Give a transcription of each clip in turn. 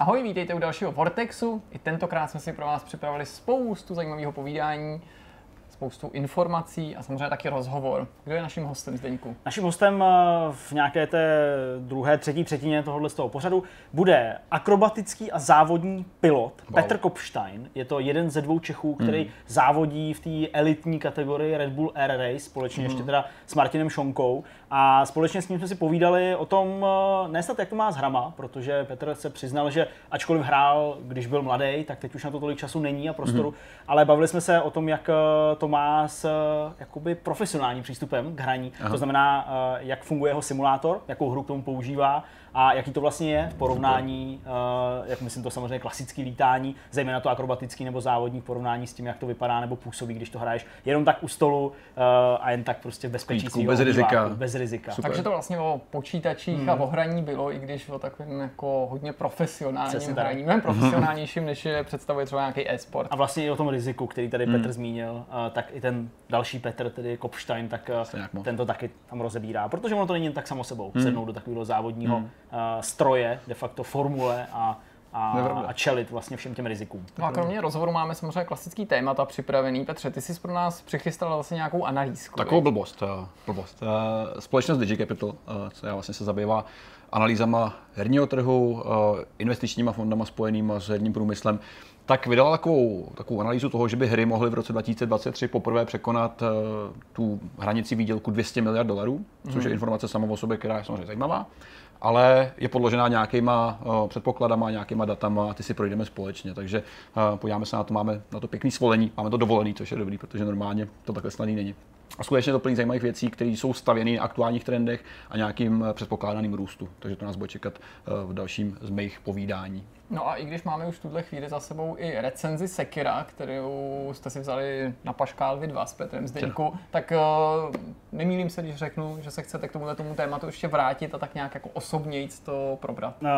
Ahoj, vítejte u dalšího Vortexu. I tentokrát jsme si pro vás připravili spoustu zajímavého povídání, spoustu informací a samozřejmě taky rozhovor. Kdo je naším hostem Zdeňku? Naším hostem eh, v nějaké té druhé, třetí třetině tohohle z toho pořadu bude akrobatický a závodní pilot wow. Petr Kopstein. Je to jeden ze dvou Čechů, který hmm. závodí v té elitní kategorii Red Bull Air Race, společně hmm. ještě teda s Martinem Šonkou. A společně s ním jsme si povídali o tom, eh, nesnad jak to má s hrama, protože Petr se přiznal, že ačkoliv hrál, když byl mladý, tak teď už na to tolik času není a prostoru, mm-hmm. ale bavili jsme se o tom, jak eh, to má s eh, jakoby profesionálním přístupem k hraní. Aha. To znamená, jak funguje jeho simulátor, jakou hru k tomu používá, a jaký to vlastně je v porovnání, uh, jak myslím to samozřejmě klasický lítání, zejména to akrobatický nebo závodní v porovnání s tím, jak to vypadá nebo působí, když to hraješ jenom tak u stolu uh, a jen tak prostě v bezpečí. Bez rizika. Bez rizika. Super. Takže to vlastně o počítačích hmm. a o hraní bylo, i když o takovém jako hodně profesionálním hraní, mnohem profesionálnějším, než je představuje třeba nějaký e-sport. A vlastně i o tom riziku, který tady hmm. Petr zmínil, uh, tak i ten další Petr, tedy Kopstein, tak uh, ten to taky tam rozebírá, protože ono to není jen tak samo sebou, hmm. sednout do takového závodního hmm stroje, de facto formule a a, a čelit vlastně všem těm rizikům. No a kromě rozhovoru máme samozřejmě klasický témata připravený. Petře, ty jsi pro nás přichystal vlastně nějakou analýzku. Takovou blbost. Uh, blbost. Uh, společnost DigiCapital, uh, co já vlastně se zabývá analýzama herního trhu, investičníma fondama spojenýma s herním průmyslem, tak vydala takovou, takovou analýzu toho, že by hry mohly v roce 2023 poprvé překonat tu hranici výdělku 200 miliard dolarů, což je mhm. informace sama o sobě, která je samozřejmě zajímavá ale je podložená nějakýma uh, předpokladama, nějakýma datama a ty si projdeme společně. Takže uh, podíváme se na to, máme na to pěkný svolení, máme to dovolený, což je dobrý, protože normálně to takhle snadný není. A skutečně to plný zajímavých věcí, které jsou stavěny na aktuálních trendech a nějakým předpokládaným růstu. Takže to nás bude čekat v dalším z mých povídání. No a i když máme už tuhle chvíli za sebou i recenzi Sekira, kterou jste si vzali na paškál vy dva s Petrem Zdeňku, tak uh, nemýlím se, když řeknu, že se chcete k tomuhle tomu tématu ještě vrátit a tak nějak jako osobněji to probrat. Uh,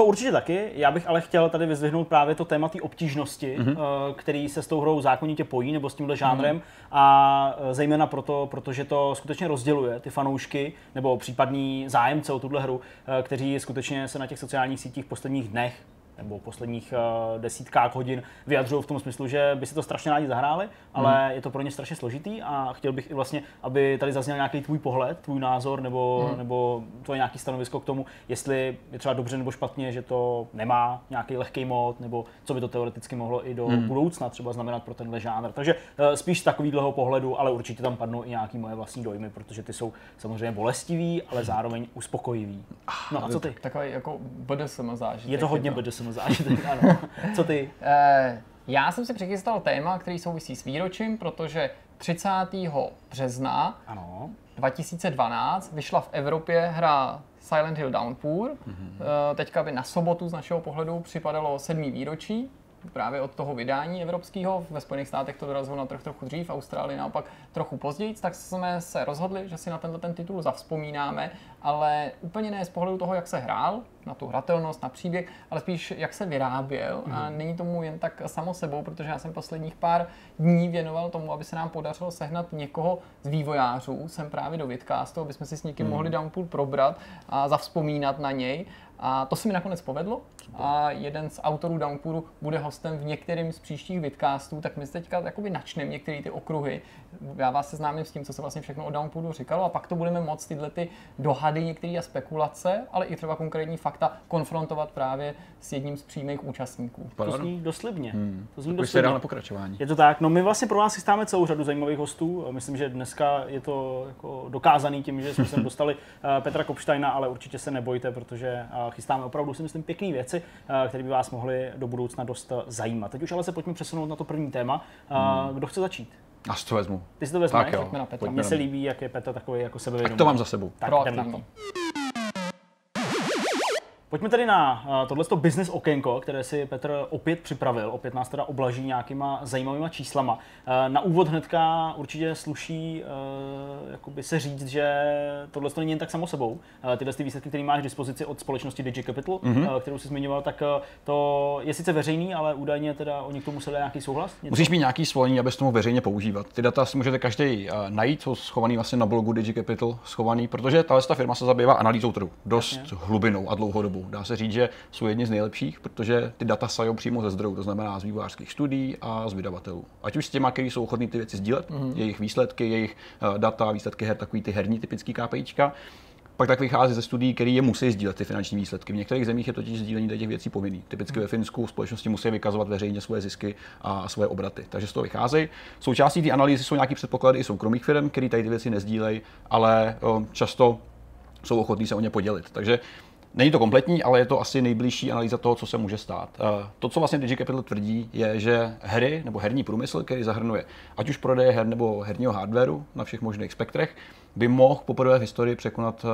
to určitě taky. Já bych ale chtěl tady vyzvihnout právě to téma té obtížnosti, mm-hmm. který se s tou hrou zákonitě pojí, nebo s tímhle žánrem. Mm-hmm. A eh, zejména proto, protože to skutečně rozděluje ty fanoušky, nebo případní zájemce o tuhle hru, eh, kteří skutečně se na těch sociálních sítích v posledních dnech nebo posledních uh, desítkách hodin vyjadřují v tom smyslu, že by si to strašně rádi zahráli, ale hmm. je to pro ně strašně složitý a chtěl bych i vlastně, aby tady zazněl nějaký tvůj pohled, tvůj názor nebo, hmm. nebo tvoje nějaký stanovisko k tomu, jestli je třeba dobře nebo špatně, že to nemá nějaký lehký mod, nebo co by to teoreticky mohlo i do hmm. budoucna třeba znamenat pro tenhle žánr. Takže uh, spíš z takového pohledu, ale určitě tam padnou i nějaký moje vlastní dojmy, protože ty jsou samozřejmě bolestivý, ale zároveň uspokojivý. No a co ty? Takový jako BDSM zážitek. Je to hodně BDSM zážitek, ano. Co ty? Eh, já jsem si přichystal téma, který souvisí s výročím, protože 30. března ano. 2012 vyšla v Evropě hra Silent Hill Downpour. Mm-hmm. Teďka by na sobotu z našeho pohledu připadalo sedmý výročí právě od toho vydání evropského. Ve Spojených státech to dorazilo na trh trochu dřív, v Austrálii naopak trochu později, tak jsme se rozhodli, že si na tenhle ten titul zavzpomínáme, ale úplně ne z pohledu toho, jak se hrál, na tu hratelnost, na příběh, ale spíš jak se vyráběl mm. a mhm. není tomu jen tak samo sebou, protože já jsem posledních pár dní věnoval tomu, aby se nám podařilo sehnat někoho z vývojářů, jsem právě do Vidcastu, aby jsme si s někým mm. mohli Downpool probrat a zavzpomínat na něj a to se mi nakonec povedlo. A jeden z autorů Downpouru bude hostem v některém z příštích vidcastů, tak my se teďka jakoby načneme některé ty okruhy. Já vás seznámím s tím, co se vlastně všechno o Downpouru říkalo a pak to budeme moct tyhle ty dohady, některé spekulace, ale i třeba konkrétní fakta konfrontovat právě s jedním z přímých účastníků. To zní doslibně. Hmm. To zní doslibně. na pokračování. Je to tak. No my vlastně pro vás chystáme celou řadu zajímavých hostů. Myslím, že dneska je to jako dokázaný tím, že jsme sem dostali eh, Petra Kopštajna, ale určitě se nebojte, protože eh, chystáme opravdu si myslím pěkné věci, eh, které by vás mohly do budoucna dost eh, zajímat. Teď už ale se pojďme přesunout na to první téma. Eh, hmm. Kdo chce začít? Až to vezmu. Ty si to vezmeš? Tak jo. Mně se líbí, jak je Petr takový jako sebevědomý. Tak to mám za sebou. Tak jdem na to. Pojďme tedy na uh, tohleto business okénko, které si Petr opět připravil. Opět nás teda oblaží nějakýma zajímavýma číslama. Uh, na úvod hnedka určitě sluší uh, jakoby se říct, že tohle není jen tak samo sebou. Tyhle ty výsledky, které máš k dispozici od společnosti DigiCapital, mm-hmm. kterou jsi zmiňoval, tak to je sice veřejný, ale údajně teda o někomu museli nějaký souhlas? Něco? Musíš mít nějaký svolení, abys tomu veřejně používat. Ty data si můžete každý najít, jsou schovaný vlastně na blogu DigiCapital, schovaný, protože ta firma se zabývá analýzou trhu dost Jasně. hlubinou a dlouhodobou dobu. Dá se říct, že jsou jedni z nejlepších, protože ty data sajou přímo ze zdrojů, to znamená z vývojářských studií a z vydavatelů. Ať už s těma, kteří jsou ochotní ty věci sdílet, mm-hmm. jejich výsledky, jejich uh, data, výsledky her, takový ty herní typický KPIčka, pak tak vychází ze studií, které je musí sdílet ty finanční výsledky. V některých zemích je totiž sdílení těch věcí povinný. Typicky ve Finsku společnosti musí vykazovat veřejně svoje zisky a svoje obraty. Takže z toho vycházejí. Součástí té analýzy jsou nějaké předpoklady i soukromých firm, které tady ty věci nezdílejí, ale často jsou ochotní se o ně podělit. Takže Není to kompletní, ale je to asi nejbližší analýza toho, co se může stát. Eh, to, co vlastně DigiCapital tvrdí, je, že hry nebo herní průmysl, který zahrnuje ať už prodeje her nebo herního hardwareu na všech možných spektrech, by mohl poprvé v historii překonat uh,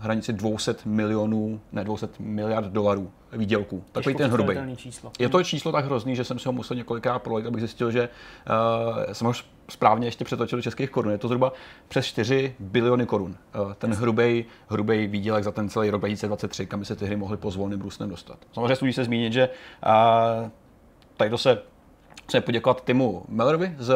hranici 200 milionů, ne 200 miliard dolarů výdělků. Takový ten hrubý. Číslo. Je to číslo tak hrozný, že jsem si ho musel několikrát prolejt, abych zjistil, že uh, jsem ho správně ještě přetočil do českých korun. Je to zhruba přes 4 biliony korun. Uh, ten hrubý, hrubý výdělek za ten celý rok 2023, kam by se ty hry mohly po zvolným růstem dostat. Samozřejmě studí se zmínit, že uh, tady to se Chci poděkovat Timu Mellerovi, z,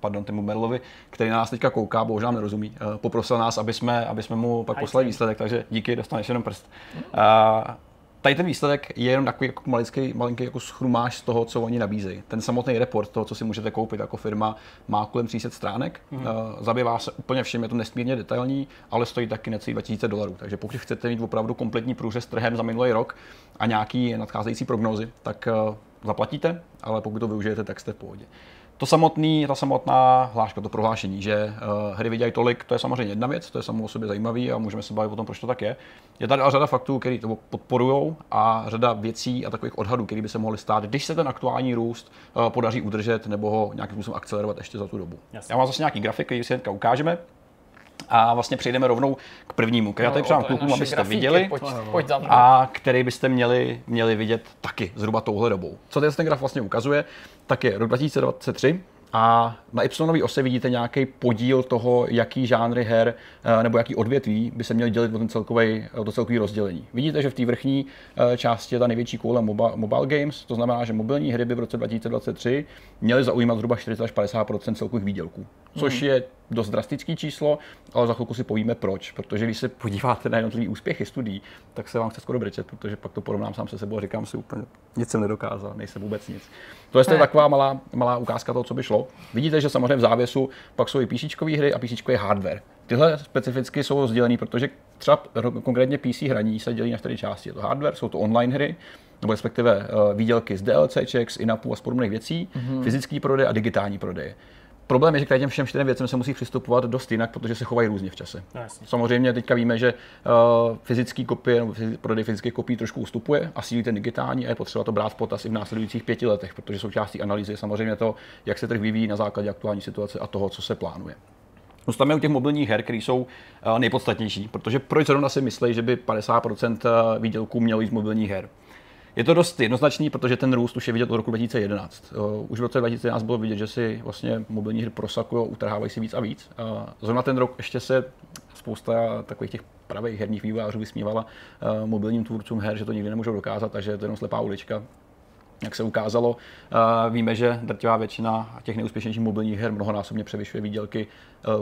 pardon, Timu Merlovi, který na nás teďka kouká, bohužel nerozumí. Eh, poprosil nás, aby jsme, aby jsme mu pak poslali výsledek, takže díky, dostaneš jenom prst. Uh, tady ten výsledek je jenom takový jako malinký, malinký jako schrumáš z toho, co oni nabízejí. Ten samotný report, toho, co si můžete koupit jako firma, má kolem 300 stránek. Mm. Uh, zabývá se úplně všem, je to nesmírně detailní, ale stojí taky necelý 2000 dolarů. Takže pokud chcete mít opravdu kompletní průřez trhem za minulý rok a nějaký nadcházející prognózy, tak uh, zaplatíte, ale pokud to využijete, tak jste v pohodě. To samotný, ta samotná hláška, to prohlášení, že uh, hry vydělají tolik, to je samozřejmě jedna věc, to je samo o sobě zajímavý a můžeme se bavit o tom, proč to tak je. Je tady ale řada faktů, které to podporují a řada věcí a takových odhadů, které by se mohly stát, když se ten aktuální růst uh, podaří udržet nebo ho nějakým způsobem akcelerovat ještě za tu dobu. Jasně. Já mám zase nějaký grafik, který si hnedka ukážeme. A vlastně přejdeme rovnou k prvnímu, který já tady přidám klukům, abyste grafíky, viděli pojď, pojď a který byste měli, měli vidět taky zhruba touhle dobou. Co ten graf vlastně ukazuje, tak je rok 2023, a na Y ose vidíte nějaký podíl toho, jaký žánry her eh, nebo jaký odvětví by se měly dělit o ten celkový, o to celkový rozdělení. Vidíte, že v té vrchní eh, části je ta největší koule mobile, mobile games, to znamená, že mobilní hry by v roce 2023 měly zaujímat zhruba 40 až 50% celkových výdělků, což hmm. je dost drastický číslo, ale za chvilku si povíme proč. Protože když se podíváte na jednotlivé úspěchy studií, tak se vám chce skoro brečet, protože pak to porovnám sám se sebou a říkám si úplně, nic jsem nedokázal, nejsem vůbec nic. To je taková malá, malá ukázka toho, co by šlo. Vidíte, že samozřejmě v závěsu pak jsou i PC hry a PC hardware. Tyhle specificky jsou rozdělený, protože třeba konkrétně PC hraní se dělí na čtyři části. Je to hardware, jsou to online hry, nebo respektive uh, výdělky z DLCček, z inapů a z podobných věcí, mm-hmm. fyzický prodej a digitální prodej. Problém je, že k těm všem čtyřem věcem se musí přistupovat dost jinak, protože se chovají různě v čase. No, Samozřejmě teďka víme, že uh, fyzický kopie nebo prodej fyzických kopií trošku ustupuje a sílí ten digitální a je potřeba to brát v potaz i v následujících pěti letech, protože součástí analýzy je samozřejmě to, jak se trh vyvíjí na základě aktuální situace a toho, co se plánuje. Zůstaneme u těch mobilních her, které jsou uh, nejpodstatnější, protože proč zrovna si myslí, že by 50% eh, výdělků mělo jít z mobilních her? Je to dost jednoznačný, protože ten růst už je vidět od roku 2011. Už v roce 2011 bylo vidět, že si vlastně mobilní hry prosakují, utrhávají si víc a víc. Zrovna ten rok ještě se spousta takových těch pravých herních vývojářů vysmívala mobilním tvůrcům her, že to nikdy nemůžou dokázat a že je to jenom slepá ulička. Jak se ukázalo, víme, že drtivá většina těch neúspěšnějších mobilních her mnohonásobně převyšuje výdělky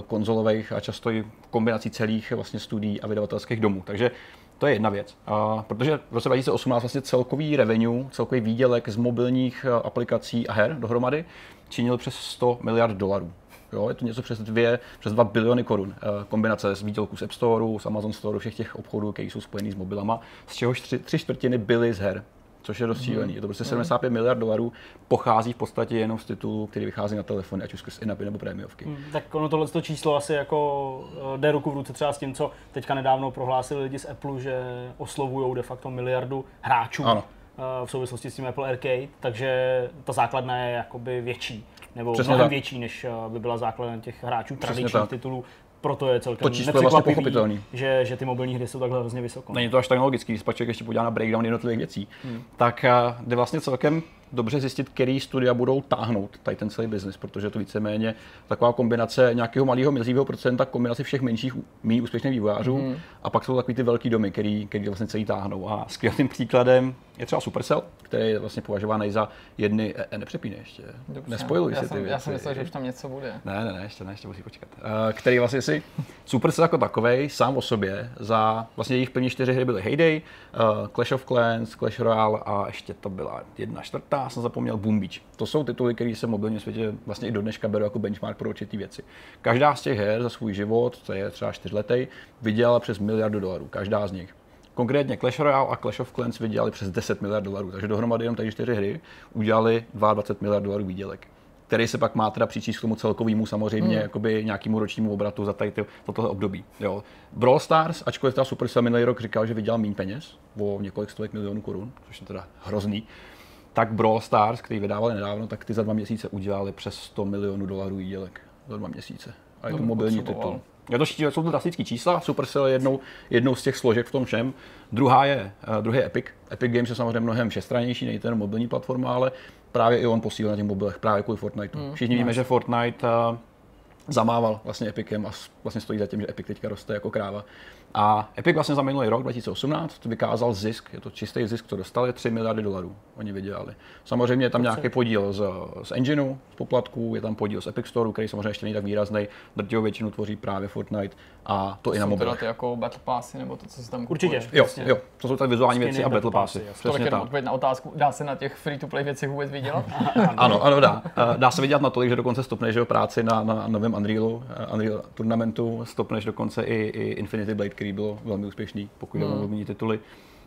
konzolových a často i kombinací celých vlastně studií a vydavatelských domů. Takže to je jedna věc. A protože v roce 2018 vlastně celkový revenue, celkový výdělek z mobilních eh, aplikací a her dohromady činil přes 100 miliard dolarů. Jo, je to něco přes, dvě, přes 2 biliony korun. Eh, kombinace z výdělků z App Store, z Amazon Store, všech těch obchodů, které jsou spojený s mobilama, z čehož tři, tři čtvrtiny byly z her což je dost Mm. Je to prostě 75 mm. miliard dolarů, pochází v podstatě jenom z titulů, který vychází na telefony, ať už skrz inapy nebo prémiovky. Mm. Tak ono tohle to číslo asi jako eh, jde ruku v ruce třeba s tím, co teďka nedávno prohlásili lidi z Apple, že oslovují de facto miliardu hráčů. Ano eh, v souvislosti s tím Apple Arcade, takže ta základna je jakoby větší, nebo Přesně mnohem tak. větší, než eh, by byla základna těch hráčů tradičních titulů proto je celkem to číslo je vlastně pochopitelný. Že, že ty mobilní hry jsou takhle hrozně vysoko. Není to až tak logický, když pak ještě podívá na breakdown jednotlivých věcí, hmm. tak uh, jde vlastně celkem dobře zjistit, který studia budou táhnout tady ten celý biznis, protože to víceméně taková kombinace nějakého malého mezivého procenta, kombinace všech menších méně úspěšných vývojářů mm. a pak jsou takový ty velký domy, který, který vlastně celý táhnou. A skvělým příkladem je třeba Supercell, který je vlastně považovaný za jedny, e, e nepřepíne ještě, Dobře. nespojiluj si ty věci. Já jsem myslel, že už tam něco bude. Ne, ne, ne, ještě ne, ještě musí počkat. Uh, který vlastně si Supercell jako takový sám o sobě za vlastně jejich první čtyři hry byly Heyday, uh, Clash of Clans, Clash Royale a ještě to byla jedna čtvrtá, jsem zapomněl, Beach. To jsou tituly, které se v mobilním světě vlastně i do dneška berou jako benchmark pro určitý věci. Každá z těch her za svůj život, to je třeba čtyřletý, vydělala přes miliardu dolarů, každá z nich. Konkrétně Clash Royale a Clash of Clans vydělali přes 10 miliard dolarů, takže dohromady jenom tady čtyři hry udělali 22 miliard dolarů výdělek který se pak má teda přičíst k tomu celkovému samozřejmě hmm. jakoby nějakému ročnímu obratu za tady ty, tohle období. Jo. Brawl Stars, ačkoliv teda Supercell minulý rok říkal, že vydělal méně peněz, o několik stovek milionů korun, což je teda hrozný, tak Brawl Stars, který vydávali nedávno, tak ty za dva měsíce udělali přes 100 milionů dolarů výdělek. Za dva měsíce. A je to no, mobilní titul. Je to, jsou to drastické čísla, Supercell je jednou, jednou z těch složek v tom všem. Druhá je, uh, druhý je Epic. Epic Games je samozřejmě mnohem všestrannější, není to jen mobilní platforma, ale právě i on posílil na těch mobilech, právě kvůli Fortnite. Mm, Všichni víme, že Fortnite uh, zamával vlastně Epicem a vlastně stojí za tím, že Epic teďka roste jako kráva. A Epic vlastně za minulý rok 2018 vykázal zisk, je to čistý zisk, co dostali, 3 miliardy dolarů. Oni vydělali. Samozřejmě je tam nějaký podíl z, z engineu, z poplatků, je tam podíl z Epic Store, který samozřejmě ještě není tak výrazný. Drtivou většinu tvoří právě Fortnite a to, to i na mobilech. ty jako Battle Passy nebo to, co se tam Určitě. Jo, prostě. jo, to jsou tak vizuální věci a Battle Passy. Přesně tak. odpověď na otázku, dá se na těch free-to-play věcech vůbec vydělat? ano, ano, dá. Eh, dá se vydělat na tolik, že dokonce stopneš práci na, na novém Unrealu, eh, Unreal turnamentu, stopneš dokonce i, i Infinity Blade, který bylo velmi úspěšný, pokud jde hmm. o tituly.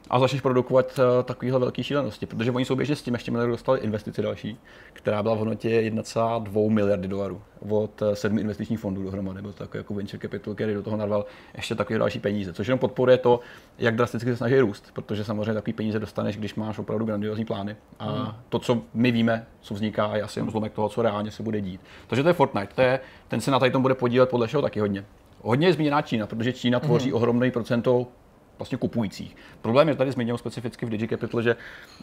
A začneš produkovat uh, takovéhle velké šílenosti, protože oni souběžně s tím ještě měli dostali investici další, která byla v hodnotě 1,2 miliardy dolarů od uh, sedmi investičních fondů dohromady. Byl to takový jako venture capital, který do toho narval ještě takové další peníze, což jenom podporuje to, jak drasticky se snaží růst, protože samozřejmě takové peníze dostaneš, když máš opravdu grandiozní plány. A hmm. to, co my víme, co vzniká, je asi jen zlomek toho, co reálně se bude dít. Takže to je Fortnite, to je, ten se na tady tom bude podílet podle všeho taky hodně. Hodně je zmíněná Čína, protože Čína tvoří mm. ohromný procento vlastně kupujících. Problém je tady zmiňuji specificky v DigiCapital, že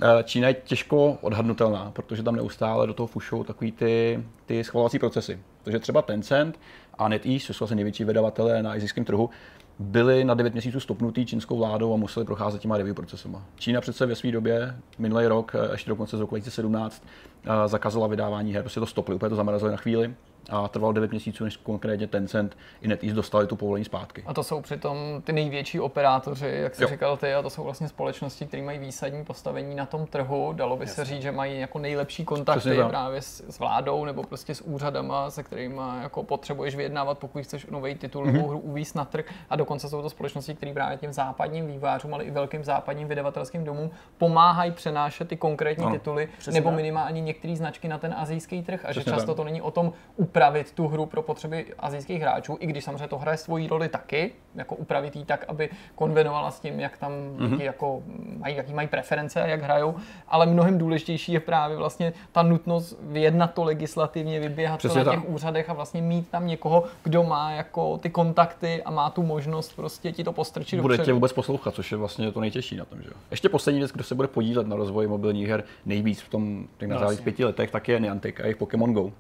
eh, Čína je těžko odhadnutelná, protože tam neustále do toho fušou takový ty, ty schvalovací procesy. Takže třeba Tencent a NetEase, což jsou asi největší vydavatelé na azijském trhu, byli na 9 měsíců stopnutý čínskou vládou a museli procházet těma review procesama. Čína přece ve své době, minulý rok, eh, ještě dokonce z roku 2017, eh, zakázala vydávání her, prostě to stopli, úplně to zamrazili na chvíli a trvalo 9 měsíců, než konkrétně Tencent i NetEase dostali tu povolení zpátky. A to jsou přitom ty největší operátoři, jak jsi jo. říkal ty, a to jsou vlastně společnosti, které mají výsadní postavení na tom trhu. Dalo by Jasně. se říct, že mají jako nejlepší kontakty právě s, s, vládou nebo prostě s úřadama, se kterými jako potřebuješ vyjednávat, pokud chceš nový titul mm-hmm. nebo hru uvízt na trh. A dokonce jsou to společnosti, které právě těm západním vývářům, ale i velkým západním vydavatelským domům pomáhají přenášet ty konkrétní ano, tituly nebo minimálně některé značky na ten azijský trh. A že často tak. to není o tom upravit tu hru pro potřeby azijských hráčů, i když samozřejmě to hraje svoji roli taky, jako upravit ji tak, aby konvenovala s tím, jak tam mm-hmm. jako mají, jaký mají preference a jak hrajou, ale mnohem důležitější je právě vlastně ta nutnost vyjednat to legislativně, vyběhat Přesně to na těch tak. úřadech a vlastně mít tam někoho, kdo má jako ty kontakty a má tu možnost prostě ti to postrčit Bude tě vůbec poslouchat, což je vlastně to nejtěžší na tom, že jo. Ještě poslední věc, kdo se bude podílet na rozvoji mobilních her nejvíc v tom těch no, pěti letech, tak je Niantic a jejich Pokémon Go.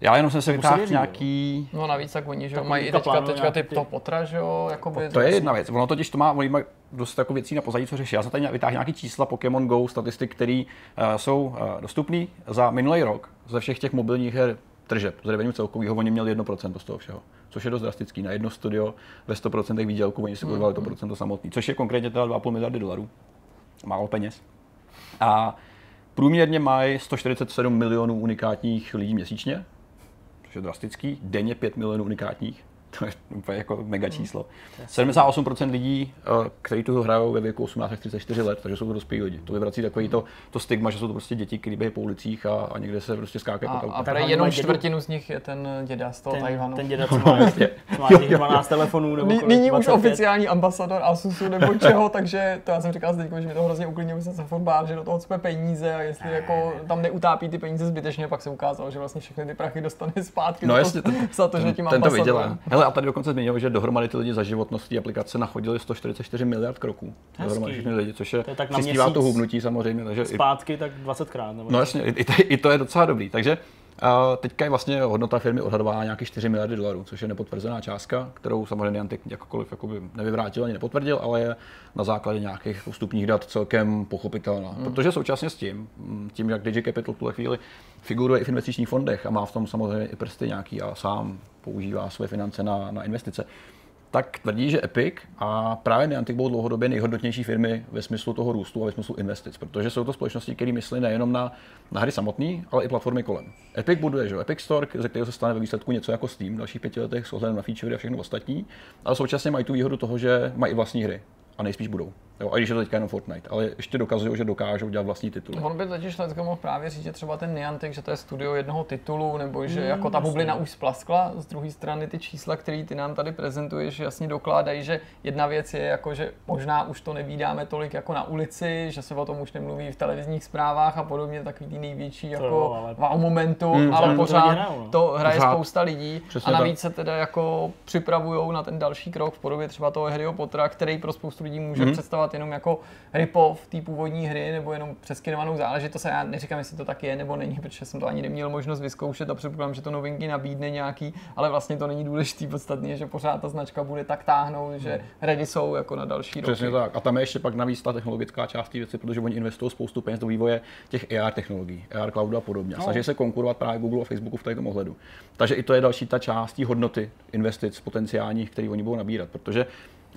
Já jenom jsem se vytáhl nějaký... No navíc tak oni, že mají teďka, teďka ty to potra, že jo, jakoby... To je jedna věc, ono totiž to má, oni mají dost jako věcí na pozadí, co řeší. Já jsem tady vytáhl nějaký čísla Pokémon Go, statistik, které uh, jsou uh, dostupné za minulý rok ze všech těch mobilních her tržeb. Z revenue celkového oni měli 1% z toho všeho, což je dost drastický. Na jedno studio ve 100% výdělku oni si budovali mm-hmm. to procento samotný, což je konkrétně teda 2,5 miliardy dolarů. Málo peněz. A průměrně mají 147 milionů unikátních lidí měsíčně, je drastický, denně 5 milionů unikátních, to je úplně jako mega číslo. 78% lidí, eh, kteří tu hrajou ve věku 18 až 34 let, takže jsou to dospělí lidi. To vyvrací takový to, to stigma, že jsou to prostě děti, které běhají po ulicích a, a někde se prostě skákají po A, a jenom čtvrtinu z nich je ten děda z toho Tajvanu. Ten děda, co má, má těch 12 telefonů nebo Nyní už oficiální ambasador Asusu nebo čeho, takže to já jsem říkal Zdeňko, že mě to hrozně uklidnilo, jsem se furt bál, že do toho cpe peníze a jestli jako tam neutápí ty peníze zbytečně, pak se ukázalo, že vlastně všechny ty prachy dostane zpátky no, jasně, ten, za to, že tím ten to vydělá. Hele, a tady dokonce zmínil, že dohromady ty lidi za životnost té aplikace nachodili 144 miliard kroků. Dohromady všechny lidi, což je, to je tak na to hubnutí samozřejmě. Takže zpátky i, tak 20 krát. Nebo no jasně, i, i, to je docela dobrý. Takže a teďka je vlastně hodnota firmy odhadovaná nějaký 4 miliardy dolarů, což je nepotvrzená částka, kterou samozřejmě Niantic jakkoliv jakoby nevyvrátil ani nepotvrdil, ale je na základě nějakých vstupních dat celkem pochopitelná. Hmm. Protože současně s tím, tím jak DJ Capital v tuhle chvíli figuruje i v investičních fondech a má v tom samozřejmě i prsty nějaký a sám používá své finance na, na investice, tak tvrdí, že Epic a právě Niantic budou dlouhodobě nejhodnotnější firmy ve smyslu toho růstu a ve smyslu investic, protože jsou to společnosti, které myslí nejenom na, na hry samotné, ale i platformy kolem. Epic buduje, že Epic Store, ze kterého se stane ve výsledku něco jako Steam v dalších pěti letech s ohledem na feature a všechno ostatní, ale současně mají tu výhodu toho, že mají i vlastní hry a nejspíš budou. Jo, a když je to teďka jenom Fortnite, ale ještě dokazují, že dokážou dělat vlastní tituly. On by totiž Let's mohl právě říct, že třeba ten Niantic, že to je studio jednoho titulu, nebo že mm, jako ta bublina už splaskla. Z druhé strany ty čísla, které ty nám tady prezentuješ, jasně dokládají, že jedna věc je jako, že možná už to nevídáme tolik jako na ulici, že se o tom už nemluví v televizních zprávách a podobně, takový ty největší jako jo, ale... wow momentu, mm, ale pořád hrajou, no. to hraje pořád. spousta lidí Přesně a navíc tak. se teda jako připravují na ten další krok v podobě třeba toho Harryho Pottera, který pro spoustu lidí může mm. představovat jenom jako rip-off té původní hry nebo jenom přeskinovanou záležitost. A já neříkám, jestli to tak je nebo není, protože jsem to ani neměl možnost vyzkoušet a předpokládám, že to novinky nabídne nějaký, ale vlastně to není důležitý. Podstatně, že pořád ta značka bude tak táhnout, že hmm. ready jsou jako na další roky. Přesně tak. A tam je ještě pak navíc ta technologická část té věci, protože oni investují spoustu peněz do vývoje těch AR technologií, AR cloudu a podobně. No. Snaží se konkurovat právě Google a Facebooku v tomto ohledu. Takže i to je další ta část hodnoty investic potenciálních, které oni budou nabírat, protože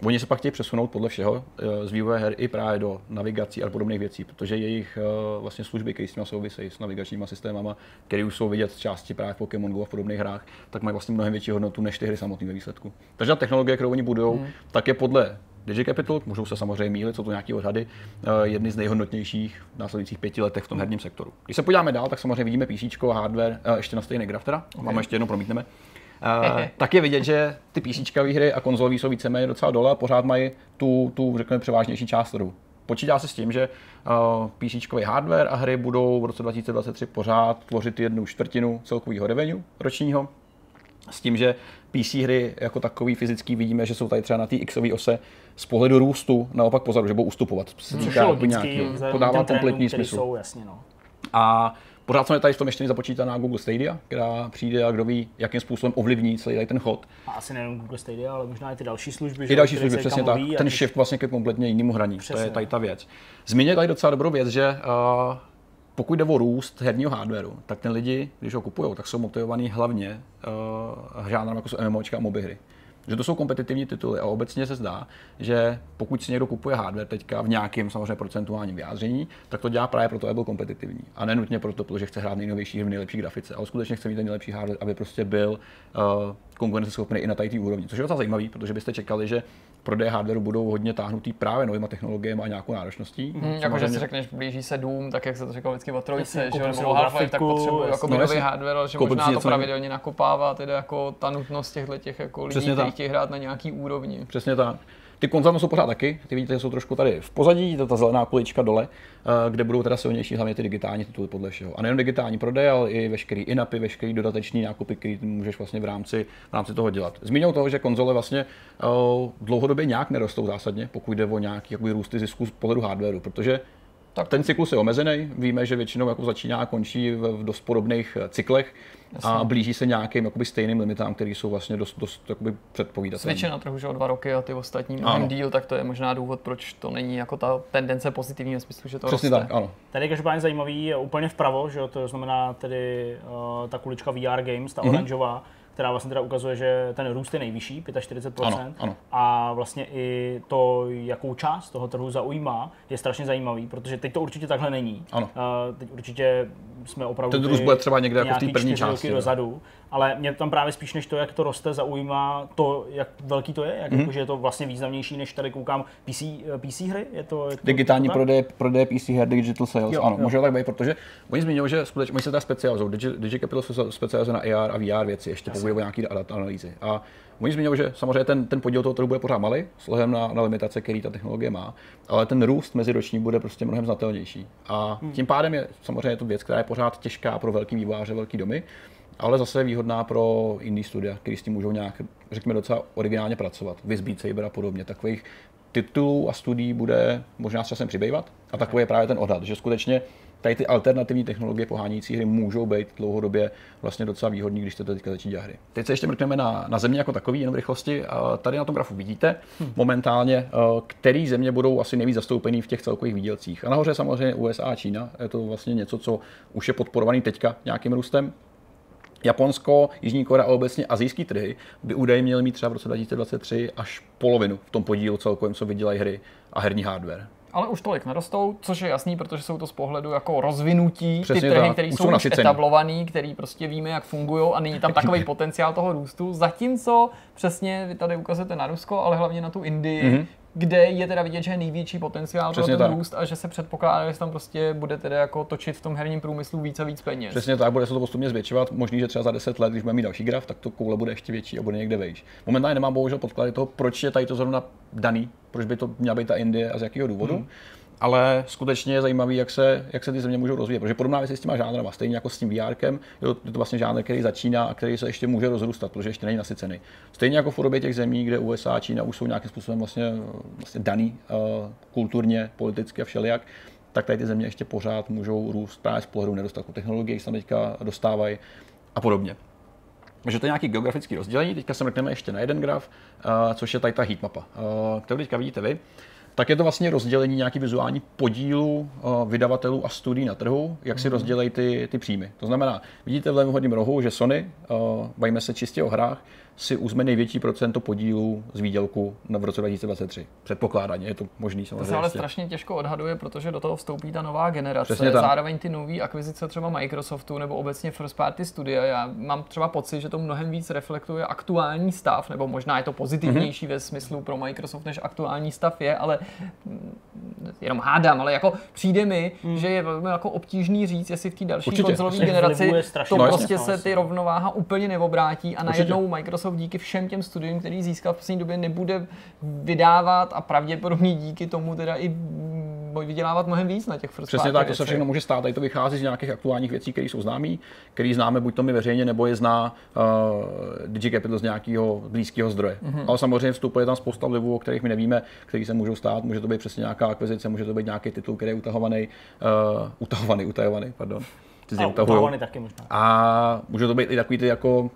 Oni se pak chtějí přesunout podle všeho eh, z vývoje her i právě do navigací a podobných věcí, protože jejich eh, vlastně služby, které s nimi souvisejí s navigačními systémama, které už jsou vidět z části právě v Pokémon Go a v podobných hrách, tak mají vlastně mnohem větší hodnotu než ty hry samotné ve výsledku. Takže ta technologie, kterou oni budou, hmm. tak je podle DigiCapital, můžou se samozřejmě mílit, jsou to nějaké odhady, eh, jedny z nejhodnotnějších v následujících pěti letech v tom herním sektoru. Když se podíváme dál, tak samozřejmě vidíme PC, hardware, ještě na stejný graf teda, okay. máme ještě jednou promítneme. Uh, tak je vidět, že ty PC hry a konzolové jsou víceméně docela dole a pořád mají tu, tu řekněme, převážnější část trhu. Počítá se s tím, že uh, PC hardware a hry budou v roce 2023 pořád tvořit jednu čtvrtinu celkového revenue ročního. S tím, že PC hry jako takový fyzický vidíme, že jsou tady třeba na té Xové ose z pohledu růstu naopak pozadu, že budou ustupovat. Hmm. Nějaký, to dává kompletní smysl. Jsou, jasně, no. A Pořád jsme tady v tom ještě nezapočítaná Google Stadia, která přijde a kdo ví, jakým způsobem ovlivní celý ten chod. A asi nejen Google Stadia, ale možná i ty další služby. I další služby, přesně tak. Ten shift vlastně ke kompletně jinému hraní. Přesně. To je tady ta věc. Zmínil tady docela dobrou věc, že uh, pokud jde o růst herního hardwareu, tak ten lidi, když ho kupují, tak jsou motivovaní hlavně uh, žánrem jako jsou MMOčka a moby hry že to jsou kompetitivní tituly a obecně se zdá, že pokud si někdo kupuje hardware teďka v nějakém samozřejmě procentuálním vyjádření, tak to dělá právě proto, aby byl kompetitivní. A nenutně proto, protože chce hrát nejnovější v nejlepší grafice, ale skutečně chce mít ten nejlepší hardware, aby prostě byl uh, konkurenceschopný i na té úrovni. Což je docela zajímavý, protože byste čekali, že prodeje hardwareu budou hodně táhnutý právě novýma technologiemi a nějakou náročností. Mm, jako, že si řekneš, blíží se Dům, tak jak se to říkal vždycky o trojce, že nebo half tak potřebuji jako no, nový hardware, ale že možná to pravidelně nakopává, tedy jako ta nutnost těchto těch jako lidí, kteří chtějí hrát na nějaký úrovni. Přesně tak. Ty konzole jsou pořád taky, ty vidíte, že jsou trošku tady v pozadí, ta zelená kulička dole, eh, kde budou teda silnější hlavně ty digitální tituly podle všeho. A nejen digitální prodej, ale i veškerý inapy, veškerý dodateční nákupy, který můžeš vlastně v rámci, v rámci toho dělat. Zmínil toho, že konzole vlastně uh, dlouhodobě nějak nerostou zásadně, pokud jde o nějaký jakoby, růsty zisku z pohledu hardwareu, protože tak ten cyklus je omezený. Víme, že většinou jako začíná a končí v, v dost podobných eh, cyklech Jasně. a blíží se nějakým jakoby, stejným limitám, které jsou vlastně dost, dost jakoby, předpovídatelné. Switch na trhu, že o dva roky a ty ostatní mnohem díl, tak to je možná důvod, proč to není jako ta tendence pozitivní v smyslu, že to Přesně roste. tak, ano. Tady je každopádně zajímavý, je úplně vpravo, že to znamená tedy uh, ta kulička VR Games, ta mm-hmm. oranžová, která vlastně teda ukazuje, že ten růst je nejvyšší, 45%. Ano, ano. A vlastně i to, jakou část toho trhu zaujímá, je strašně zajímavý, protože teď to určitě takhle není. Ano. Uh, teď určitě jsme opravdu ten růst bude třeba někde jako v té první části. dozadu, ale mě tam právě spíš než to, jak to roste, zaujímá to, jak velký to je, jak mm-hmm. jako, že je to vlastně významnější, než tady koukám PC, eh, PC hry. Je to, je to Digitální prodej, prodej PC her, digital sales, jo, ano, jo. může tak být, protože oni zmínili, že skutečně, oni se teda specializují, Digi, DigiCapital se specializuje na AR a VR věci, ještě pokud o nějaké analýzy. A Oni zmínili, že samozřejmě ten, ten podíl toho trhu bude pořád malý, vzhledem na, na limitace, který ta technologie má, ale ten růst meziroční bude prostě mnohem znatelnější. A hmm. tím pádem je samozřejmě to věc, která je pořád těžká pro velký vývojáře, velký domy. ale zase je výhodná pro indie studia, který s tím můžou nějak, řekněme, docela originálně pracovat. Viz Beat Saber a podobně. Takových titulů a studií bude možná s časem přibývat. A takový je právě ten odhad, že skutečně tady ty alternativní technologie pohánějící hry můžou být dlouhodobě vlastně docela výhodní, když chcete teďka začít dělat hry. Teď se ještě mrkneme na, na země jako takový, jenom v rychlosti. Tady na tom grafu vidíte hmm. momentálně, eh, který země budou asi nejvíc zastoupený v těch celkových výdělcích. A nahoře samozřejmě USA a Čína. Je to vlastně něco, co už je podporovaný teďka nějakým růstem. Japonsko, Jižní Korea a obecně azijský trhy by údajně měly mít třeba v roce 2023 až polovinu v tom podílu celkovém, co vydělají hry a herní hardware. Ale už tolik nerostou, což je jasný, protože jsou to z pohledu jako rozvinutí, Přesně ty trhy, které jsou už etablovaný, který prostě víme, jak fungují a není tam takový potenciál toho růstu. Zatímco přesně vy tady ukazujete na Rusko, ale hlavně na tu Indii, mm-hmm kde je teda vidět, že je největší potenciál pro ten tak. růst a že se předpokládá, že tam prostě bude teda jako točit v tom herním průmyslu více a víc peněz. Přesně tak, bude se to postupně zvětšovat. Možný, že třeba za 10 let, když budeme mít další graf, tak to koule bude ještě větší a bude někde vejš. Momentálně nemám bohužel podklady toho, proč je tady to zrovna daný, proč by to měla být ta Indie a z jakého důvodu. Hmm ale skutečně je zajímavý, jak se, jak se ty země můžou rozvíjet. Protože podobná věc s těma žánrama, stejně jako s tím VR, je to vlastně žánr, který začíná a který se ještě může rozrůstat, protože ještě není nasycený. Stejně jako v podobě těch zemí, kde USA a Čína už jsou nějakým způsobem vlastně, vlastně daný uh, kulturně, politicky a všelijak, tak tady ty země ještě pořád můžou růst právě z pohledu nedostatku technologií, se tam teďka dostávají a podobně. Takže to je nějaký geografický rozdělení. Teďka se mrkneme ještě na jeden graf, uh, což je tady ta heatmapa, uh, kterou teďka vidíte vy tak je to vlastně rozdělení nějaký vizuální podílu uh, vydavatelů a studií na trhu, jak si mm. rozdělejí ty, ty příjmy. To znamená, vidíte v levém hodním rohu, že Sony, uh, bavíme se čistě o hrách, si uzme největší procento podílu z výdělku v roce 2023. Předpokládaně je to možný samozřejmě. To se ale strašně těžko odhaduje, protože do toho vstoupí ta nová generace. Přesně Zároveň ty nové akvizice třeba Microsoftu nebo obecně first party studia. Já mám třeba pocit, že to mnohem víc reflektuje aktuální stav, nebo možná je to pozitivnější mm-hmm. ve smyslu pro Microsoft, než aktuální stav je, ale mm, jenom hádám, ale jako přijde mi, mm. že je velmi jako obtížný říct, jestli v té další konzolové generaci to no, prostě se ty rovnováha úplně neobrátí a najednou Microsoft Microsoft díky všem těm studiím, který získal v poslední době, nebude vydávat a pravděpodobně díky tomu teda i vydělávat mnohem víc na těch first Přesně tak, to se všechno může stát. Tady to vychází z nějakých aktuálních věcí, které jsou známé, které známe buď to my veřejně, nebo je zná uh, DigiCapital z nějakého blízkého zdroje. Mm-hmm. Ale samozřejmě vstupuje tam spousta vlivů, o kterých my nevíme, který se můžou stát. Může to být přesně nějaká akvizice, může to být nějaký titul, který je utahovaný, uh, utahovaný, utajovaný, pardon. A utahovaný taky možná. A může to být i takový ty jako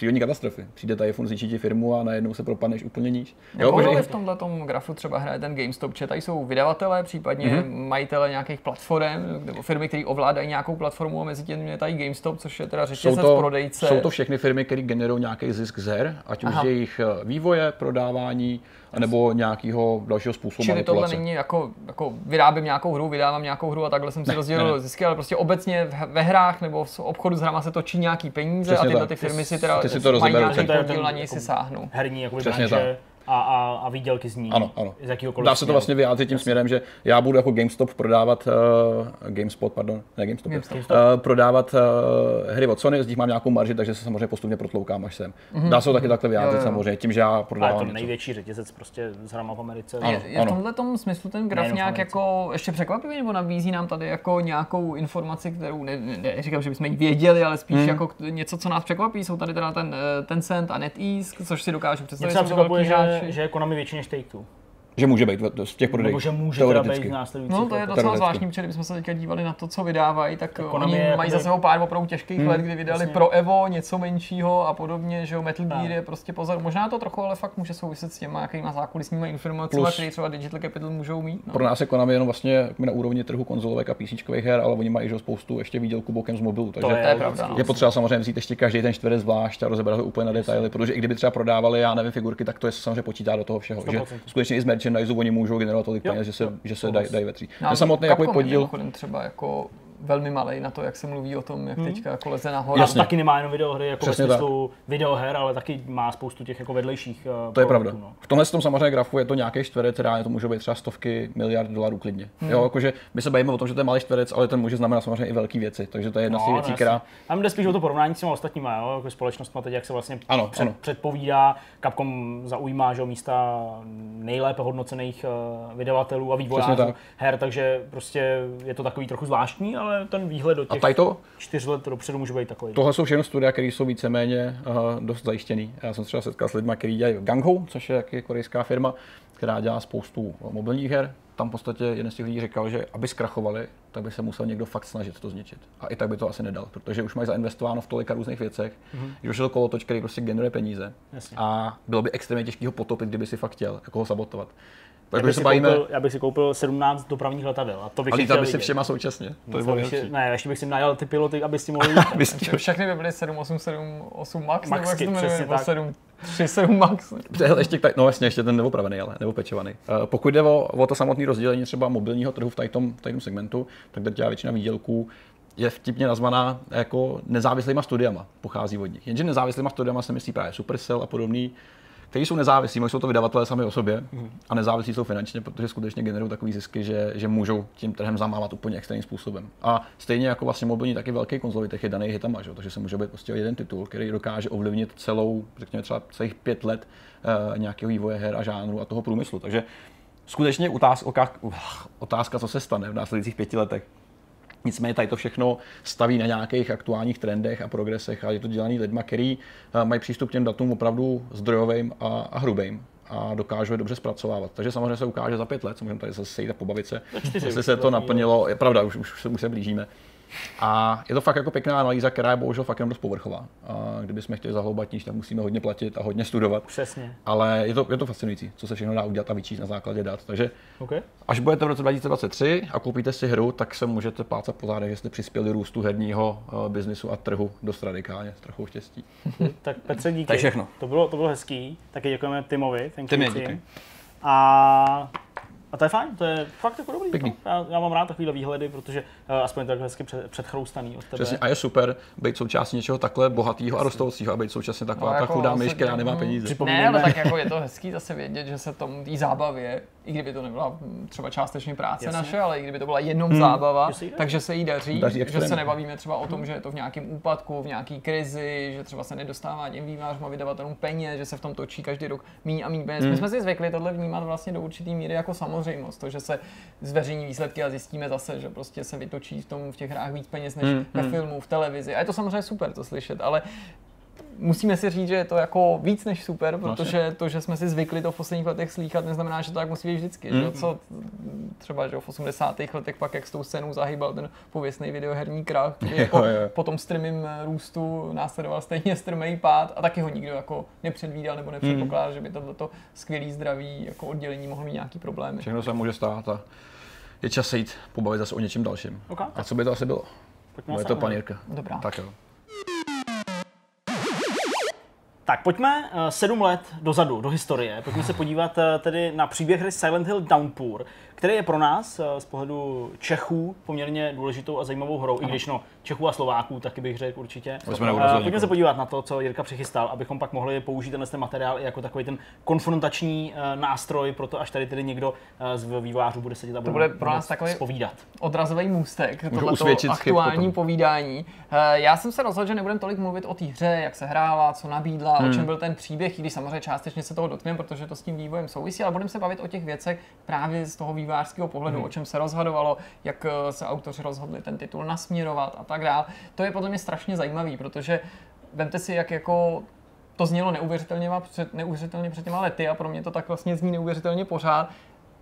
přírodní katastrofy. Přijde ta iPhone, zničí ti firmu a najednou se propadneš úplně níž. Jo, že... v tomhle grafu třeba hraje ten GameStop, že tady jsou vydavatelé, případně mm-hmm. majitele nějakých platform, nebo firmy, které ovládají nějakou platformu a mezi tím je tady GameStop, což je teda řetězec prodejce. Jsou to všechny firmy, které generují nějaký zisk z her, ať už jejich eh, vývoje, prodávání, nebo nějakého dalšího způsobu Čili manipulace. tohle není jako, jako vyrábím nějakou hru, vydávám nějakou hru a takhle jsem si rozdělil zisky, ale prostě obecně ve hrách nebo v obchodu s hrama se točí nějaký peníze Přesně a tyhle ty firmy si teda ty si to mají nějaký podíl na něj si sáhnou. Herní jako Přesně branže. tak a, a, a výdělky z ní. Ano, ano. Z jakýhokoliv Dá se to vlastně vyjádřit tím směrem, že já budu jako GameStop prodávat, uh, GameSpot, pardon, ne GameStop, GameStop. Uh, prodávat uh, hry od Sony, z nich mám nějakou marži, takže se samozřejmě postupně protloukám až sem. Mm-hmm. Dá se to taky takhle vyjádřit jo, jo. samozřejmě, tím, že já prodávám. Ale to největší řetězec prostě z hrama v Americe. Ano, je, je v tomhle tom smyslu ten graf nějak jako ještě překvapivý, nebo nabízí nám tady jako nějakou informaci, kterou ne, ne, ne říkám, že bychom ji věděli, ale spíš mm. jako něco, co nás překvapí. Jsou tady teda ten Tencent a NetEase, což si dokážu představit. Mě že, že Konami většině než Take-Two. Že může být v těch prodejích. Nebo že může teda být No to je docela zvláštní, protože kdybychom se teďka dívali na to, co vydávají, tak, tak oni mají jakoby... za sebou pár opravdu těžkých hmm, let, kdy vydali vlastně. pro Evo něco menšího a podobně, že jo, Metal Gear je prostě pozor. Možná to trochu ale fakt může souviset s těma nějakýma zákulisníma informacemi, které třeba Digital Capital můžou mít. No. Pro nás je Konami jenom vlastně na úrovni trhu konzolovek a PC her, ale oni mají že spoustu ještě výdělku bokem z mobilu. Takže to je, to je pravda. No. Je potřeba samozřejmě vzít ještě každý ten čtverec zvlášť a rozebrat ho úplně na detaily, protože i kdyby třeba prodávali, já nevím, figurky, tak to je samozřejmě počítá do toho všeho. Že skutečně i z merchandise oni můžou generovat tolik peněz, že se, že se dají daj vetří. No, Ten samotný jako podíl... třeba jako velmi malý na to, jak se mluví o tom, jak hmm. teďka jako leze nahoru. Jasně. Taky nemá jenom videohry jako Přesně ve smyslu tak. videoher, ale taky má spoustu těch jako vedlejších uh, To je pravda. No. V tomhle tom samozřejmě grafu je to nějaký čtverec, reálně to může být třeba stovky miliard dolarů klidně. Hmm. Jo, jakože my se bavíme o tom, že to je malý čtverec, ale ten může znamenat samozřejmě i velké věci. Takže to je jedna no, z těch věcí, která. Tam jde spíš o to porovnání s těmi ostatními, jo, jako společnostmi teď, jak se vlastně ano, před, ano. předpovídá. Capcom zaujímá že místa nejlépe hodnocených uh, vydavatelů a vývojářů her, takže prostě je to takový trochu zvláštní, ale ale ten výhled do těch a to, čtyř let dopředu může být takový. Tohle jsou všechno studia, které jsou víceméně uh, dost zajištěný. Já jsem se třeba setkal s lidmi, kteří dělají Gangho, což je jaký korejská firma, která dělá spoustu mobilních her. Tam v podstatě jeden z těch lidí říkal, že aby zkrachovali, tak by se musel někdo fakt snažit to zničit. A i tak by to asi nedal, protože už mají zainvestováno v tolika různých věcech, mm-hmm. že už je to kolotoč, který prostě generuje peníze. Jasně. A bylo by extrémně těžké ho potopit, kdyby si fakt chtěl jako ho sabotovat. Já bych, si bavíme... koupil, já bych si koupil 17 dopravních letadel a to bych a lítal by si všema současně. To no, bych si, ne, ještě bych si najal ty piloty, aby s tím mohli lítat. Všechny by byly 7878 Max, Maxky, nebo jak se to 7, 7 Max. ještě, no vlastně ještě ten neopravený, ale neopečovaný. Uh, pokud jde o, o to samotné rozdělení třeba mobilního trhu v tom, v segmentu, tak dělá většina výdělků je vtipně nazvaná jako nezávislýma studiama, pochází od nich. Jenže nezávislýma studiama se myslí právě Supercell a podobný kteří jsou nezávislí, jsou to vydavatelé sami o sobě mm. a nezávislí jsou finančně, protože skutečně generují takový zisky, že, že můžou tím trhem zamávat úplně extrémním způsobem. A stejně jako vlastně mobilní, taky velký konzolový trh je daný hitama, že? takže se může být prostě jeden titul, který dokáže ovlivnit celou, řekněme třeba celých pět let uh, nějakého vývoje her a žánru a toho průmyslu. Takže skutečně otázka, otázka, co se stane v následujících pěti letech, Nicméně tady to všechno staví na nějakých aktuálních trendech a progresech a je to dělaný lidma, který eh, mají přístup k těm datům opravdu zdrojovým a, a hrubým a dokážou je dobře zpracovávat. Takže samozřejmě se ukáže za pět let, co můžeme tady zase sejít a pobavit se, jestli se to naplnilo. Je pravda, už, už, už se blížíme. A je to fakt jako pěkná analýza, která je bohužel fakt jenom dost povrchová. A kdybychom chtěli zahloubat níž, tak musíme hodně platit a hodně studovat. Přesně. Ale je to, je to fascinující, co se všechno dá udělat a vyčíst na základě dat. Takže okay. až budete v roce 2023 a koupíte si hru, tak se můžete plácat po zádech, že jste přispěli růstu herního uh, biznisu a trhu dost radikálně, s trochou štěstí. tak Petře, díky. Tak všechno. To bylo, to bylo hezký. Taky děkujeme Timovi. Timy, díky. A a to je fajn, to je fakt jako dobrý. Pěkný. No. Já, já, mám rád takovýhle výhledy, protože uh, aspoň tak hezky před, předchroustaný od tebe. Přesně, a je super být součástí něčeho takhle bohatého a rostoucího a být současně taková no, ta jako chudá myš, která nemá peníze. Ne, ale tak jako je to hezký zase vědět, že se tomu té zábavě, i kdyby to nebyla třeba částečně práce Jasně. naše, ale i kdyby to byla jenom hmm. zábava, takže se jí daří, daří že se nebavíme třeba o tom, že je to v nějakém úpadku, v nějaký krizi, že třeba se nedostává těm vývářům a vydavatelům peněz, že se v tom točí každý rok míň a míň peněz. Hmm. My jsme si zvykli tohle vnímat vlastně do určité míry jako samozřejmost, to, že se zveřejní výsledky a zjistíme zase, že prostě se vytočí v tom v těch hrách víc peněz než hmm. ve hmm. filmu, v televizi. A je to samozřejmě super to slyšet, ale musíme si říct, že je to jako víc než super, no, protože to, že jsme si zvykli to v posledních letech slýchat, neznamená, že to tak musí být vždycky. Mm. Že? Co třeba že v 80. letech pak, jak s tou scénou zahýbal ten pověstný videoherní krach, který jo, jako jo. po tom strmým růstu následoval stejně strmý pád a taky ho nikdo jako nepředvídal nebo nepředpokládal, mm. že by tohleto skvělý zdraví jako oddělení mohlo mít nějaký problémy. Všechno se může stát a je čas jít pobavit zase o něčem dalším. Okay. A co by to asi bylo? je to panírka. Dobrá. Tak jo. Tak pojďme uh, sedm let dozadu, do historie. Pojďme se podívat uh, tedy na příběh hry Silent Hill Downpour, který je pro nás uh, z pohledu Čechů poměrně důležitou a zajímavou hrou, ano. i když no, Čechů a Slováků taky bych řekl určitě. Uh, pojďme se podívat na to, co Jirka přichystal, abychom pak mohli použít tenhle ten materiál i jako takový ten konfrontační uh, nástroj pro to, až tady tedy někdo uh, z vývářů bude sedět a bude, to bude pro nás takový spovídat. odrazový můstek, tohleto aktuální povídání. Uh, já jsem se rozhodl, že nebudem tolik mluvit o té hře, jak se hrála, co nabídla, hmm. o čem byl ten příběh, i když samozřejmě částečně se toho dotkneme, protože to s tím vývojem souvisí, ale budeme se bavit o těch věcech právě z toho vývářského pohledu, hmm. o čem se rozhodovalo, jak se autoři rozhodli ten titul nasměrovat a tak dále. To je podle mě strašně zajímavý, protože vemte si, jak jako to znělo neuvěřitelně, před, neuvěřitelně před těma lety a pro mě to tak vlastně zní neuvěřitelně pořád.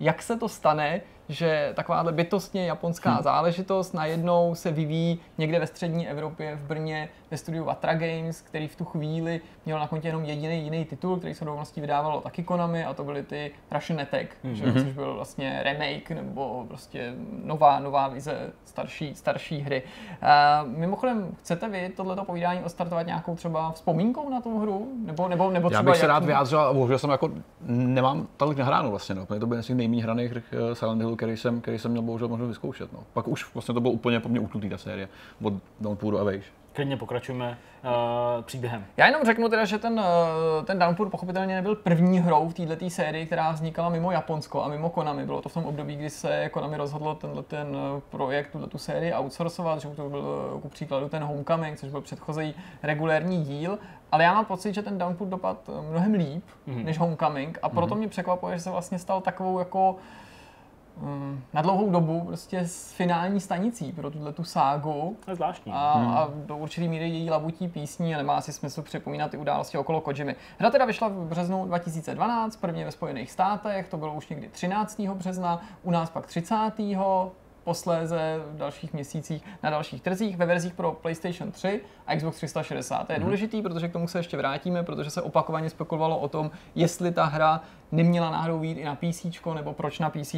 Jak se to stane, že takováhle bytostně japonská hmm. záležitost najednou se vyvíjí někde ve střední Evropě, v Brně, ve studiu Vatra Games, který v tu chvíli měl na kontě jenom jediný jiný titul, který se do vlastně vydávalo taky Konami a to byly ty Russian Attack, hmm. že, což byl vlastně remake nebo prostě nová, nová vize starší, starší hry. Uh, mimochodem, chcete vy tohleto povídání ostartovat nějakou třeba vzpomínkou na tu hru? Nebo, nebo, nebo třeba Já bych se rád vyjádřil, bohužel jsem jako nemám tolik nahráno vlastně, no. to byl z nejméně hraných eh, Silent Hill, který jsem, který jsem měl bohužel možnost vyzkoušet. No. Pak už vlastně to bylo úplně po mně utnutý ta série od Downpouru a vejš. Klidně pokračujeme uh, příběhem. Já jenom řeknu teda, že ten, uh, ten Downpour pochopitelně nebyl první hrou v této sérii, která vznikala mimo Japonsko a mimo Konami. Bylo to v tom období, kdy se Konami rozhodlo tenhle ten eh, projekt, tuto tu sérii outsourcovat, že to byl ku příkladu ten Homecoming, což byl předchozí regulérní díl. Ale já mám pocit, že ten Downpour dopad mnohem líp mm-hmm. než Homecoming a proto mm-hmm. mě překvapuje, že se vlastně stal takovou jako um, na dlouhou dobu prostě s finální stanicí pro tuhle tu ságu. To je zvláštní. A, hmm. a do určitý míry její labutí písní a nemá asi smysl připomínat ty události okolo Kojimy. Hra teda vyšla v březnu 2012, prvně ve Spojených státech, to bylo už někdy 13. března, u nás pak 30 posléze v dalších měsících na dalších trzích ve verzích pro PlayStation 3 a Xbox 360. To je mm-hmm. důležitý, protože k tomu se ještě vrátíme, protože se opakovaně spekulovalo o tom, jestli ta hra neměla náhodou být i na PC, nebo proč na PC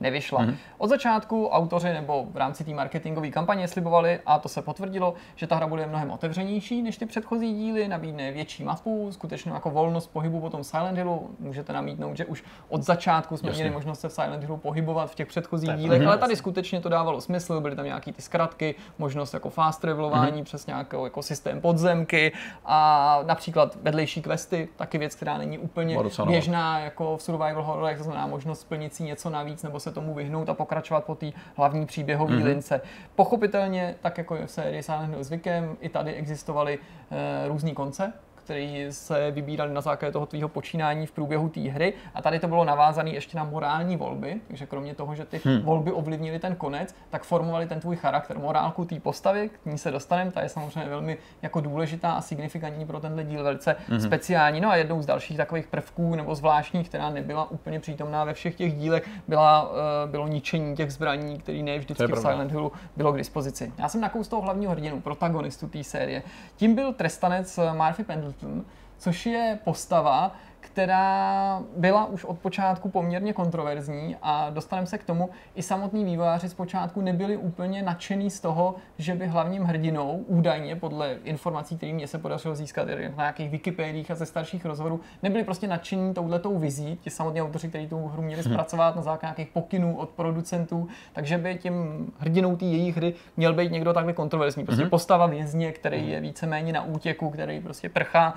nevyšla. Mm-hmm. Od začátku autoři nebo v rámci té marketingové kampaně slibovali, a to se potvrdilo, že ta hra bude mnohem otevřenější než ty předchozí díly, nabídne větší mapu, skutečně jako volnost pohybu po tom Silent Hillu. Můžete namítnout, že už od začátku jsme Jasně. měli možnost se v Silent Hillu pohybovat v těch předchozích tak, dílech, ale tady skutečně to dávalo smysl, byly tam nějaký ty zkratky, možnost jako fast travelování mm-hmm. přes nějaký jako systém podzemky a například vedlejší questy, taky věc, která není úplně běžná jako v survival hororech, to znamená možnost splnit si něco navíc nebo se tomu vyhnout a pokračovat po té hlavní příběhové mm-hmm. lince. Pochopitelně, tak jako v sérii Silent Hill zvykem, i tady existovaly e, různý konce, který se vybírali na základě toho tvýho počínání v průběhu té hry. A tady to bylo navázané ještě na morální volby, takže kromě toho, že ty hmm. volby ovlivnily ten konec, tak formovali ten tvůj charakter, morálku té postavy, k ní se dostaneme, ta je samozřejmě velmi jako důležitá a signifikantní pro tenhle díl, velice hmm. speciální. No a jednou z dalších takových prvků nebo zvláštních, která nebyla úplně přítomná ve všech těch dílech, byla, uh, bylo ničení těch zbraní, které ne vždycky v Silent Hillu bylo k dispozici. Já jsem nakous toho hlavního hrdinu, protagonistu té série. Tím byl trestanec Murphy Pendleton, Pendleton, což je postava, která byla už od počátku poměrně kontroverzní a dostaneme se k tomu, i samotní vývojáři zpočátku nebyli úplně nadšený z toho, že by hlavním hrdinou, údajně podle informací, které mě se podařilo získat na nějakých Wikipediích a ze starších rozhovorů, nebyli prostě nadšení touhletou vizí, ti samotní autoři, kteří tu hru měli mhm. zpracovat na základě nějakých pokynů od producentů, takže by tím hrdinou té jejich hry měl být někdo takhle kontroverzní. Prostě mm-hmm. postava vězně, který mhm. je víceméně na útěku, který prostě prchá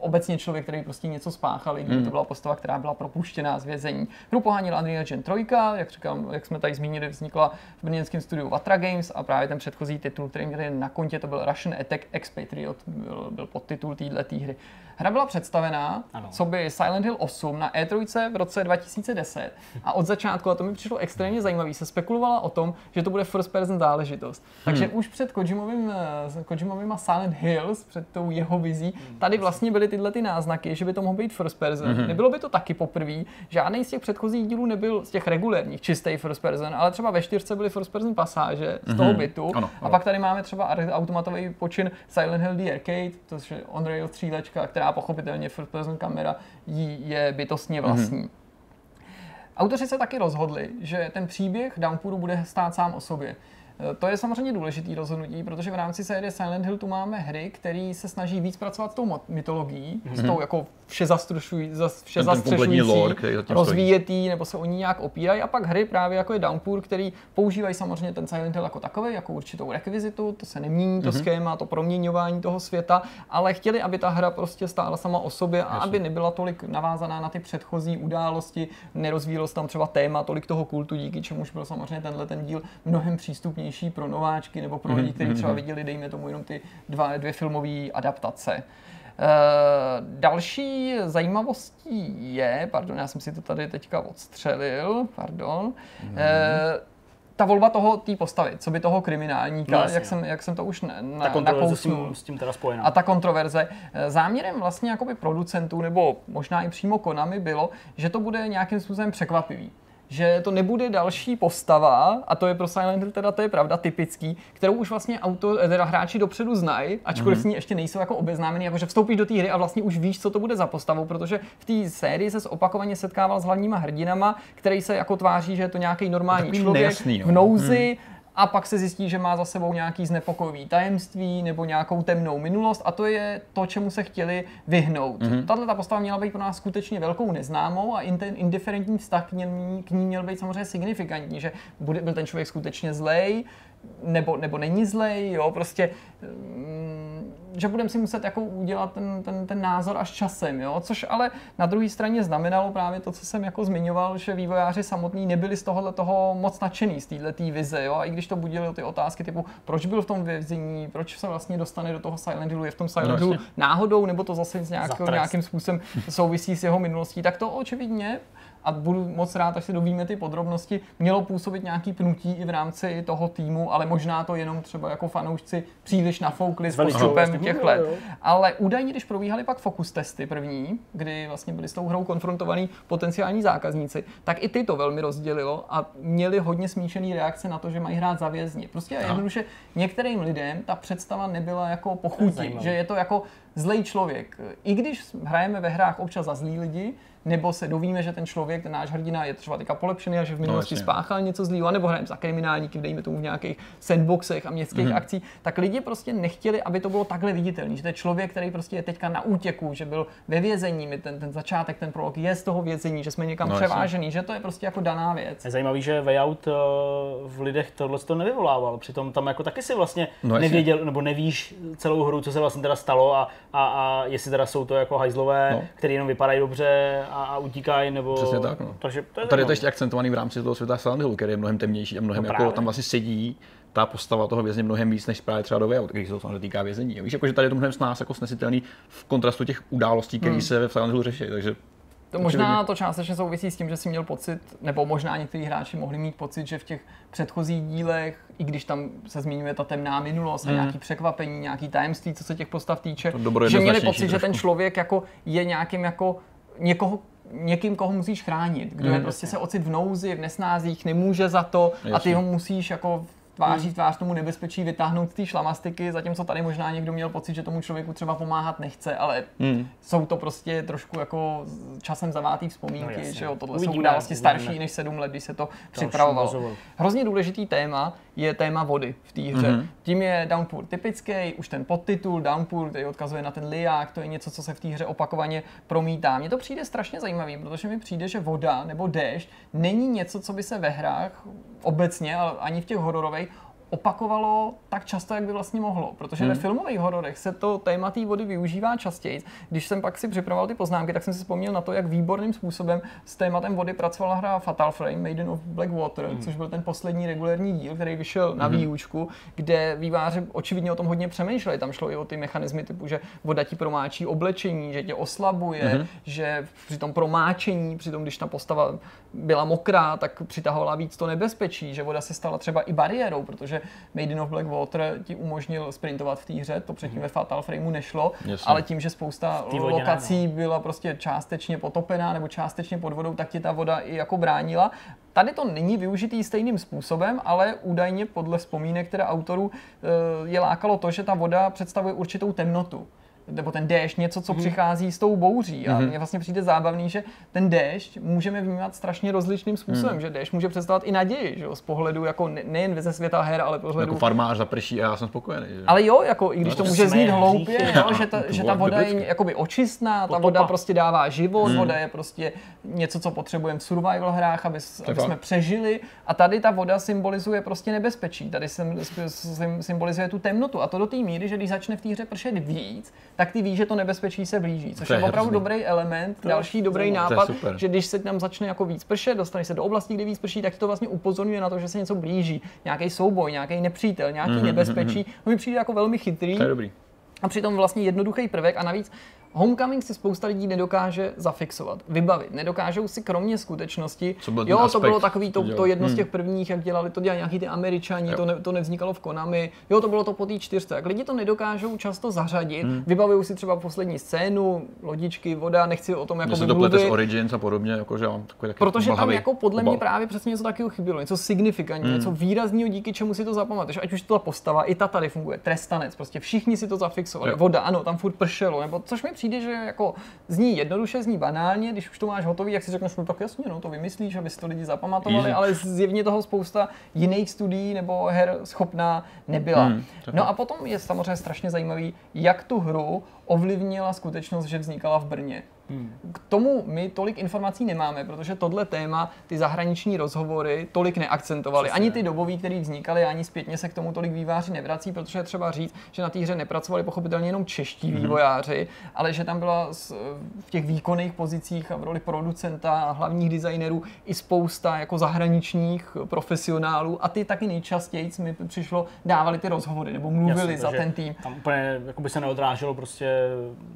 obecně člověk, který prostě něco spáchal, i mm. to byla postava, která byla propuštěná z vězení. Hru pohánil Unreal Engine 3, jak, říkám, jak jsme tady zmínili, vznikla v brněnském studiu Vatra Games a právě ten předchozí titul, který měli na kontě, to byl Russian Attack Expatriot, byl, byl podtitul této hry. Hra byla představená, ano. co by Silent Hill 8 na E3 v roce 2010 a od začátku, a to mi přišlo extrémně zajímavé, se spekulovala o tom, že to bude first person záležitost. Takže hmm. už před Kojimovým, eh, Kojimovým Silent Hills, před tou jeho vizí, tady vlastně byly tyhle ty náznaky, že by to mohlo být first person. Mm-hmm. Nebylo by to taky poprvé. Žádný z těch předchozích dílů nebyl z těch regulérních čistý first person, ale třeba ve čtyřce byly first person pasáže z toho mm-hmm. bytu. Ano, ano. A pak tady máme třeba automatový počin Silent Hill The Arcade, to je on-rail střílečka, která pochopitelně first person kamera jí je bytostně vlastní. Mm-hmm. Autoři se taky rozhodli, že ten příběh Downpouru bude stát sám o sobě. Eh, to je samozřejmě důležitý rozhodnutí, protože v rámci série Silent Hill tu máme hry, které se snaží víc pracovat s tou mytologií, mm-hmm. s tou jako vše, zastrušují, vše zastřešující, lore, rozvíjetý, nebo se o ní nějak opírají. A pak hry právě jako je Downpour, který používají samozřejmě ten Silent Hill jako takový, jako určitou rekvizitu, to se nemění, to mm-hmm. schéma, to proměňování toho světa, ale chtěli, aby ta hra prostě stála sama o sobě a Jasně. aby nebyla tolik navázaná na ty předchozí události, nerozvíjelo se tam třeba téma tolik toho kultu, díky čemuž byl samozřejmě tenhle ten díl mnohem přístupnější pro nováčky nebo pro lidi, mm-hmm. kteří třeba mhm. viděli, dejme tomu, jenom ty dva, dvě filmové adaptace. Uh, další zajímavostí je, pardon, já jsem si to tady teďka odstřelil, pardon, mm. ta volba toho té postavy, co by toho kriminálníka, no, jak, jsem, jak jsem to už na, ta kontroverze s tím, s tím teda spojená. A ta kontroverze. Eh, záměrem vlastně jakoby producentů, nebo možná i přímo Konami bylo, že to bude nějakým způsobem překvapivý že to nebude další postava, a to je pro Silent Hill teda to je pravda, typický, kterou už vlastně auto, eh, teda hráči dopředu znají, ačkoliv mm-hmm. s ní ještě nejsou jako obeznámení, jakože vstoupíš do té hry a vlastně už víš, co to bude za postavu, protože v té sérii se opakovaně setkával s hlavníma hrdinama, který se jako tváří, že je to nějaký normální člověk nejasný, no. v nouzi, mm a pak se zjistí, že má za sebou nějaký znepokojivý tajemství nebo nějakou temnou minulost a to je to, čemu se chtěli vyhnout. Mm-hmm. Tato ta postava měla být pro nás skutečně velkou neznámou a ten indiferentní vztah k ní, k ní měl být samozřejmě signifikantní, že bude, byl ten člověk skutečně zlej, nebo, nebo není zlej, jo, prostě, mm, že budeme si muset jako udělat ten, ten, ten názor až časem, jo, což ale na druhé straně znamenalo právě to, co jsem jako zmiňoval, že vývojáři samotní nebyli z tohohle toho moc nadšený, z této vize, jo, a i když to budili ty otázky typu, proč byl v tom vězení, proč se vlastně dostane do toho Silent Hillu, je v tom Silent no, Hillu náhodou, nebo to zase s nějakým způsobem souvisí s jeho minulostí, tak to očividně a budu moc rád, až se dovíme ty podrobnosti, mělo působit nějaký pnutí i v rámci toho týmu, ale možná to jenom třeba jako fanoušci příliš nafoukli s postupem těch let. Ale údajně, když probíhaly pak fokus testy první, kdy vlastně byli s tou hrou konfrontovaní potenciální zákazníci, tak i ty to velmi rozdělilo a měli hodně smíšený reakce na to, že mají hrát za vězni. Prostě jednoduše některým lidem ta představa nebyla jako pochutí, že je to jako zlej člověk. I když hrajeme ve hrách občas za zlý lidi, nebo se dovíme, že ten člověk, ten náš hrdina je třeba teďka polepšený a že v no, minulosti no, spáchal něco zlýho, nebo hrajeme za kriminálníky, dejme tomu v nějakých sandboxech a městských mm-hmm. akcí, tak lidi prostě nechtěli, aby to bylo takhle viditelné, že to je člověk, který prostě je teďka na útěku, že byl ve vězení, my ten, ten začátek, ten prolog je z toho vězení, že jsme někam no, převážený, jasně. že to je prostě jako daná věc. Je zajímavý, že Way Out uh, v lidech tohle to nevyvolával, přitom tam jako taky si vlastně no, nevěděl, nebo nevíš celou hru, co se vlastně teda stalo a, a, a jestli teda jsou to jako hajzlové, no. který jenom vypadají dobře a, a utíkají, nebo... Přesně tak, no. Takže to je tady je to ještě akcentovaný v rámci toho světa Silent Hillu, který je mnohem temnější a mnohem no jako tam vlastně sedí ta postava toho vězně mnohem víc než právě třeba do Way když se to samozřejmě týká vězení. Víš, jako, že tady je to mnohem s nás jako snesitelný v kontrastu těch událostí, které hmm. se ve Silent Hillu řeší. Takže to možná to částečně souvisí s tím, že si měl pocit, nebo možná někteří hráči mohli mít pocit, že v těch předchozích dílech, i když tam se zmiňuje ta temná minulost mm. a hmm. nějaký překvapení, nějaký tajemství, co se těch postav týče, že měli pocit, trošku. že ten člověk jako je nějakým jako někoho někým, koho musíš chránit, kdo mm, je prostě se ocit v nouzi, v nesnázích, nemůže za to jasně. a ty ho musíš jako tváří hmm. tvář tomu nebezpečí vytáhnout z té šlamastiky, zatímco tady možná někdo měl pocit, že tomu člověku třeba pomáhat nechce, ale hmm. jsou to prostě trošku jako časem zavátý vzpomínky, no, že jo, tohle uvidíme, jsou události starší než sedm let, když se to připravovalo. Hrozně důležitý téma je téma vody v té hře. Mm-hmm. Tím je Downpour typický, už ten podtitul Downpour, který odkazuje na ten liák, to je něco, co se v té hře opakovaně promítá. Mně to přijde strašně zajímavý, protože mi přijde, že voda nebo déšť není něco, co by se ve hrách obecně, ale ani v těch hororových opakovalo tak často, jak by vlastně mohlo. Protože hmm. ve filmových hororech se to téma té vody využívá častěji. Když jsem pak si připravoval ty poznámky, tak jsem si vzpomněl na to, jak výborným způsobem s tématem vody pracovala hra Fatal Frame, Maiden of Black Water, hmm. což byl ten poslední regulární díl, který vyšel na hmm. výučku, kde výváři očividně o tom hodně přemýšleli. Tam šlo i o ty mechanismy typu, že voda ti promáčí oblečení, že tě oslabuje, hmm. že při tom promáčení, při tom, když ta postava byla mokrá, tak přitahovala víc to nebezpečí, že voda se stala třeba i bariérou, protože Maiden of Blackwater ti umožnil sprintovat v té hře, to předtím mm. ve Fatal Frameu nešlo, Jasně. ale tím, že spousta lokací no. byla prostě částečně potopená nebo částečně pod vodou, tak ti ta voda i jako bránila. Tady to není využitý stejným způsobem, ale údajně podle vzpomínek které autorů eh, je lákalo to, že ta voda představuje určitou temnotu nebo ten déšť, něco, co mm. přichází s tou bouří. A mm. mně vlastně přijde zábavný, že ten déšť můžeme vnímat strašně rozličným způsobem, mm. že déšť může představovat i naději, že jo, z pohledu jako ne, nejen ze světa her, ale pohledu... Jako farmář zaprší a já jsem spokojený. Že? Ale jo, jako i když no, to může znít hloupě, jo, že, ta, že ta voda je jakoby očistná, ta voda prostě dává život, mm. voda je prostě něco, co potřebujeme v survival hrách, aby, aby jsme přežili a tady ta voda symbolizuje prostě nebezpečí, tady symbolizuje tu temnotu a to do té míry, že když začne v té hře pršet víc, tak ty víš, že to nebezpečí se blíží, což to je, je opravdu dobrý element, to další dobrý nápad, že když se tam začne jako víc pršet, dostane se do oblasti, kde víc prší, tak to vlastně upozorňuje na to, že se něco blíží, nějaký souboj, nějaký nepřítel, nějaký mm-hmm. nebezpečí. To mi přijde jako velmi chytrý. To je dobrý. A přitom vlastně jednoduchý prvek a navíc Homecoming si spousta lidí nedokáže zafixovat, vybavit. Nedokážou si kromě skutečnosti, Co byl jo, aspekt, to bylo takový to, to jedno hmm. z těch prvních, jak dělali, to dělali nějaký ty američani, to, ne, to nevznikalo v Konami, jo, to bylo to po té čtyřce. Jak lidi to nedokážou často zařadit, hmm. vybavují si třeba poslední scénu, lodičky, voda, nechci o tom jako se to plete s Origins a podobně, jako, že mám takový Protože tam jako podle mě právě přesně něco takového chybělo, něco signifikantního, hmm. něco výrazného, díky čemu si to zapamatuješ, ať už to ta postava, i ta tady funguje, trestanec, prostě všichni si to zafixovali. Jo. Voda, ano, tam furt pršelo, nebo což mi přijde, že jako zní jednoduše, zní banálně, když už to máš hotový, jak si řekneš, no tak jasně, no to vymyslíš, aby si to lidi zapamatovali, Easy. ale zjevně toho spousta jiných studií nebo her schopná nebyla. Hmm, no a potom je samozřejmě strašně zajímavý, jak tu hru ovlivnila skutečnost, že vznikala v Brně. Hmm. K tomu my tolik informací nemáme, protože tohle téma ty zahraniční rozhovory tolik neakcentovaly. Přesně. Ani ty dobové, které vznikaly, ani zpětně se k tomu tolik výváři nevrací, protože je třeba říct, že na té hře nepracovali pochopitelně jenom čeští hmm. vývojáři, ale že tam byla v těch výkonných pozicích a v roli producenta a hlavních designerů i spousta jako zahraničních profesionálů a ty taky nejčastěji mi přišlo dávali ty rozhovory nebo mluvili Jasně, za ten tým. Tam úplně jako by se neodráželo prostě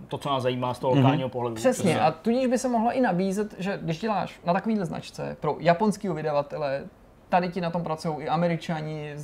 to, co nás zajímá z toho lokálního mm-hmm. pohledu. Přesně Přesně, a tudíž by se mohla i nabízet, že když děláš na takovýhle značce pro japonského vydavatele tady ti na tom pracují i američani,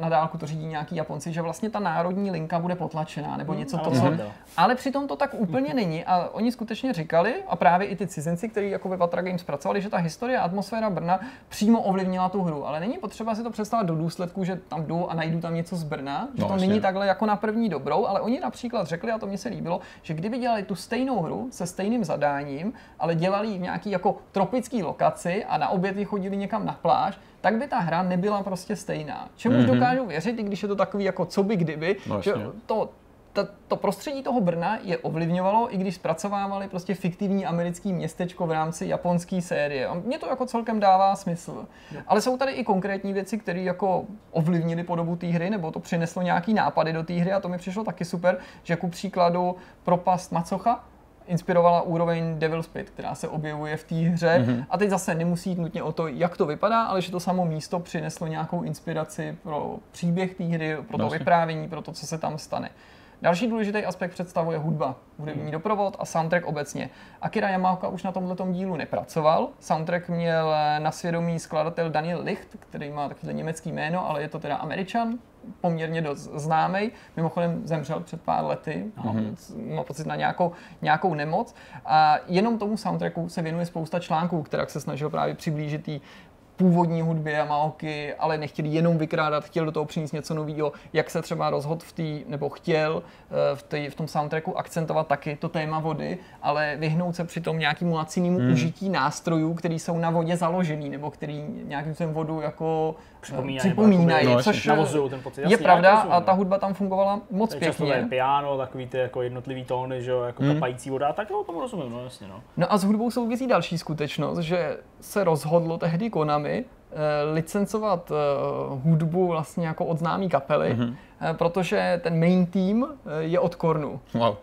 na dálku to řídí nějaký Japonci, že vlastně ta národní linka bude potlačená nebo hmm, něco to, co... Ale přitom to tak úplně není a oni skutečně říkali, a právě i ty cizinci, kteří jako ve Vatra Games pracovali, že ta historie a atmosféra Brna přímo ovlivnila tu hru, ale není potřeba si to představit do důsledku, že tam jdu a najdu tam něco z Brna, že no, to není takhle jako na první dobrou, ale oni například řekli, a to mně se líbilo, že kdyby dělali tu stejnou hru se stejným zadáním, ale dělali ji v nějaký jako tropický lokaci a na obědy chodili někam na pláž, tak by ta hra nebyla prostě stejná. Čemu mm-hmm. dokážu věřit, i když je to takový jako co by kdyby, no, že to, to, to prostředí toho Brna je ovlivňovalo, i když zpracovávali prostě fiktivní americký městečko v rámci japonské série. A mně to jako celkem dává smysl. Jo. Ale jsou tady i konkrétní věci, které jako ovlivnily podobu té hry, nebo to přineslo nějaký nápady do té hry a to mi přišlo taky super, že ku příkladu propast Macocha, inspirovala úroveň Devil's Pit, která se objevuje v té hře. Mm-hmm. A teď zase nemusí jít nutně o to, jak to vypadá, ale že to samo místo přineslo nějakou inspiraci pro příběh té hry, pro to vyprávění, pro to, co se tam stane. Další důležitý aspekt představuje hudba, hudební hmm. doprovod a soundtrack obecně. Akira Yamaoka už na tomto dílu nepracoval. Soundtrack měl na svědomí skladatel Daniel Licht, který má takové německý jméno, ale je to teda Američan, poměrně dost známý. Mimochodem zemřel před pár lety, mm-hmm. má pocit na nějakou, nějakou nemoc. A jenom tomu soundtracku se věnuje spousta článků, která se snažil právě přiblížit původní hudbě a Maoky, ale nechtěli jenom vykrádat, chtěl do toho přinést něco nového, jak se třeba rozhodl v té, nebo chtěl eh, v, tý, v tom soundtracku akcentovat taky to téma vody, ale vyhnout se přitom nějakému lacinému hmm. užití nástrojů, který jsou na vodě založený, nebo který nějakým způsobem vodu jako připomínají, připomínají no, což navozují ten pocit. Jasně, je pravda a ta hudba tam fungovala moc to je pěkně. Často piano, takový ty jako jednotlivý tóny, že jo, jako hmm. kapající voda, tak jo, tomu rozumím, no jasně. No. no a s hudbou souvisí další skutečnost, že se rozhodlo tehdy Konami eh, licencovat uh, hudbu vlastně jako od známý kapely, mm-hmm. protože ten main team je od Kornu. Wow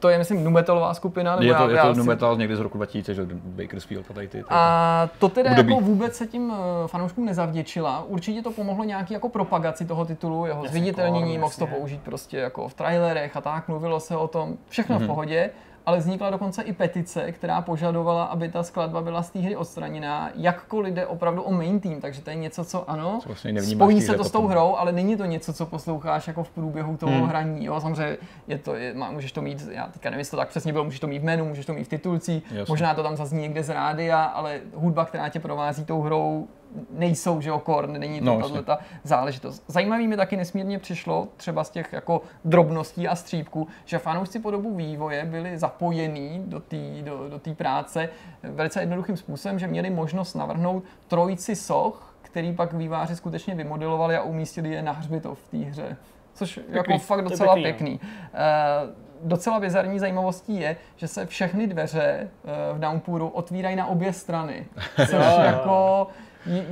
to je, myslím, numetalová skupina. Nebo je to, já, je to numetal někdy z roku 2000, že Bakersfield a tady ty. A to teda jako vůbec se tím eh, fanouškům nezavděčila. Určitě to pomohlo nějaký jako propagaci toho titulu, jeho zviditelnění, mohl to použít prostě jako v trailerech a tak, mluvilo se o tom, všechno mm-hmm. v mhm. pohodě ale vznikla dokonce i petice, která požadovala, aby ta skladba byla z té hry odstraněná, jakkoliv jde opravdu o main team, takže to je něco, co ano, vlastně spojí se to s tou hrou, ale není to něco, co posloucháš jako v průběhu toho hmm. hraní. Jo, samozřejmě je to, je, má, můžeš to mít, já teďka nevím, jestli to tak přesně bylo, můžeš to mít v menu, můžeš to mít v titulcích, možná to tam zazní někde z rádia, ale hudba, která tě provází tou hrou, nejsou, že okor, není to no, ta záležitost. Zajímavý mi taky nesmírně přišlo, třeba z těch jako drobností a střípků, že fanoušci po dobu vývoje byli zapojení do té do, do tý práce velice jednoduchým způsobem, že měli možnost navrhnout trojici soch, který pak výváři skutečně vymodelovali a umístili je na hřbitov v té hře. Což pěkný, jako fakt docela pěkný. pěkný. Uh, docela bizarní zajímavostí je, že se všechny dveře uh, v Downpouru otvírají na obě strany. Což jako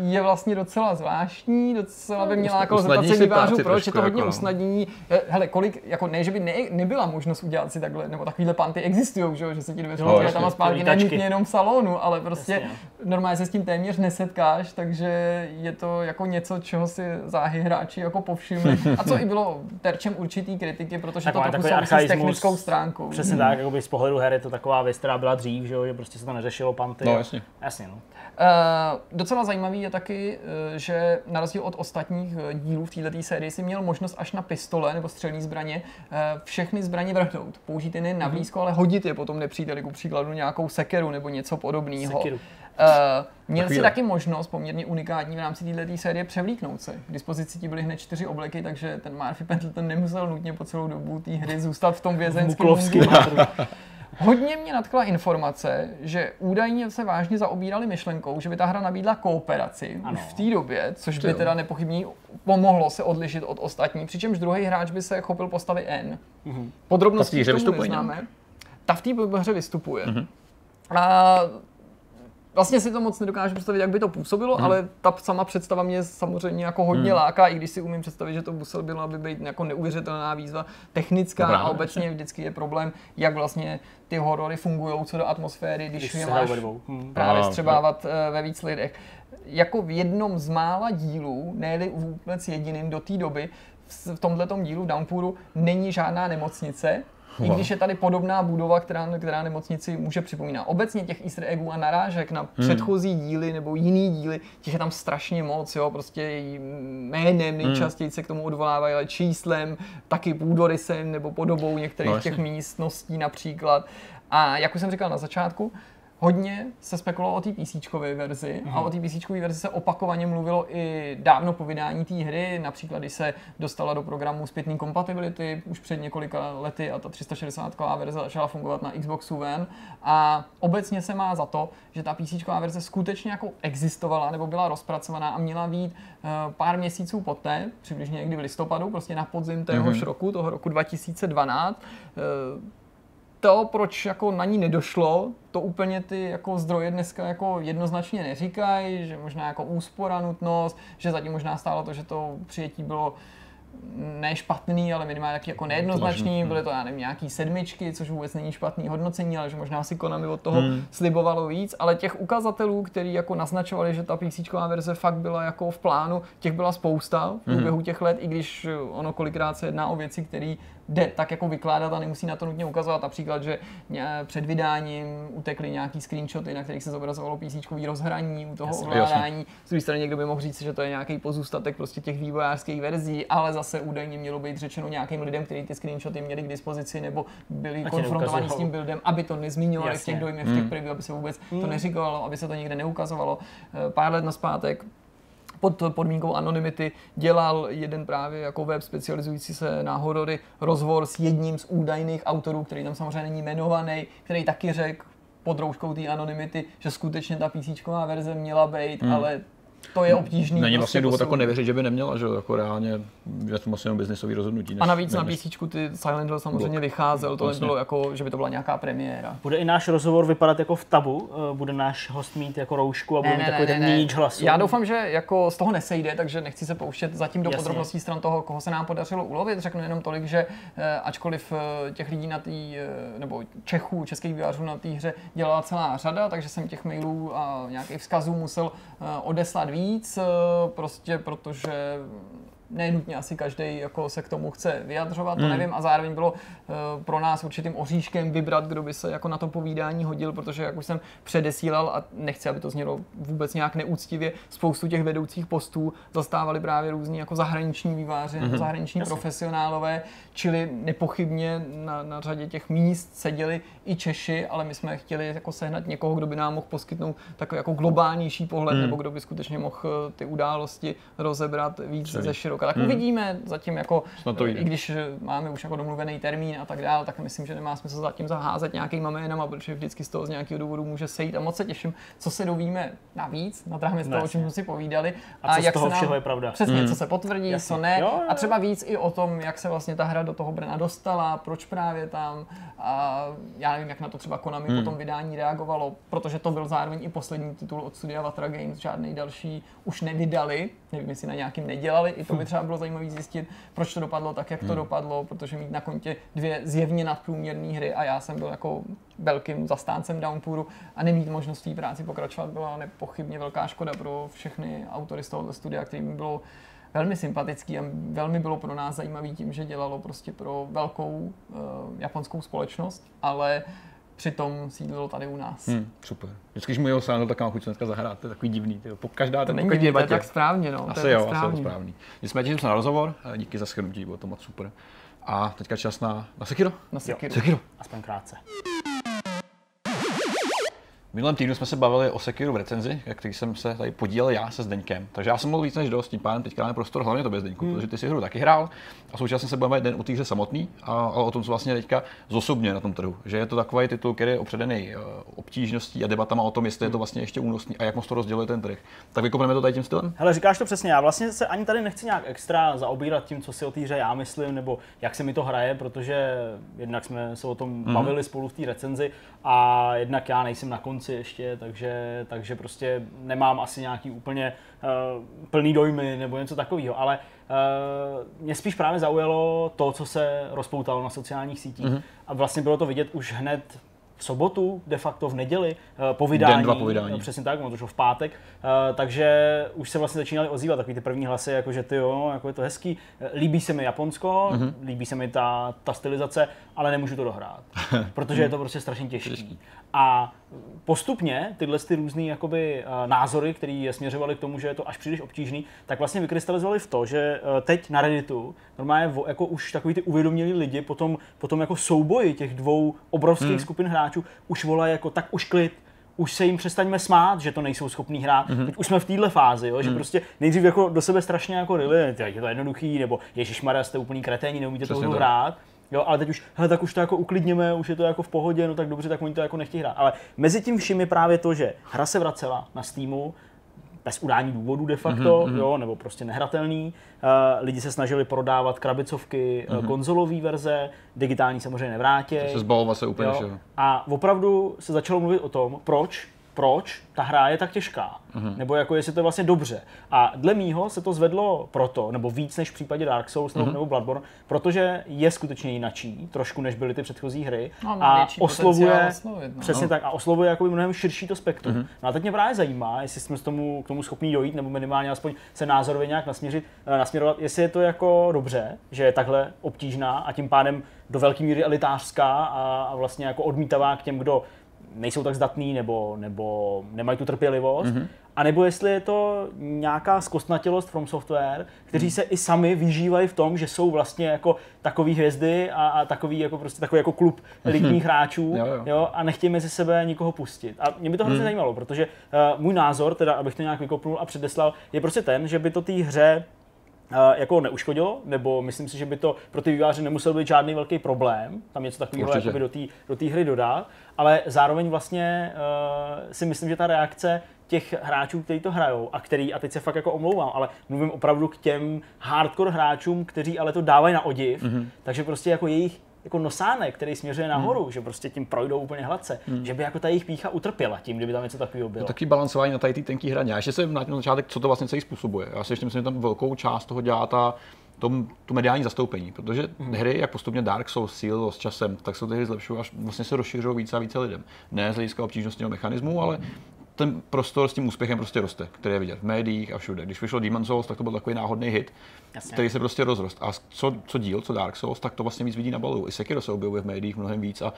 je vlastně docela zvláštní, docela by měla jako zeptat se vývářů, proč je to hodně jako, usnadnění. Hele, kolik, jako ne, že by ne, nebyla možnost udělat si takhle, nebo takovýhle panty existují, že, že se ti dveře no, tam a zpátky není jenom v salonu, ale prostě jasně, no. normálně se s tím téměř nesetkáš, takže je to jako něco, čeho si záhy hráči jako povšimli. A co i bylo terčem určitý kritiky, protože to trochu souvisí s technickou stránkou. Přesně hmm. tak, jako z pohledu her je to taková věc, která byla dřív, že, že prostě se to neřešilo panty. No, jasně. jasně no. Uh, docela zajímavý je taky, uh, že na rozdíl od ostatních uh, dílů v této sérii si měl možnost až na pistole nebo střelní zbraně uh, všechny zbraně vrhnout. Použít je nejen na mhm. blízko, ale hodit je potom nepříteli, ku příkladu nějakou sekeru nebo něco podobného. Uh, měl Takový si taky možnost, poměrně unikátní v rámci této série, převlíknout se. K dispozici ti byly hned čtyři obleky, takže ten Murphy Pendleton nemusel nutně po celou dobu té hry zůstat v tom vězenském Hodně mě natkla informace, že údajně se vážně zaobírali myšlenkou, že by ta hra nabídla kooperaci ano. už v té době, což by teda nepochybně pomohlo se odlišit od ostatních, přičemž druhý hráč by se chopil postavy N. Mm-hmm. Podrobnosti v té neznáme. Ta v té hře vystupuje. Mm-hmm. A vlastně si to moc nedokážu představit, jak by to působilo, hmm. ale ta sama představa mě samozřejmě jako hodně hmm. láká, i když si umím představit, že to muselo bylo, aby být jako neuvěřitelná výzva technická Dobrá, a obecně vždycky je problém, jak vlastně ty horory fungují co do atmosféry, když, když je máš hmm. právě střebávat uh, ve víc lidech. Jako v jednom z mála dílů, ne vůbec jediným do té doby, v tomto dílu Downpouru není žádná nemocnice, wow. i když je tady podobná budova, která, která nemocnici může připomínat. Obecně těch easter eggů a narážek na hmm. předchozí díly nebo jiný díly, těch je tam strašně moc, jo, prostě jménem hmm. nejčastěji se k tomu odvolávají, ale číslem, taky půdorysem nebo podobou některých no, těch místností například. A jak už jsem říkal na začátku, Hodně se spekulovalo o té PC verzi mm. a o té PC verzi se opakovaně mluvilo i dávno po vydání té hry, například když se dostala do programu zpětný compatibility už před několika lety a ta 360 verze začala fungovat na Xbox One a obecně se má za to, že ta PC verze skutečně jako existovala nebo byla rozpracovaná a měla být uh, pár měsíců poté, přibližně někdy v listopadu, prostě na podzim téhož mm-hmm. roku, toho roku 2012. To, proč jako na ní nedošlo, to úplně ty jako zdroje dneska jako jednoznačně neříkají, že možná jako úspora, nutnost, že zatím možná stálo to, že to přijetí bylo ne špatný, ale minimálně taky jako nejednoznačný, byly to já nevím, nějaký sedmičky, což vůbec není špatný hodnocení, ale že možná si Konami od toho hmm. slibovalo víc, ale těch ukazatelů, který jako naznačovali, že ta PC verze fakt byla jako v plánu, těch byla spousta v průběhu hmm. těch let, i když ono kolikrát se jedná o věci, které jde tak jako vykládat a nemusí na to nutně ukazovat. Například, že před vydáním utekly nějaký screenshoty, na kterých se zobrazovalo PC rozhraní u toho ovládání. Z druhé strany někdo by mohl říct, že to je nějaký pozůstatek prostě těch vývojářských verzí, ale zase údajně mělo být řečeno nějakým lidem, kteří ty screenshoty měli k dispozici nebo byli konfrontovaní s tím buildem, aby to nezmiňovali v těch dojmech, v těch hmm. preview, aby se vůbec hmm. to neříkalo, aby se to nikde neukazovalo. Eh, pár let naspátek pod podmínkou anonymity dělal jeden právě jako web specializující se na horory rozhovor s jedním z údajných autorů, který tam samozřejmě není jmenovaný, který taky řekl pod rouškou té anonymity, že skutečně ta PC verze měla být, hmm. ale to je obtížný. Není vlastně prostě důvod jako nevěřit, že by neměla, že jako reálně je to vlastně biznisový rozhodnutí. Než, a navíc na PC ty Silent Hill samozřejmě blok. vycházel, to vlastně. nebylo jako, že by to byla nějaká premiéra. Bude i náš rozhovor vypadat jako v tabu? Eh, bude náš host mít jako roušku a bude ne, mít ne, takový ne, ten níč hlasu? Já doufám, že jako z toho nesejde, takže nechci se pouštět zatím do Jasně. podrobností stran toho, koho se nám podařilo ulovit. Řeknu jenom tolik, že eh, ačkoliv eh, těch lidí na té, nebo Čechů, českých vývářů na té hře dělala celá řada, takže jsem těch mailů a nějakých vzkazů musel odeslat víc, prostě protože nenutně asi každý jako se k tomu chce vyjadřovat, to mm. nevím, a zároveň bylo uh, pro nás určitým oříškem vybrat, kdo by se jako na to povídání hodil, protože jak už jsem předesílal a nechci, aby to znělo vůbec nějak neúctivě, spoustu těch vedoucích postů zastávali právě různí jako zahraniční výváři, mm-hmm. zahraniční Jasně. profesionálové, čili nepochybně na, na řadě těch míst seděli i Češi, ale my jsme chtěli jako sehnat někoho, kdo by nám mohl poskytnout takový jako globálnější pohled, mm. nebo kdo by skutečně mohl eh, ty události rozebrat víc ze širok roka. Tak hmm. uvidíme, zatím jako, to i když máme už jako domluvený termín a tak dále, tak myslím, že nemá smysl zatím zaházet nějakýma jménama, protože vždycky z toho z nějakého důvodu může sejít a moc se těším, co se dovíme navíc, nad rámec toho, o čem jsme si povídali. A, co jak z toho všeho je pravda. Přesně, hmm. co se potvrdí, Jasně. co ne. Jo, jo. A třeba víc i o tom, jak se vlastně ta hra do toho Brna dostala, proč právě tam. A já nevím, jak na to třeba Konami hmm. po tom vydání reagovalo, protože to byl zároveň i poslední titul od studia Vatra Games, žádný další už nevydali, nevím, jestli na nějakým nedělali, i to by třeba bylo zajímavé zjistit, proč to dopadlo tak, jak to hmm. dopadlo, protože mít na kontě dvě zjevně nadprůměrné hry a já jsem byl jako velkým zastáncem Downpouru a nemít možnost té práci pokračovat byla nepochybně velká škoda pro všechny autory z tohoto studia, kterým bylo velmi sympatický a velmi bylo pro nás zajímavý tím, že dělalo prostě pro velkou uh, japonskou společnost, ale přitom sídlilo tady u nás. Hmm, super. Vždycky, když mu jeho sáno, tak mám chuť dneska zahrát. To je takový divný. Tyjo. Po každá, to není divný, to je tak správně. No. Asi jo, správně. asi jo, správný. Nicméně těším se na rozhovor. Díky za shrnutí, bylo to moc super. A teďka čas na, na Sekiro? Na Sekiro. Sekiro. Aspoň krátce minulém týdnu jsme se bavili o Sekiru v recenzi, jak který jsem se tady podílel já se Zdeňkem. Takže já jsem mohl víc než dost, tím pádem teďka máme prostor hlavně tobě Zdeňku, hmm. protože ty si hru taky hrál a současně se budeme jeden o té hře samotný a, a, o tom, co vlastně teďka zosobně na tom trhu. Že je to takový titul, který je opředený uh, obtížností a debatama o tom, jestli je to vlastně ještě únosný a jak moc to rozděluje ten trh. Tak vykopneme to tady tím stylem? Hele, říkáš to přesně. Já vlastně se ani tady nechci nějak extra zaobírat tím, co si o té hře já myslím, nebo jak se mi to hraje, protože jednak jsme se o tom hmm. bavili spolu v té recenzi a jednak já nejsem na konci ještě, takže takže, prostě nemám asi nějaký úplně uh, plný dojmy nebo něco takového, ale uh, mě spíš právě zaujalo to, co se rozpoutalo na sociálních sítích mm-hmm. a vlastně bylo to vidět už hned v sobotu, de facto v neděli, eh, po vydání. Den dva po vydání. Přesně tak, ono to šlo v pátek. Takže už se vlastně začínaly ozývat takový ty první hlasy, jako že ty jo, jako je to hezký. Líbí se mi Japonsko, mm-hmm. líbí se mi ta, ta stylizace, ale nemůžu to dohrát, protože je to prostě strašně těžký. A postupně tyhle ty různé jakoby, názory, které směřovaly k tomu, že je to až příliš obtížný, tak vlastně vykrystalizovaly v to, že teď na Redditu normálně jako už takový ty uvědomělí lidi potom, potom jako souboji těch dvou obrovských hmm. skupin hráčů už volají jako tak už klid, už se jim přestaňme smát, že to nejsou schopní hrát. Mm-hmm. Teď už jsme v téhle fázi, jo, že mm. prostě nejdřív jako do sebe strašně jako rili, je to jednoduchý, nebo Ježíš Maria, jste úplný kreténi, neumíte to hrát. Jo, ale teď už, hele, tak už to jako uklidněme, už je to jako v pohodě, no tak dobře, tak oni to jako nechtějí hrát. Ale mezi tím vším je právě to, že hra se vracela na Steamu, bez udání důvodu de facto, mm-hmm. jo, nebo prostě nehratelný. Uh, lidi se snažili prodávat krabicovky, mm-hmm. konzolové verze, digitální samozřejmě nevrátě. Se zbavovat se úplně jo. A opravdu se začalo mluvit o tom, proč proč ta hra je tak těžká, mm-hmm. nebo jako jestli to je vlastně dobře. A dle mýho se to zvedlo proto, nebo víc než v případě Dark Souls mm-hmm. nebo Bloodborne, protože je skutečně jinačí, trošku než byly ty předchozí hry no, a oslovuje, oslovit, no. přesně tak, a oslovuje jako mnohem širší to spektrum. Mm-hmm. No a teď mě právě zajímá, jestli jsme s tomu, k tomu schopni dojít, nebo minimálně aspoň se názorově nějak nasměřit, eh, nasměrovat, jestli je to jako dobře, že je takhle obtížná a tím pádem do velké míry elitářská a, a vlastně jako odmítavá k těm, kdo nejsou tak zdatný nebo, nebo nemají tu trpělivost, mm-hmm. a nebo jestli je to nějaká zkostnatělost From Software, kteří mm. se i sami vyžívají v tom, že jsou vlastně jako takový hvězdy a, a takový jako prostě takový jako klub elitních hráčů jo, jo. Jo, a nechtějí mezi sebe nikoho pustit. A mě by to hrozně mm. zajímalo, protože uh, můj názor, teda abych to nějak vykopnul a předeslal, je prostě ten, že by to té hře jako neuškodilo, nebo myslím si, že by to pro ty výváře nemusel být žádný velký problém, tam něco takového do té do hry dodat, ale zároveň vlastně uh, si myslím, že ta reakce těch hráčů, kteří to hrajou a který, a teď se fakt jako omlouvám, ale mluvím opravdu k těm hardcore hráčům, kteří ale to dávají na odiv, mm-hmm. takže prostě jako jejich jako nosánek, který směřuje nahoru, hmm. že prostě tím projdou úplně hladce, hmm. že by jako ta jejich pícha utrpěla tím, kdyby tam něco takového bylo. To taky balancování na tady té tenké hraně. A ještě se na začátek, co to vlastně celý způsobuje. Já si ještě myslím, že tam velkou část toho dělá ta tom, tu mediální zastoupení, protože hmm. hry, jak postupně Dark Souls síl s časem, tak se ty hry zlepšují až vlastně se rozšiřují více a více lidem. Ne z hlediska obtížnostního mechanismu, ale ten prostor s tím úspěchem prostě roste, který je vidět v médiích a všude. Když vyšlo Demon Souls, tak to byl takový náhodný hit, Jasně. který se prostě rozrost. A co, co díl, co Dark Souls, tak to vlastně víc vidí na balu. I Sekiro se objevuje v médiích mnohem víc a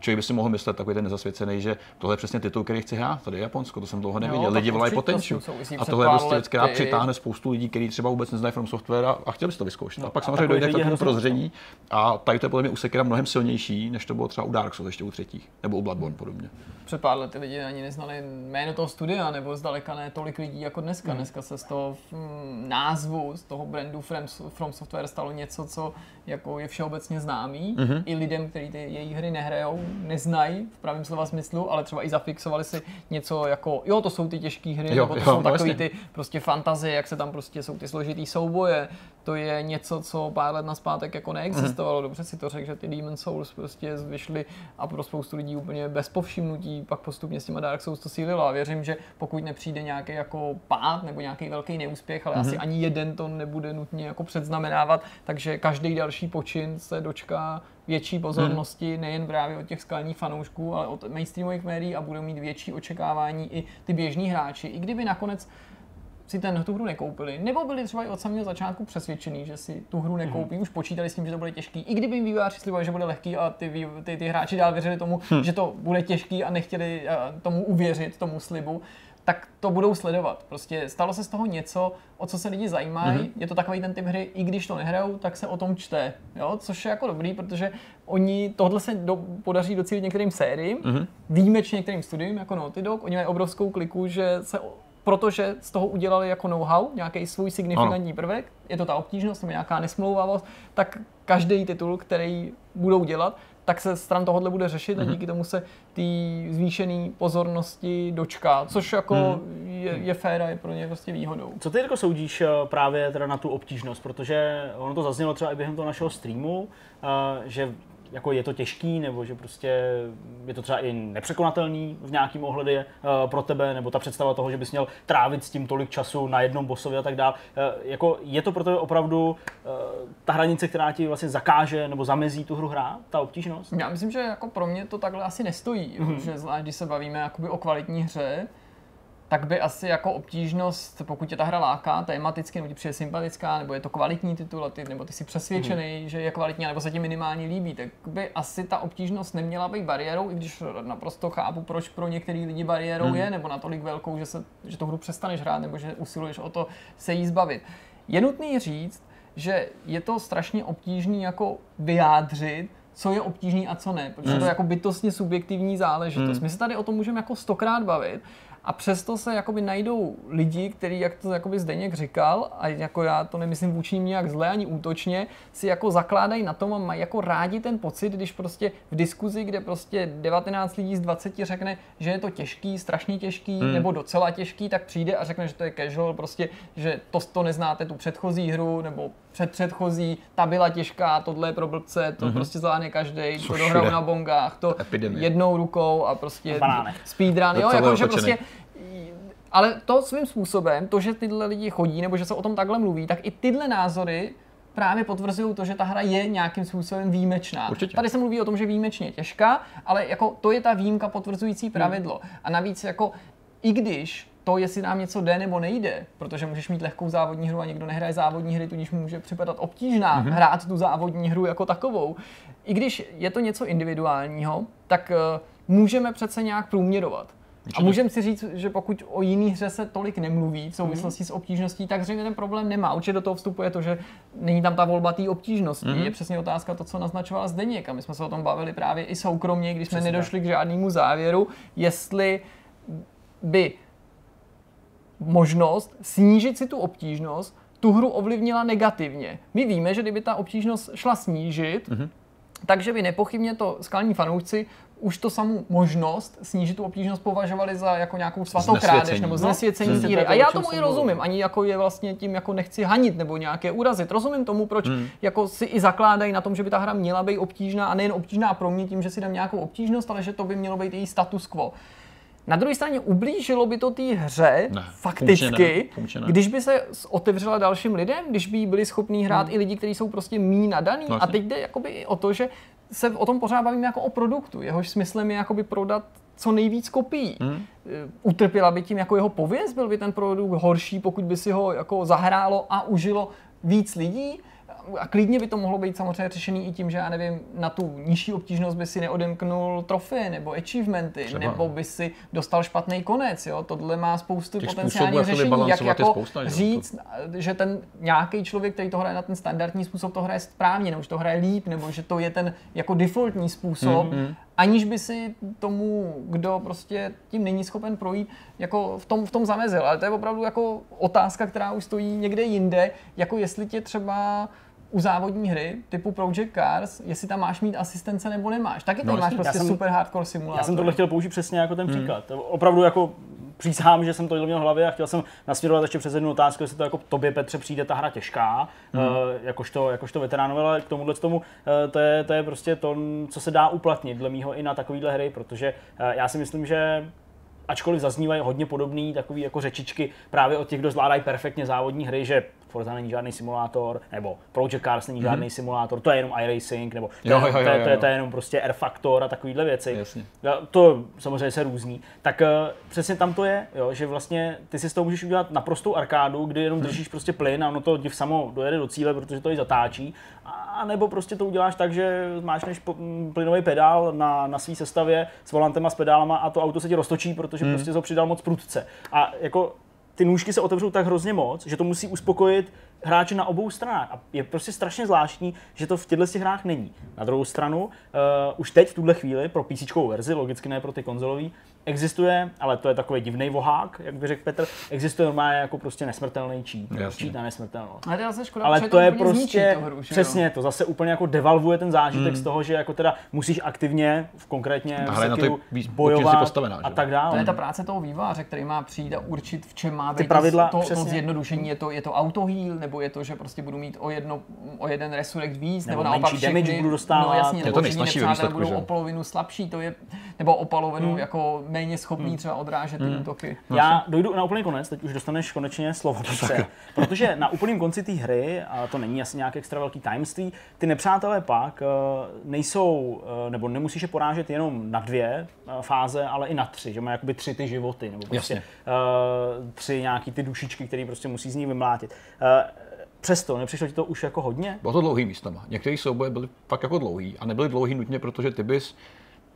člověk by si mohl myslet, takový ten nezasvěcený, že tohle je přesně titul, který chci hrát. Tady je Japonsko, to jsem dlouho neviděl. Jo, Lidi volají potenciál. A tohle je prostě věc, která přitáhne spoustu lidí, kteří třeba vůbec neznají From Software a, a chtěli by to vyzkoušet. No, a pak samozřejmě dojde k takovému prozření. A tady to je podle mě u Sekira mnohem silnější, než to bylo třeba u Dark Souls, ještě u třetích, nebo u Bloodborne podobně. Před pár lety lidi ani neznali jméno toho studia, nebo zdaleka ne tolik lidí jako dneska. Hmm. Dneska se z toho mm, názvu, z toho brandu From, From Software stalo něco, co jako je všeobecně známý. Mm-hmm. I lidem, kteří ty jejich hry nehrajou, neznají v pravém slova smyslu, ale třeba i zafixovali si něco jako, jo, to jsou ty těžké hry, jo, nebo to jo, jsou takové ty prostě fantazie, jak se tam prostě jsou ty složitý souboje. To je něco, co pár let naspátek jako neexistovalo. Mm-hmm. Dobře si to řekl, že ty Demon Souls prostě vyšly a pro spoustu lidí úplně bez povšimnutí, pak postupně s těma Dark Souls to sílilo a věřím, že pokud nepřijde nějaký jako pád nebo nějaký velký neúspěch, ale mm-hmm. asi ani jeden to nebude nutně jako předznamenávat, takže každý další počin se dočká větší pozornosti, hmm. nejen právě od těch skalních fanoušků, ale od mainstreamových médií a budou mít větší očekávání i ty běžní hráči. I kdyby nakonec si ten, tu hru nekoupili, nebo byli třeba i od samého začátku přesvědčení, že si tu hru nekoupí, mm. už počítali s tím, že to bude těžký. I kdyby jim vývojáři slibovali, že bude lehký a ty, ty, ty hráči dál věřili tomu, mm. že to bude těžký a nechtěli uh, tomu uvěřit, tomu slibu, tak to budou sledovat. Prostě stalo se z toho něco, o co se lidi zajímají. Mm-hmm. Je to takový ten typ hry, i když to nehrajou, tak se o tom čte. Jo? Což je jako dobrý, protože oni tohle se do, podaří docílit některým sériím, mm-hmm. výjimečně některým studiím, jako Naughty Dog. Oni mají obrovskou kliku, že se protože z toho udělali jako know-how, nějaký svůj signifikantní ano. prvek, je to ta obtížnost nebo nějaká nesmlouvavost, tak každý titul, který budou dělat, tak se stran tohohle bude řešit mm-hmm. a mhm. díky tomu se ty zvýšené pozornosti dočká, což jako mm. je, je fér a je pro ně prostě výhodou. Co ty jako soudíš eh, právě teda na tu obtížnost, protože ono to zaznělo třeba i během toho našeho streamu, eh, že jako je to těžký, nebo že prostě je to třeba i nepřekonatelný v nějakým ohledě uh, pro tebe, nebo ta představa toho, že bys měl trávit s tím tolik času na jednom bosovi a tak dále. Uh, jako je to pro tebe opravdu uh, ta hranice, která ti vlastně zakáže nebo zamezí tu hru hrát, ta obtížnost? Já myslím, že jako pro mě to takhle asi nestojí, mm-hmm. že zvlášť když se bavíme jakoby o kvalitní hře, tak by asi jako obtížnost, pokud tě ta hra láká tematicky, nebo ti přijde sympatická, nebo je to kvalitní titul, a ty, nebo ty jsi přesvědčený, mm-hmm. že je kvalitní, nebo se ti minimálně líbí, tak by asi ta obtížnost neměla být bariérou, i když naprosto chápu, proč pro některý lidi bariérou mm-hmm. je, nebo natolik velkou, že, se, že tu hru přestaneš hrát, nebo že usiluješ o to se jí zbavit. Je nutný říct, že je to strašně obtížný jako vyjádřit, co je obtížný a co ne, protože mm. to je jako bytostně subjektivní záležitost. Mm. My se tady o tom můžeme jako stokrát bavit, a přesto se jakoby najdou lidi, kteří, jak to jakoby Zdeněk říkal, a jako já to nemyslím vůči ním nějak zle ani útočně, si jako zakládají na tom a mají jako rádi ten pocit, když prostě v diskuzi, kde prostě 19 lidí z 20 řekne, že je to těžký, strašně těžký, hmm. nebo docela těžký, tak přijde a řekne, že to je casual, prostě, že to, to neznáte tu předchozí hru, nebo před předchozí, ta byla těžká, tohle je pro blbce, to mm-hmm. prostě zvládne každý, to dohrou na bongách, to Epidemie. jednou rukou a prostě speedrun, jo, jako, že prostě ale to svým způsobem, to, že tyhle lidi chodí, nebo že se o tom takhle mluví, tak i tyhle názory právě potvrzují to, že ta hra je nějakým způsobem výjimečná. Určitě. Tady se mluví o tom, že výjimečně je těžká, ale jako to je ta výjimka potvrzující hmm. pravidlo. Hmm. A navíc jako i když to, jestli nám něco jde nebo nejde, protože můžeš mít lehkou závodní hru a někdo nehraje závodní hry, tudíž mu může připadat obtížná mm-hmm. hrát tu závodní hru jako takovou. I když je to něco individuálního, tak uh, můžeme přece nějak průměrovat. A můžeme si říct, že pokud o jiný hře se tolik nemluví v souvislosti mm. s obtížností, tak zřejmě ten problém nemá. Určitě do toho vstupuje to, že není tam ta volba té obtížnosti. Mm. Je přesně otázka to, co naznačoval Zdeněk. A my jsme se o tom bavili právě i soukromně, když jsme přesně nedošli tak. k žádnému závěru, jestli by možnost snížit si tu obtížnost tu hru ovlivnila negativně. My víme, že kdyby ta obtížnost šla snížit, mm-hmm. takže by nepochybně to skalní fanoušci už to samou možnost snížit tu obtížnost považovali za jako nějakou svatou krádež nebo znesvěcení no, síry. A já tomu i rozumím, ani jako je vlastně tím jako nechci hanit nebo nějaké urazit. Rozumím tomu, proč hmm. jako si i zakládají na tom, že by ta hra měla být obtížná a nejen obtížná pro mě tím, že si dám nějakou obtížnost, ale že to by mělo být její status quo. Na druhé straně ublížilo by to té hře ne, fakticky, ne, ne. když by se otevřela dalším lidem, když by byli schopní hrát hmm. i lidi, kteří jsou prostě mý nadaný. Vlastně. A teď jde jakoby o to, že se o tom pořád bavíme jako o produktu. Jehož smyslem je jakoby prodat co nejvíc kopií. Hmm. Utrpěla by tím jako jeho pověst, byl by ten produkt horší, pokud by si ho jako zahrálo a užilo víc lidí a klidně by to mohlo být samozřejmě řešený i tím, že já nevím, na tu nižší obtížnost by si neodemknul trofy nebo achievementy, Třeba. nebo by si dostal špatný konec. Jo? Tohle má spoustu Těch potenciálních řešení, jak jako spousta, říct, to. že ten nějaký člověk, který to hraje na ten standardní způsob, to hraje správně, nebo že to hraje líp, nebo že to je ten jako defaultní způsob, mm-hmm. aniž by si tomu, kdo prostě tím není schopen projít, jako v tom, v tom zamezil. Ale to je opravdu jako otázka, která už stojí někde jinde, jako jestli tě třeba u závodní hry typu Project Cars, jestli tam máš mít asistence nebo nemáš. Taky tam no, máš prostě jsem, super hardcore simulátor. Já jsem tohle chtěl použít přesně jako ten hmm. příklad. Opravdu jako přísahám, že jsem to měl v hlavě a chtěl jsem nasměrovat ještě přes jednu otázku, jestli to jako tobě, Petře, přijde ta hra těžká, hmm. uh, jakožto, jakožto veteránové, ale k tomuhle tomu, uh, to, je, to je prostě to, co se dá uplatnit dle mýho i na takovýhle hry, protože uh, já si myslím, že ačkoliv zaznívají hodně podobné takové jako řečičky právě od těch, kdo zvládají perfektně závodní hry, že Forza není žádný simulátor, nebo Project Cars není mm-hmm. žádný simulátor, to je jenom iRacing, nebo to, jo, jo, jo, to, je, to, je, to je jenom prostě R Factor a takovéhle věci. Jasně. To samozřejmě se různí. Tak uh, přesně tam to je, jo, že vlastně ty si z toho můžeš udělat naprostou arkádu, kdy jenom mhm. držíš hmm. prostě plyn a ono to div samo dojede do cíle, protože to i zatáčí. A nebo prostě to uděláš tak, že máš než plynový pedál na, na své sestavě s volantem a s pedálama a to auto se ti roztočí, protože hmm. prostě to přidal moc prudce. A jako ty nůžky se otevřou tak hrozně moc, že to musí uspokojit hráče na obou stranách. A je prostě strašně zvláštní, že to v těchto hrách není. Na druhou stranu, uh, už teď v tuhle chvíli pro PC verzi, logicky ne pro ty konzolové, existuje, ale to je takový divný vohák, jak by řekl Petr, existuje normálně jako prostě nesmrtelný cheat. Cheat na nesmrtelnost. Ale, to, škoda, ale to, to je prostě, to hru, přesně, to zase úplně jako devalvuje ten zážitek mm. z toho, že jako teda musíš aktivně, v konkrétně v Sekiru, bojovat postavená, a tak dále. To je ta práce toho výváře, který má přijít a určit, v čem má být pravidla, to, to, zjednodušení. Je to, je to auto heal, nebo je to, že prostě budu mít o, jedno, o jeden resurrect víc, Nebo nebo, naopak menší damage všechny, budu dostávat. No jasně, Je nebo to nejsnažší ve výsledku, budou že? o polovinu slabší, to je, nebo o polovinu Hmm. jako méně schopný třeba odrážet ty útoky. Já dojdu na úplný konec, teď už dostaneš konečně slovo, Petře, protože na úplném konci té hry, a to není asi nějaké extra velký tajemství, ty nepřátelé pak eh, nejsou, eh, nebo nemusíš je porážet jenom na dvě eh, fáze, ale i na tři, že má jakoby tři ty životy, nebo prostě Jasně. tři nějaký ty dušičky, které prostě musí z ní vymlátit. Přesto, nepřišlo ti to už jako hodně? Bylo to dlouhý místama. Některé souboje byly fakt jako dlouhý a nebyly dlouhý nutně, protože ty bys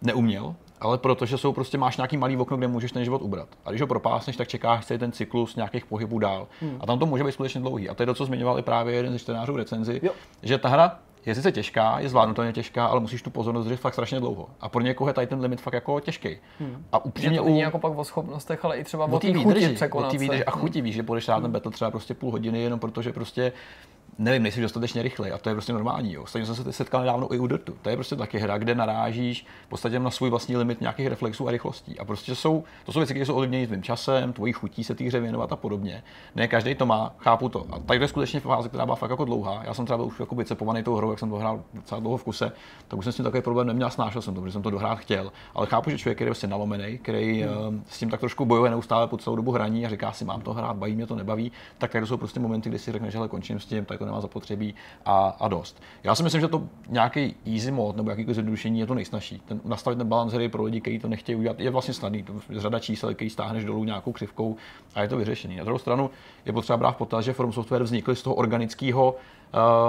neuměl, ale protože jsou prostě máš nějaký malý okno, kde můžeš ten život ubrat. A když ho propásneš, tak čekáš celý ten cyklus nějakých pohybů dál. Hmm. A tam to může být skutečně dlouhý. A to je to, co zmiňoval i právě jeden ze čtenářů recenzi, Jo. že ta hra je sice těžká, je zvládnutelně těžká, ale musíš tu pozornost držet fakt strašně dlouho. A pro někoho je tady ten limit fakt jako těžký. Hmm. A Že upřímně to u není jako pak o schopnostech, ale i třeba o té výdrži, překonat výdrži a chuti víš, že budeš hrát ten battle třeba prostě půl hodiny jenom protože prostě nevím, nejsi dostatečně rychlej a to je prostě normální. Jo. Stejně jsem se setkal nedávno i u Dirtu. To je prostě taky hra, kde narážíš v podstatě na svůj vlastní limit nějakých reflexů a rychlostí. A prostě jsou, to jsou věci, které jsou ovlivněny tvým časem, tvojí chutí se té hře věnovat a podobně. Ne každý to má, chápu to. A tady je skutečně fáze, která byla fakt jako dlouhá. Já jsem třeba byl už jako vycepovaný tou hrou, jak jsem to hrál docela dlouho v kuse, tak už jsem s tím takový problém neměl, snášel jsem to, protože jsem to dohrát chtěl. Ale chápu, že člověk je prostě nalomený, který hmm. s tím tak trošku bojuje neustále po celou dobu hraní a říká si, mám to hrát, baví mě to, nebaví, tak tady jsou prostě momenty, kdy si řekneš, že končím s tím, tak to nemá zapotřebí a, a dost. Já si myslím, že to nějaký easy mod nebo jakýkoliv zjednodušení je to nejsnažší. Ten, nastavit ten balans hry pro lidi, kteří to nechtějí udělat, je vlastně snadný. To je řada čísel, který stáhneš dolů nějakou křivkou a je to vyřešený. Na druhou stranu je potřeba brát v potaz, že From Software vznikly z toho organického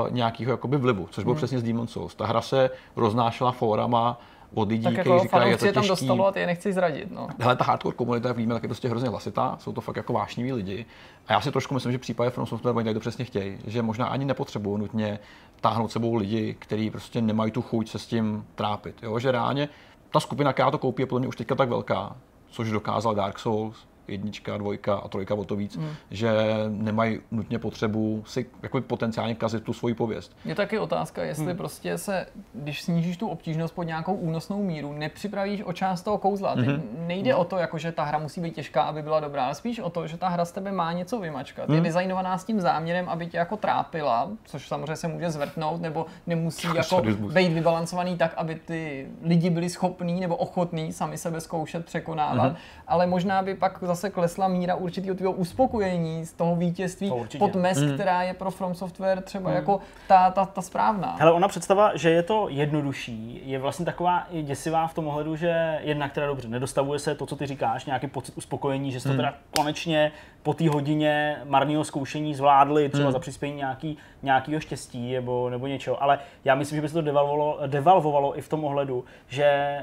uh, nějakého jakoby vlivu, což bylo hmm. přesně z Demon's Souls. Ta hra se roznášela fórama od lidí, Tak kteří jako říkají, je to je tam těžký. dostalo a ty je nechci zradit. No. Hele, ta hardcore komunita, jak víme, tak je prostě hrozně hlasitá, jsou to fakt jako vášniví lidi. A já si trošku myslím, že v případě From Software oni tady to přesně chtějí, že možná ani nepotřebují nutně táhnout sebou lidi, kteří prostě nemají tu chuť se s tím trápit. Jo? Že reálně ta skupina, která to koupí, je podle mě už teďka tak velká, což dokázal Dark Souls, jednička, dvojka a trojka o to víc, mm. že nemají nutně potřebu si jako potenciálně kazit tu svoji pověst. Je taky otázka, jestli hmm. prostě se, když snížíš tu obtížnost pod nějakou únosnou míru, nepřipravíš o část toho kouzla. Mm-hmm. nejde mm. o to, jako, že ta hra musí být těžká, aby byla dobrá, ale spíš o to, že ta hra z tebe má něco vymačkat. Mm. Je designovaná s tím záměrem, aby tě jako trápila, což samozřejmě se může zvrtnout, nebo nemusí je jako být vybalancovaný tak, aby ty lidi byli schopní nebo ochotní sami sebe zkoušet překonávat, mm-hmm. ale možná by pak zase klesla míra určitého tvého uspokojení z toho vítězství To pod mes, mm. která je pro From Software třeba mm. jako ta, ta, ta správná. Hele, ona představa, že je to jednodušší, je vlastně taková i děsivá v tom ohledu, že jednak teda dobře, nedostavuje se to, co ty říkáš, nějaký pocit uspokojení, že jsi to teda konečně po té hodině marného zkoušení zvládli, třeba za přispění nějaký, nějakého štěstí nebo, nebo něčeho. Ale já myslím, že by se to devalvovalo, devalvovalo i v tom ohledu, že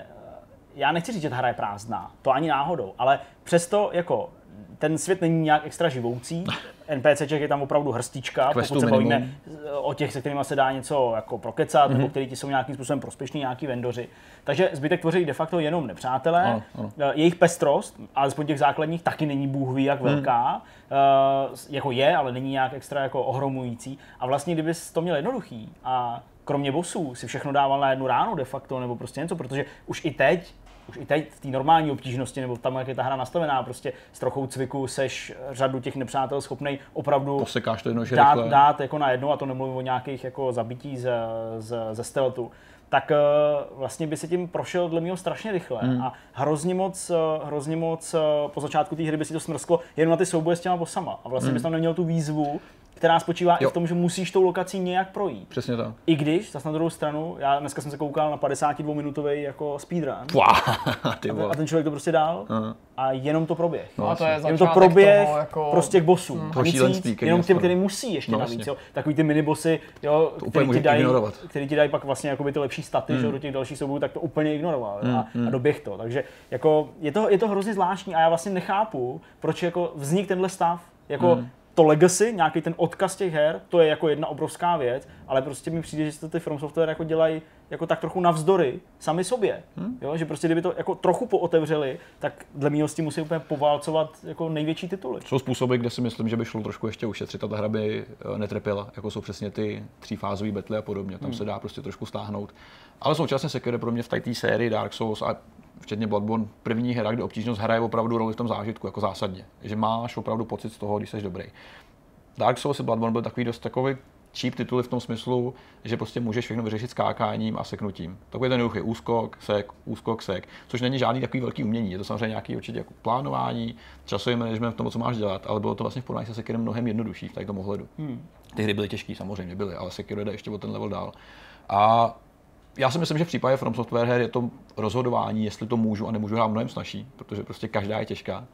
já nechci říct, že ta hra je prázdná, to ani náhodou, ale přesto jako ten svět není nějak extra živoucí. NPCček je tam opravdu hrstička, Questů pokud se bavíme o těch, se kterými se dá něco jako prokecat, mm-hmm. nebo který ti jsou nějakým způsobem prospěšní, nějaký vendoři. Takže zbytek tvoří de facto jenom nepřátelé. Ano, ano. Eh, Jejich pestrost, alespoň těch základních, taky není bůh ví jak velká. Uh, jako je, ale není nějak extra jako ohromující. A vlastně, kdybys to měl jednoduchý a kromě bossů si všechno dával na jednu ránu de facto, nebo prostě něco, protože už i teď už i teď v té normální obtížnosti, nebo tam, jak je ta hra nastavená, prostě s trochou cviku seš řadu těch nepřátel schopnej opravdu Posekáš to jednoduše dát, rychle. dát jako na jedno, a to nemluvím o nějakých jako zabití ze, ze, ze stealthu, tak eh, vlastně by se tím prošel dle mého strašně rychle Hmm. a hrozně moc, eh, hrozně moc eh, po začátku té hry by si to smrsklo jenom na ty souboje s těma bossama a vlastně Hmm. bys tam neměl tu výzvu, která spočívá i Jo. v tom, že musíš tou lokací nějak projít. Přesně tak. I když, zase na druhou stranu, já dneska jsem se koukal na 52-minutový jako speedrun Pua, ty a vole. ten člověk to prostě dál Aha. a jenom to proběh. No a to je Jenom to proběh toho, jako... prostě k. Toho A nic šílenství, který jenom těm, který musí ještě No, navíc. Jo. Takový ty minibossy, jo, který, ti dají, který ti dají pak vlastně jakoby ty lepší staty že, jo, do těch dalších soubojů, tak to úplně ignoroval jo, a, Hmm, a doběh to. Takže jako, je, to, je to hrozně zvláštní a já vlastně nechápu, proč jako vznik tenhle stav. Jako, Hmm. To legacy, nějaký ten odkaz těch her, to je jako jedna obrovská věc, ale prostě mi přijde, že to ty From Software jako dělají jako tak trochu navzdory sami sobě. Hmm. Jo? Že prostě kdyby to jako trochu pootevřeli, tak dle mého s tím musí úplně poválcovat jako největší tituly. Jsou způsoby, kde si myslím, že by šlo trošku ještě ušetřit a ta hra by eh, netrpěla, jako jsou přesně ty třífázové betly a podobně. Tam se dá prostě trošku stáhnout. Ale současně je pro mě v té sérii Dark Souls a včetně Bloodborne první hra, kde obtížnost hraje opravdu roli v tom zážitku, jako zásadně. Že máš opravdu pocit z toho, když jsi dobrý. Dark Souls a Bloodborne byl takový dost takový cheap tituly v tom smyslu, že prostě můžeš všechno vyřešit skákáním a seknutím. Takový ten jednoduchý úskok, sek, úskok, sek, což není žádný takový velký umění. Je to samozřejmě nějaký určitě jako plánování, časový management v tom, co máš dělat, ale bylo to vlastně v porovnání se Sekirem mnohem jednodušší v tom ohledu. Hmm. Ty hry byly těžké, samozřejmě byly, ale Sekiro jde ještě o ten level dál. A já si myslím, že v případě From Software her je to rozhodování, jestli to můžu a nemůžu hrát mnohem snažší, protože prostě každá je těžká.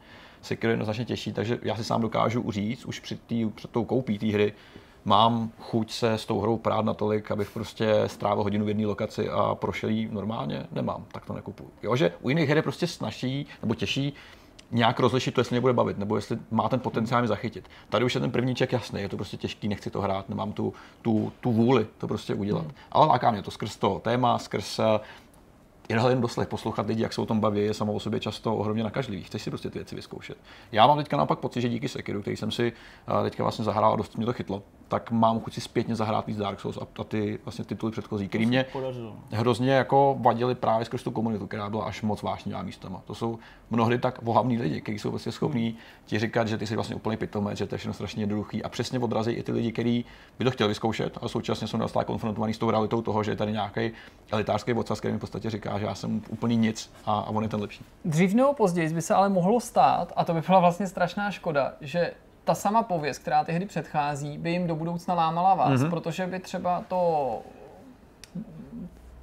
Sekiro je jednoznačně těžší, takže já si sám dokážu říct už před, tý, před tou koupí té hry, mám chuť se s tou hrou prát natolik, abych prostě strávil hodinu v jedné lokaci a prošel jí normálně, nemám, tak to nekupuju. Jo, že u jiných her je prostě snaží nebo těžší nějak rozlišit to, jestli mě bude bavit, nebo jestli má ten potenciál mě zachytit. Tady už je ten první ček jasný, je to prostě těžký, nechci to hrát, nemám tu, tu, tu vůli to prostě udělat. Hmm. Ale láká mě to skrz to téma, skrz Jenom jen doslech poslouchat lidi, jak se o tom baví, je samo o sobě často ohromně nakažlivý. Chceš si prostě ty věci vyzkoušet. Já mám teďka naopak pocit, že díky Sekiru, který jsem si eh, teďka vlastně zahrál a dost mě to chytlo, tak mám chuť si zpětně zahrát víc Dark Souls a, ty vlastně tituly předchozí, které mě podařilo. hrozně jako vadili právě skrz tu komunitu, která byla až moc vášnivá místama. To jsou mnohdy tak vohavní lidi, kteří jsou vlastně schopní hmm. ti říkat, že ty jsi vlastně úplně pitomec, že to je všechno strašně jednoduchý a přesně odrazí i ty lidi, kteří by to chtěli vyzkoušet a současně jsou neustále konfrontovaní s tou realitou toho, že je tady nějaký elitářský vodca, který v podstatě říká, že já jsem úplný nic a, a on je ten lepší. Dřív nebo později by se ale mohlo stát, a to by byla vlastně strašná škoda, že ta sama pověst, která ty hry předchází, by jim do budoucna lámala vás, mm-hmm. protože by třeba to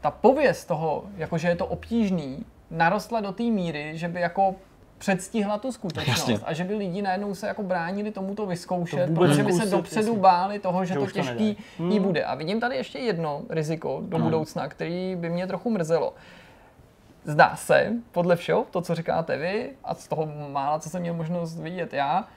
ta pověst toho, jakože je to obtížný, narostla do té míry, že by jako předstihla tu skutečnost Jasně. a že by lidi najednou se jako bránili tomuto vyzkoušet, to protože by se dopředu jasně. báli toho, že, že to těžký to hmm. jí bude. A vidím tady ještě jedno riziko do hmm. budoucna, který by mě trochu mrzelo. Zdá se, podle všeho, to, co říkáte vy, a z toho mála, co jsem měl možnost vidět já,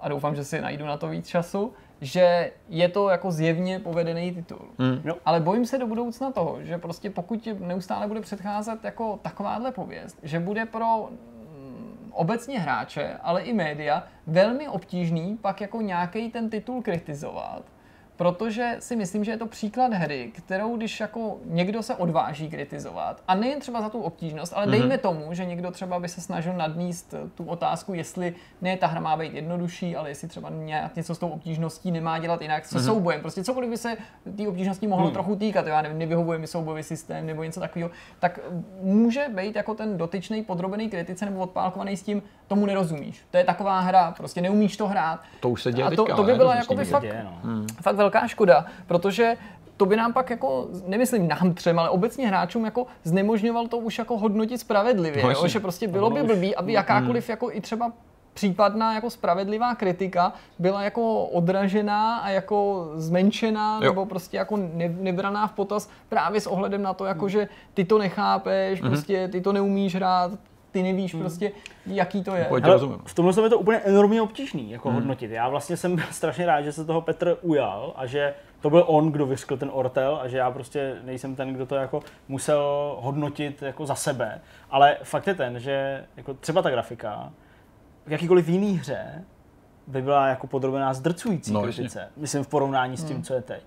a doufám, že si najdu na to víc času, že je to jako zjevně povedený titul. Hmm. No. Ale bojím se do budoucna toho, že prostě pokud neustále bude předcházet jako takováhle pověst, že bude pro mm, obecně hráče, ale i média velmi obtížný pak jako nějaký ten titul kritizovat protože si myslím, že je to příklad hry, kterou když jako někdo se odváží kritizovat, a nejen třeba za tu obtížnost, ale mm-hmm. dejme tomu, že někdo třeba by se snažil nadníst tu otázku, jestli ne ta hra má být jednodušší, ale jestli třeba nějak něco s tou obtížností nemá dělat jinak se mm-hmm. soubojem. Prostě cokoliv by se té obtížnosti mohlo mm. trochu týkat, já nevím, nevyhovuje mi soubojový systém nebo něco takového, tak může být jako ten dotyčný podrobený kritice nebo odpálkovaný s tím, tomu nerozumíš. To je taková hra, prostě neumíš to hrát. To už se děje a to, teďka, to by byla jako by fakt, děje, no. hmm. fakt velká škoda, protože to by nám pak jako, nemyslím nám třem, ale obecně hráčům jako znemožňoval to už jako hodnotit spravedlivě, no, jo? že prostě bylo by blbý, aby jakákoliv hmm. jako i třeba případná jako spravedlivá kritika byla jako odražená a jako zmenšená jo. nebo prostě jako ne, nebraná v potaz právě s ohledem na to, jako že ty to nechápeš, mm-hmm. prostě ty to neumíš hrát, ty nevíš hmm. prostě, jaký to je. Hele, v tomhle je to úplně enormně obtížný jako hmm. hodnotit. Já vlastně jsem strašně rád, že se toho Petr ujal a že to byl on, kdo vyskl ten ortel a že já prostě nejsem ten, kdo to jako musel hodnotit jako za sebe. Ale fakt je ten, že jako třeba ta grafika v jakýkoliv jiný hře by byla jako podrobená zdrcující no, kritice. Myslím v porovnání s tím, hmm. co je teď.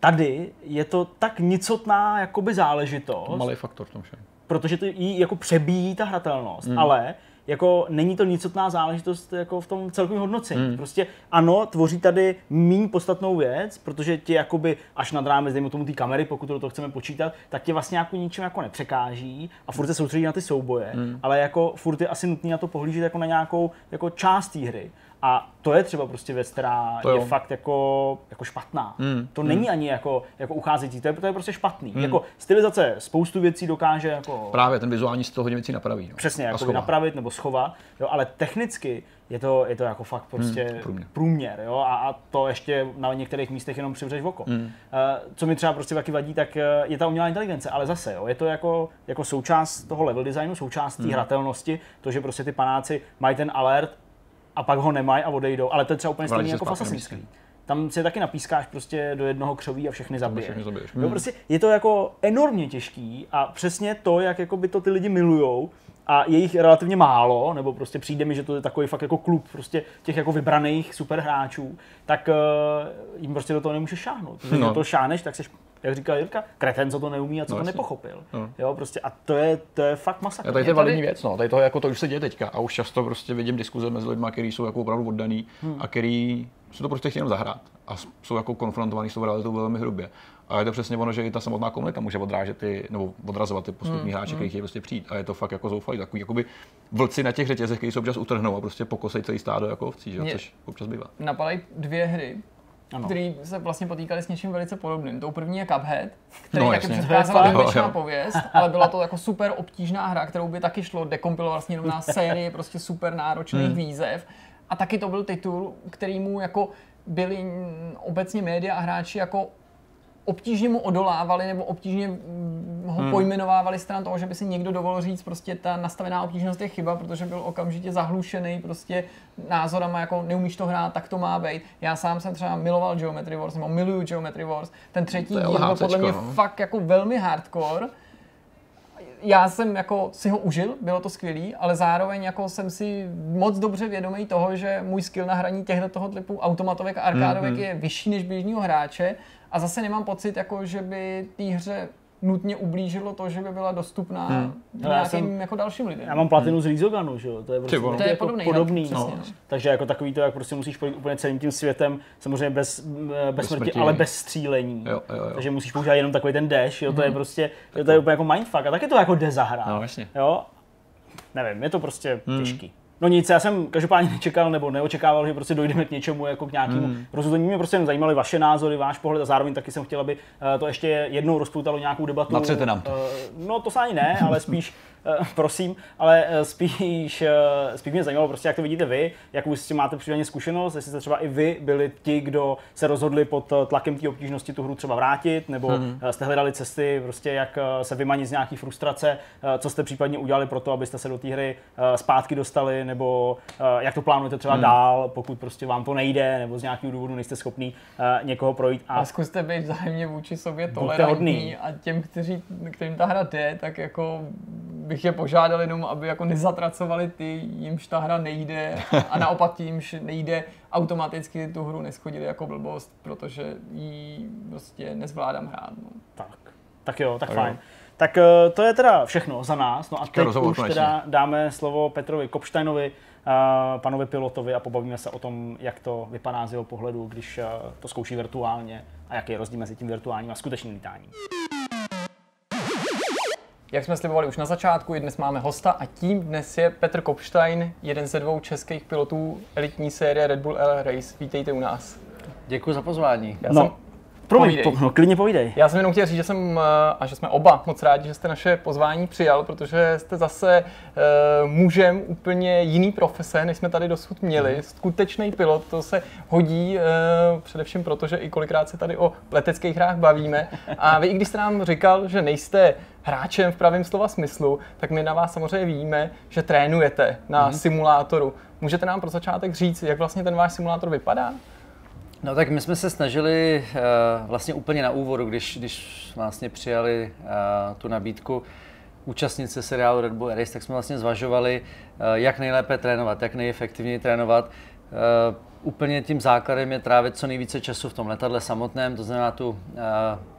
Tady je to tak nicotná jakoby záležitost. Malý faktor v tom všem protože to jí jako přebíjí ta hratelnost, hmm. ale jako není to nicotná záležitost jako v tom celkovém hodnocení. Hmm. Prostě ano, tvoří tady méně podstatnou věc, protože ti jakoby až nad rámec, dejme tomu té kamery, pokud to, to chceme počítat, tak tě vlastně jako ničem jako nepřekáží a furt se soustředí na ty souboje, hmm. ale jako furt je asi nutný na to pohlížet jako na nějakou jako část té hry. A to je třeba prostě věc, která to je jo. fakt jako, jako špatná. Mm. To mm. není ani jako, jako ucházející, to je, to je prostě špatný. Mm. Jako stylizace spoustu věcí dokáže jako... Právě ten vizuální styl hodně věcí napraví. No. Přesně, jako napravit nebo schovat, jo, ale technicky je to, je to jako fakt prostě mm, průměr, průměr jo, a, a, to ještě na některých místech jenom přivřeš v oko. Mm. Uh, co mi třeba prostě taky vadí, tak eh, je ta umělá inteligence, ale zase, jo, je to jako, jako součást toho level designu, součást té mm. hratelnosti, to, že prostě ty panáci mají ten alert, a pak ho nemají a odejdou, ale to je třeba úplně stejné jako v Assassin's Creed. Tam si taky napískáš prostě do jednoho křoví a všechny zabiješ. Všechny zabiješ. Hmm. prostě je to jako enormně těžký a přesně to, jak jako by to ty lidi milujou, a je jich relativně málo, nebo prostě přijde mi, že to je takový fakt jako klub prostě těch jako vybraných superhráčů, tak uh, jim prostě do toho nemůžeš šáhnout. Když no. do toho šáneš, tak seš jak říkal Jirka, kreten, co to neumí a co no, to nepochopil. No. Jo, prostě a to je, to je fakt masakr. A tady to je validní věc, no. Tady to, jako to už se děje teďka a už často prostě vidím diskuze mezi lidmi, kteří jsou jako opravdu oddaný hmm. a který si to prostě chtějí jenom zahrát a jsou jako konfrontovaní s tou realitou velmi hrubě. A je to přesně ono, že i ta samotná komunita může odrážet ty, nebo odrazovat ty postupní hmm, hráče, hmm. kteří chtějí prostě přijít. A je to fakt jako zoufalý, takový jakoby vlci na těch řetězech, kteří se občas utrhnou a prostě pokosej celý stádo jako ovcí, že? což občas bývá. Napadají dvě hry, které se vlastně potýkali s něčím velice podobným. Tou první je Cuphead, který no, taky předcházela výjimečná pověst, ale byla to jako super obtížná hra, kterou by taky šlo dekompilovat vlastně jenom na sérii prostě super náročných hmm. výzev. A taky to byl titul, kterýmu jako byli obecně média a hráči jako obtížně mu odolávali nebo obtížně ho hmm. pojmenovávali stran toho, že by si někdo dovolil říct, prostě ta nastavená obtížnost je chyba, protože byl okamžitě zahlušený prostě názorama, jako neumíš to hrát, tak to má být. Já sám jsem třeba miloval Geometry Wars, nebo miluju Geometry Wars. Ten třetí díl byl podle mě no. fakt jako velmi hardcore. Já jsem jako si ho užil, bylo to skvělý, ale zároveň jako jsem si moc dobře vědomý toho, že můj skill na hraní těchto toho typu automatovek a arkádovek mm-hmm. je vyšší než běžného hráče a zase nemám pocit, jako, že by té hře nutně ublížilo to, že by byla dostupná hmm. nějakým jsem, jako dalším lidem. Já mám platinu hmm. z Rizoganu, že jo? To je, prostě to je jako podobný. podobný no. no. Takže jako takový to, jak prostě musíš projít úplně celým tím světem, samozřejmě bez, bez, bez smrti, smrti, ale bez střílení. Jo, jo, jo. Takže musíš používat jenom takový ten dash, jo? To je hmm. prostě, to je úplně jako mindfuck a taky to jako jde zahrát. No, vlastně. Jo? Nevím, je to prostě hmm. těžký. No nic, já jsem každopádně nečekal nebo neočekával, že prostě dojdeme k něčemu jako k nějakému hmm. rozhodnutí. Mě prostě zajímaly vaše názory, váš pohled a zároveň taky jsem chtěl, aby eh, to ještě jednou rozpoutalo nějakou debatu. Natřete nám to. Eh, no to se ani ne, ale spíš Eh, prosím, ale spíš, spíš mě zajímalo prostě, jak to vidíte vy, jak už s tím máte případně zkušenost, jestli jste třeba i vy byli ti, kdo se rozhodli pod tlakem té obtížnosti tu hru třeba vrátit, nebo mm-hmm. jste hledali cesty, prostě jak se vymanit z nějaký frustrace, co jste případně udělali pro to, abyste se do té hry zpátky dostali, nebo jak to plánujete třeba mm. dál, pokud prostě vám to nejde, nebo z nějakého důvodu nejste schopný někoho projít. A, a zkuste být vzájemně vůči sobě tolerantní a těm, kteří, kterým ta hra jde, tak jako bych je požádal jenom, aby jako nezatracovali ty, jimž ta hra nejde a naopak tím, jimž nejde, automaticky tu hru neschodili jako blbost, protože ji prostě nezvládám hrát. No. Tak, tak jo, tak, tak fajn. Jo. Tak eh, to je teda všechno za nás. No a teď už teda dáme slovo Petrovi Kopštajnovi, eh, panovi pilotovi a pobavíme se o tom, jak to vypadá z jeho pohledu, když eh, to zkouší virtuálně a jaký je rozdíl mezi tím virtuálním a skutečným lítáním. Jak jsme slibovali už na začátku, i dnes máme hosta a tím dnes je Petr Kopstein, jeden ze dvou českých pilotů elitní série Red Bull L Race. Vítejte u nás. Děkuji za pozvání. Já no. jsem Promiň, po, no, klidně povídej. Já jsem jenom chtěl říct, že jsem, eh, a že jsme oba moc rádi, že jste naše pozvání přijal, protože jste zase uh, mužem úplně jiný profese, než jsme tady dosud měli. Mm. Skutečný pilot, to se hodí uh, především proto, že i kolikrát se tady o leteckých hrách bavíme. A vy, i když jste nám říkal, že nejste hráčem v pravém slova smyslu, tak my na vás samozřejmě víme, že trénujete na mm. simulátoru. Můžete nám pro začátek říct, jak vlastně ten váš simulátor vypadá? No tak my jsme se snažili uh, vlastně úplně na úvodu, když, když vlastně přijali uh, tu nabídku účastnice seriálu Red Bull Race, tak jsme vlastně zvažovali, uh, jak nejlépe trénovat, jak nejefektivněji trénovat. Úplně tím základem je trávit co nejvíce času v tom letadle samotném, to znamená tu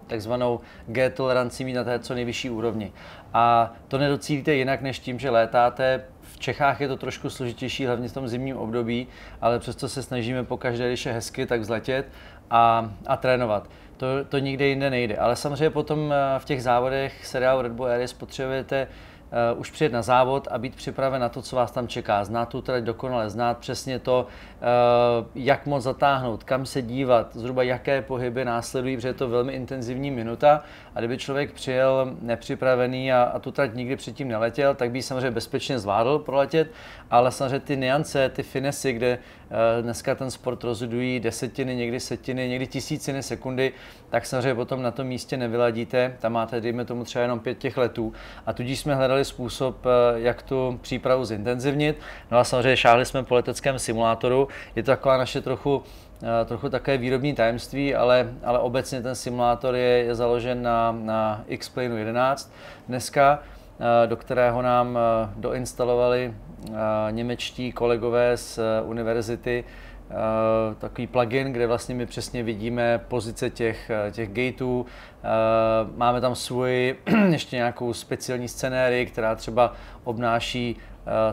takzvanou G toleranci mít na té co nejvyšší úrovni. A to nedocílíte jinak než tím, že létáte Čechách je to trošku složitější, hlavně v tom zimním období, ale přesto se snažíme po každé, když je hezky, tak zletět a, a trénovat. To, to nikde jinde nejde. Ale samozřejmě potom eh, v těch závodech seriálu Red Bull Air potřebujete uh, už přijet na závod a být připraven na to, co vás tam čeká. Znát tu trať dokonale, znát přesně to, uh, jak moc zatáhnout, kam se dívat, zhruba jaké pohyby následují, protože je to velmi intenzivní minuta a kdyby člověk přijel nepřipravený a, a tu trať nikdy předtím neletěl, tak by samozřejmě bezpečně zvládl proletět, ale samozřejmě ty niance, ty finesy, kde uh, dneska ten sport rozhodují desetiny, někdy setiny, někdy tisíciny sekundy, tak samozřejmě potom na tom místě nevyladíte. Tam máte, dejme tomu třeba jenom pět těch letů. A tudíž jsme hledali způsob, uh, jak tu přípravu zintenzivnit. No a samozřejmě šáhli jsme po leteckém simulátoru. Je to taková naše trochu Eh, trochu také výrobní tajemství, ale, ale obecně ten simulátor je, je založen na, na X-Plane 11 dneska, eh, do kterého nám eh, doinstalovali němečtí kolegové z univerzity takový plugin, kde vlastně my přesně vidíme pozice těch, těch gateů. Máme tam svůj ještě nějakou speciální scenérii, která třeba obnáší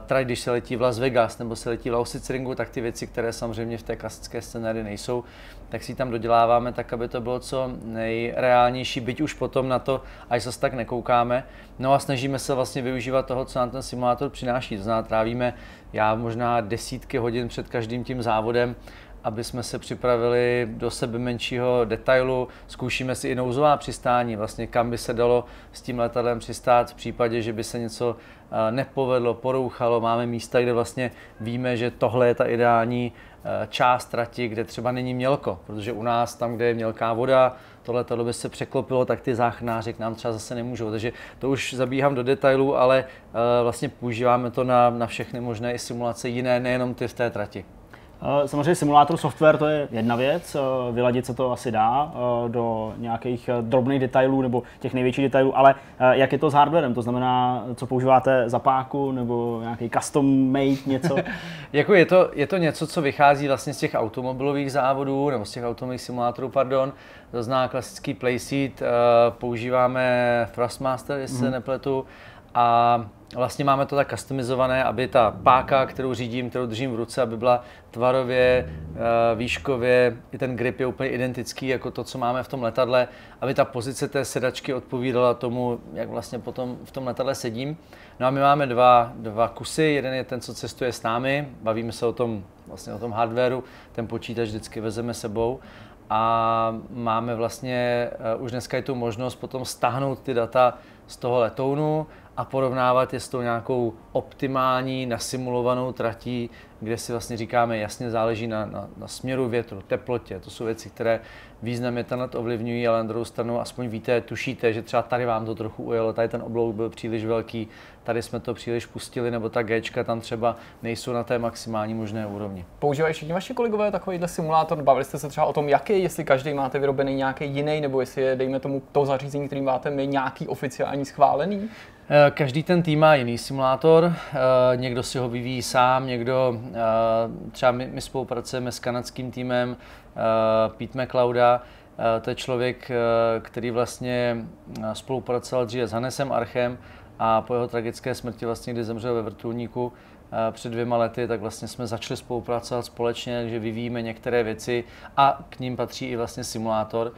trať, když se letí v Las Vegas nebo se letí v Lausitzringu, tak ty věci, které samozřejmě v té klasické scénáři nejsou, tak si tam doděláváme tak, aby to bylo co nejreálnější, byť už potom na to, až zase tak nekoukáme. No a snažíme se vlastně využívat toho, co nám ten simulátor přináší. To znamená, trávíme já možná desítky hodin před každým tím závodem aby jsme se připravili do sebe menšího detailu. Zkoušíme si i nouzová přistání, vlastně kam by se dalo s tím letadlem přistát v případě, že by se něco eh, nepovedlo, porouchalo. Máme místa, kde vlastně víme, že tohle je ta ideální eh, část trati, kde třeba není mělko, protože u nás tam, kde je mělká voda, tohle letadlo by se překlopilo, tak ty záchranáři k nám třeba zase nemůžou. Takže to už zabíhám do detailů, ale eh, vlastně používáme to na, na všechny možné i simulace jiné, nejenom ty v té trati. Eh, samozřejmě simulátor software to je jedna věc, eh, vyladit se to asi dá eh, do nějakých drobných detailů nebo těch největších detailů, ale jak je to s hardwarem? To znamená, co používáte za páku nebo nějaký custom made něco? jako je, to, je to něco, co vychází vlastně z těch automobilových závodů nebo z těch automobilových simulátorů, pardon. To zná klasický playseat, používáme Thrustmaster, jestli mm. se mhm. nepletu, a vlastně máme to tak customizované, aby ta páka, kterou řídím, kterou držím v ruce, aby byla tvarově, eh, výškově, i ten grip je úplně identický jako to, co máme v tom letadle, aby ta pozice té sedačky odpovídala tomu, jak vlastně potom v tom letadle sedím. No a my máme dva, dva kusy, jeden je ten, co cestuje s námi, bavíme se o tom, vlastně o tom hardwareu, ten počítač vždycky vezeme sebou. A máme vlastně uh, už dneska je tu možnost potom stáhnout ty data z toho letounu a porovnávat je s tou nějakou optimální, nasimulovanou tratí, kde si vlastně říkáme, jasně záleží na, na, na směru větru, teplotě. To jsou věci, které významně tenhle ovlivňují, ale na druhou stranu aspoň víte, tušíte, že třeba tady vám to trochu ujelo, tady ten oblouk byl příliš velký, tady jsme to příliš pustili, nebo ta Gčka tam třeba nejsou na té maximální možné úrovni. Používají všichni vaši kolegové takovýhle simulátor? Bavili jste se třeba o tom, jaký, jestli každý máte vyrobený nějaký jiný, nebo jestli je, dejme tomu, to zařízení, který máte my, nějaký oficiální schválený? Eh, každý ten tým má jiný simulátor, eh, někdo si ho vyvíjí sám, někdo, eh, třeba my, my spolupracujeme s kanadským týmem Pete McLeoda, to je člověk, který vlastně spolupracoval dříve s Hanesem Archem a po jeho tragické smrti, vlastně, kdy zemřel ve vrtulníku před dvěma lety, tak vlastně jsme začali spolupracovat společně, takže vyvíjíme některé věci a k ním patří i vlastně simulátor.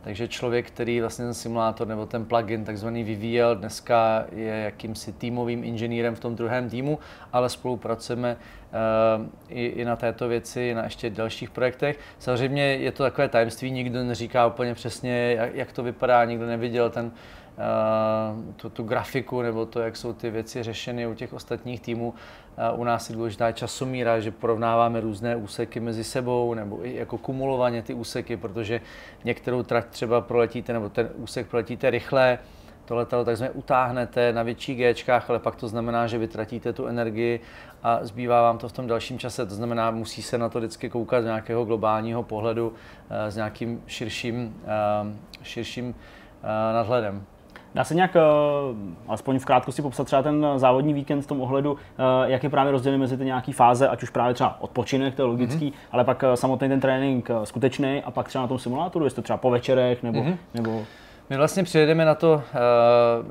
Takže člověk, který vlastně ten simulátor nebo ten plugin takzvaný vyvíjel, dneska je jakýmsi týmovým inženýrem v tom druhém týmu, ale spolupracujeme uh, i, i na této věci, na ještě dalších projektech. Samozřejmě je to takové tajemství, nikdo neříká úplně přesně, jak, jak to vypadá, nikdo neviděl ten, tu, tu grafiku nebo to, jak jsou ty věci řešeny u těch ostatních týmů. U nás je důležitá časomíra, že porovnáváme různé úseky mezi sebou nebo i jako kumulovaně ty úseky, protože některou trať třeba proletíte nebo ten úsek proletíte rychle, to letadlo takzvaně utáhnete na větších Gčkách, ale pak to znamená, že vytratíte tu energii a zbývá vám to v tom dalším čase. To znamená, musí se na to vždycky koukat z nějakého globálního pohledu, eh, s nějakým širším, eh, širším eh, nadhledem. Dá se nějak, uh, alespoň v krátkosti popsat třeba ten závodní víkend v tom ohledu, uh, jak je právě rozdělen mezi ty nějaké fáze, ať už právě třeba odpočinek, to je logický, mm-hmm. ale pak uh, samotný ten trénink skutečný a pak třeba na tom simulátoru, jestli to třeba po večerech nebo, mm-hmm. nebo my vlastně přijedeme na to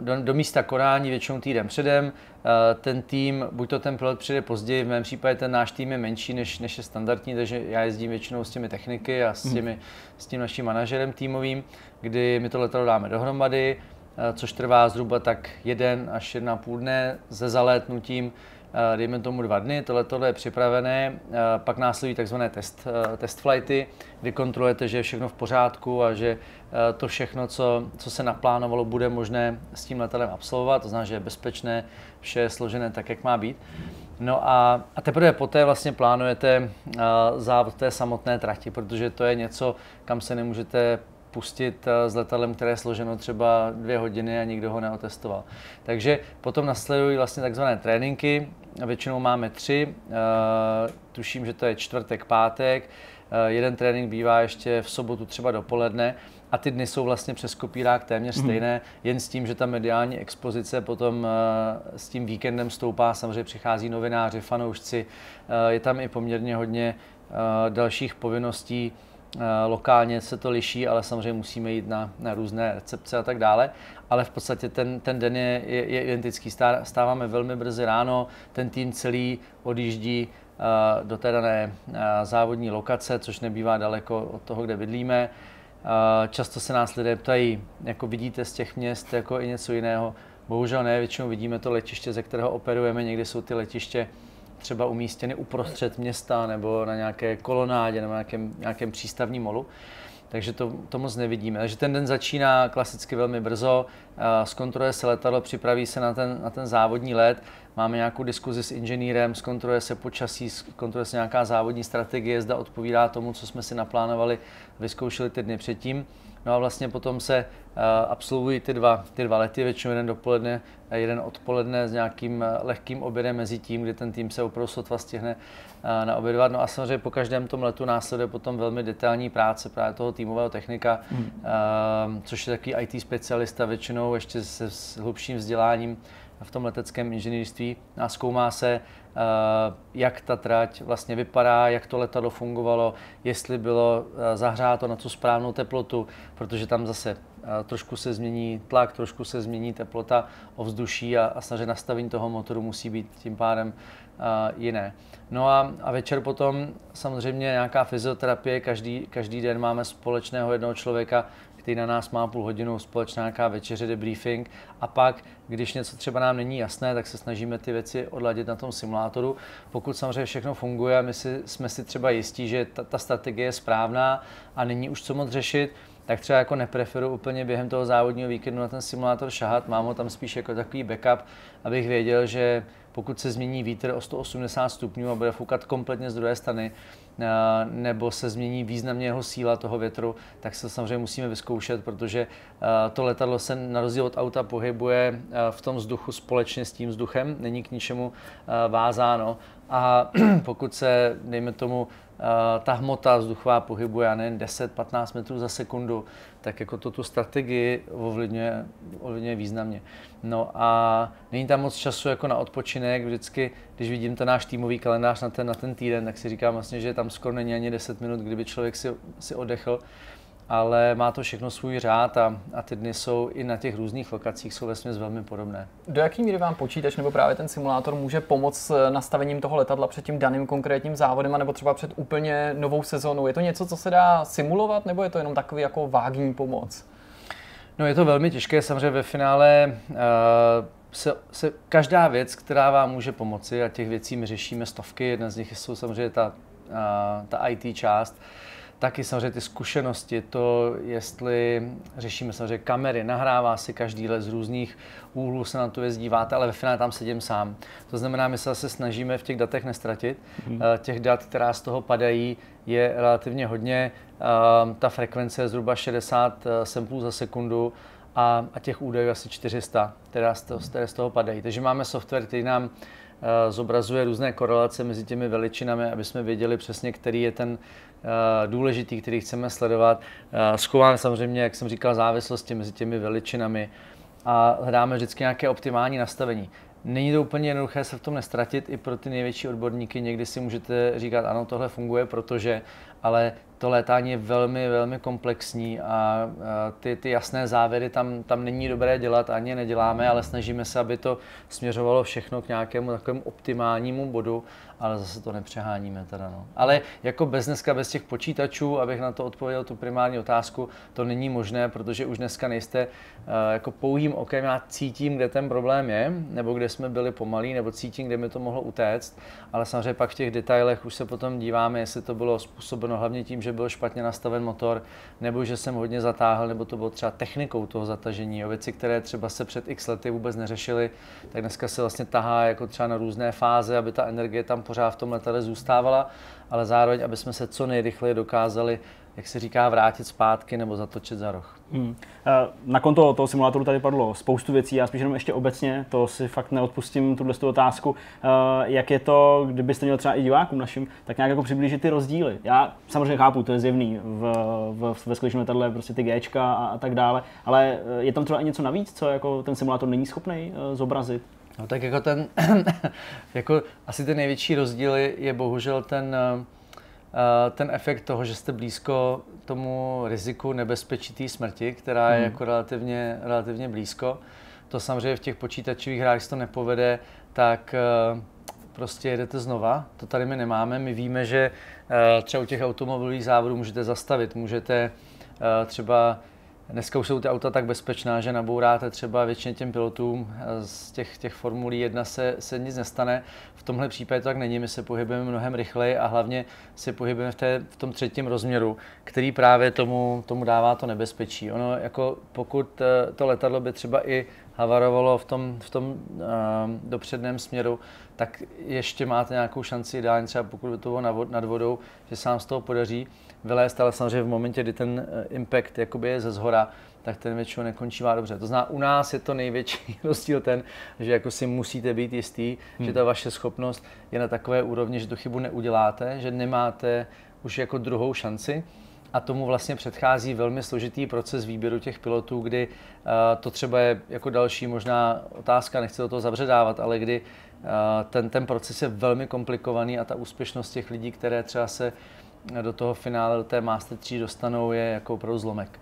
do, do místa konání většinou týden předem. Ten tým, buď to ten pilot přijde později, v mém případě ten náš tým je menší než, než je standardní, takže já jezdím většinou s těmi techniky a s, mhm. těmi, s tím naším manažerem týmovým, kdy my to letadlo dáme dohromady, Eh, což trvá zhruba tak jeden až jedna půl dne se zalétnutím, eh, dejme tomu dva dny, tohle je připravené, eh, pak následují takzvané test, test flighty, kdy kontrolujete, že je všechno v pořádku a že to všechno, co, co se naplánovalo, bude možné s tím letadlem absolvovat, to znamená, že je bezpečné, vše je složené tak, jak má být. No a, a teprve poté vlastně plánujete závod té samotné trati, protože to je něco, kam se nemůžete pustit eh, s letadlem, které je složeno třeba dvě hodiny a nikdo ho neotestoval. Takže potom nasledují vlastně takzvané tréninky, většinou máme tři, eh, tuším, že to je čtvrtek, pátek, eh, jeden trénink bývá ještě v sobotu třeba dopoledne a ty dny jsou vlastně přes kopírák téměř mhm. stejné, jen s tím, že ta mediální expozice potom s tím víkendem stoupá, samozřejmě přichází novináři, fanoušci, je tam i poměrně hodně dalších povinností, lokálně se to liší, ale samozřejmě musíme jít na, na různé recepce a tak dále. Ale v podstatě ten, ten den je, je, je identický. Stáváme velmi brzy ráno, ten tým celý odjíždí do té dané závodní lokace, což nebývá daleko od toho, kde bydlíme. Často se nás lidé ptají, jako vidíte z těch měst jako i něco jiného. Bohužel ne, většinou vidíme to letiště, ze kterého operujeme. Někdy jsou ty letiště třeba umístěny uprostřed města nebo na nějaké kolonádě nebo na nějakém, nějakém přístavním molu. Takže to, to moc nevidíme. Takže ten den začíná klasicky velmi brzo, zkontroluje se letadlo, připraví se na ten, na ten závodní let, máme nějakou diskuzi s inženýrem, zkontroluje se počasí, zkontroluje se nějaká závodní strategie, zda odpovídá tomu, co jsme si naplánovali, vyzkoušeli ty dny předtím. No a vlastně potom se uh, absolvují ty dva, ty dva lety, většinou jeden dopoledne a jeden odpoledne s nějakým uh, lehkým obědem mezi tím, kdy ten tým se opravdu sotva stihne uh, naobědovat. No a samozřejmě po každém tom letu následuje potom velmi detailní práce právě toho týmového technika, mm. uh, což je takový IT specialista většinou ještě se s hlubším vzděláním v tom leteckém inženýrství a zkoumá se, eh, jak ta trať vlastně vypadá, jak to letadlo fungovalo, jestli bylo eh, zahřáto na tu správnou teplotu, protože tam zase eh, trošku se změní tlak, trošku se změní teplota ovzduší a, a samozřejmě nastavení toho motoru musí být tím pádem jiné. No a, a večer potom samozřejmě nějaká fyzioterapie, každý, každý den máme společného jednoho člověka, který na nás má půl hodinu, společná nějaká večeře, debriefing a pak, když něco třeba nám není jasné, tak se snažíme ty věci odladit na tom simulátoru. Pokud samozřejmě všechno funguje a my si, jsme si třeba jistí, že ta, ta strategie je správná a není už co moc řešit, tak třeba jako nepreferuji úplně během toho závodního víkendu na ten simulátor šahat, mám ho tam spíš jako takový backup, abych věděl, že pokud se změní vítr o 180 stupňů a bude foukat kompletně z druhé strany, nebo se změní významně jeho síla toho větru, tak se samozřejmě musíme vyzkoušet, protože to letadlo se na rozdíl od auta pohybuje v tom vzduchu společně s tím vzduchem, není k ničemu vázáno. A pokud se, dejme tomu, ta hmota vzduchová pohybuje, ne 10-15 metrů za sekundu, tak jako to tu strategii ovlivňuje, ovlivňuje významně. No a není tam moc času jako na odpočinek, vždycky, když vidím ten náš týmový kalendář na ten, na ten týden, tak si říkám vlastně, že tam skoro není ani 10 minut, kdyby člověk si, si odechl ale má to všechno svůj řád a, a ty dny jsou i na těch různých lokacích jsou vlastně velmi podobné. Do jaký míry vám počítač nebo právě ten simulátor může pomoct s nastavením toho letadla před tím daným konkrétním závodem, nebo třeba před úplně novou sezónou? Je to něco, co se dá simulovat, nebo je to jenom takový jako vágní pomoc? No je to velmi těžké, samozřejmě ve finále uh, se, se každá věc, která vám může pomoci, a těch věcí my řešíme stovky, jedna z nich jsou samozřejmě ta, uh, ta IT část, taky samozřejmě ty zkušenosti, to jestli řešíme samozřejmě kamery, nahrává si každý let z různých úhlů se na tu věc díváte, ale ve finále tam sedím sám. To znamená, my se zase snažíme v těch datech nestratit. Mm. Těch dat, která z toho padají, je relativně hodně. Ehm, ta frekvence je zhruba 60 eh, samplů za sekundu a, a těch údajů asi 400, které z, toho, které z toho padají. Takže máme software, který nám eh, zobrazuje různé korelace mezi těmi veličinami, aby jsme věděli přesně, který je ten Eh, důležitý, který chceme sledovat. Eh, schováme samozřejmě, jak jsem říkal, závislosti mezi těmi veličinami a hledáme vždycky nějaké optimální nastavení. Není to úplně jednoduché se v tom nestratit, i pro ty největší odborníky někdy si můžete říkat, ano, tohle funguje, protože, ale to létání je velmi, velmi komplexní a ty, ty jasné závěry tam, tam není dobré dělat, ani neděláme, ale snažíme se, aby to směřovalo všechno k nějakému takovému optimálnímu bodu, ale zase to nepřeháníme teda. No. Ale jako bez dneska, bez těch počítačů, abych na to odpověděl tu primární otázku, to není možné, protože už dneska nejste uh, jako pouhým okem, já cítím, kde ten problém je, nebo kde jsme byli pomalí, nebo cítím, kde mi to mohlo utéct, ale samozřejmě pak v těch detailech už se potom díváme, jestli to bylo způsobeno hlavně tím, že byl špatně nastaven motor, nebo že jsem hodně zatáhl, nebo to bylo třeba technikou toho zatažení. O věci, které třeba se před x lety vůbec neřešily, tak dneska se vlastně tahá jako třeba na různé fáze, aby ta energie tam pořád v tom letadle zůstávala, ale zároveň, aby jsme se co nejrychleji dokázali jak se říká, vrátit zpátky nebo zatočit za roh. Hmm. Eh, na konto toho simulátoru tady padlo spoustu věcí, já spíš jenom ještě obecně, to si fakt neodpustím, tuhle otázku. Eh, jak je to, kdybyste měl třeba i divákům našim, tak nějak jako přiblížit ty rozdíly. Já samozřejmě chápu, to je zjevný v, v, ve skutečném letadle, prostě ty Gčka a, a tak dále, ale eh, je tam třeba i něco navíc, co jako ten simulátor není schopný zobrazit? No tak jako ten, jako asi ten největší rozdíl je, je bohužel ten, ten efekt toho, že jste blízko tomu riziku nebezpečí té smrti, která je hmm. jako relativně, relativně blízko. To samozřejmě v těch počítačových hrách, když to nepovede, tak uh, prostě jedete znova. To tady my nemáme. My víme, že třeba u těch automobilových závodů můžete zastavit, můžete třeba Dneska už jsou ty auta tak bezpečná, že nabouráte třeba většině těm pilotům z těch, těch formulí 1 se, se nic nestane. V tomhle případě to tak není, my se pohybujeme mnohem rychleji a hlavně se pohybujeme v, té, v tom třetím rozměru, který právě tomu, tomu dává to nebezpečí. Ono jako pokud to letadlo by třeba i havarovalo v tom, v tom uh, dopředném směru, tak ještě máte nějakou šanci ideálně třeba pokud by to bylo nad vodou, že se vám z toho podaří vylézt, ale samozřejmě v momentě, kdy ten eh, impact jakoby je ze zhora, tak ten většinou nekončívá dobře. To znamená, u nás je to největší rozdíl ten, že jako si musíte být jistý, hmm. že ta vaše schopnost je na takové úrovni, že tu chybu neuděláte, že nemáte už jako druhou šanci. A tomu vlastně předchází velmi složitý proces výběru těch pilotů, kdy uh, to třeba je jako další možná otázka, nechci do toho zavředávat, ale kdy uh, ten, ten proces je velmi komplikovaný a ta úspěšnost těch lidí, které třeba se do toho finále, do té Master 3 dostanou, je jako opravdu zlomek.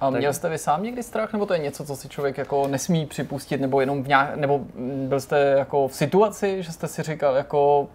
A měl jste vy sám někdy strach, nebo to je něco, co si člověk jako nesmí připustit, nebo jenom v nějak, nebo byl jste jako v situaci, že jste si říkal jako,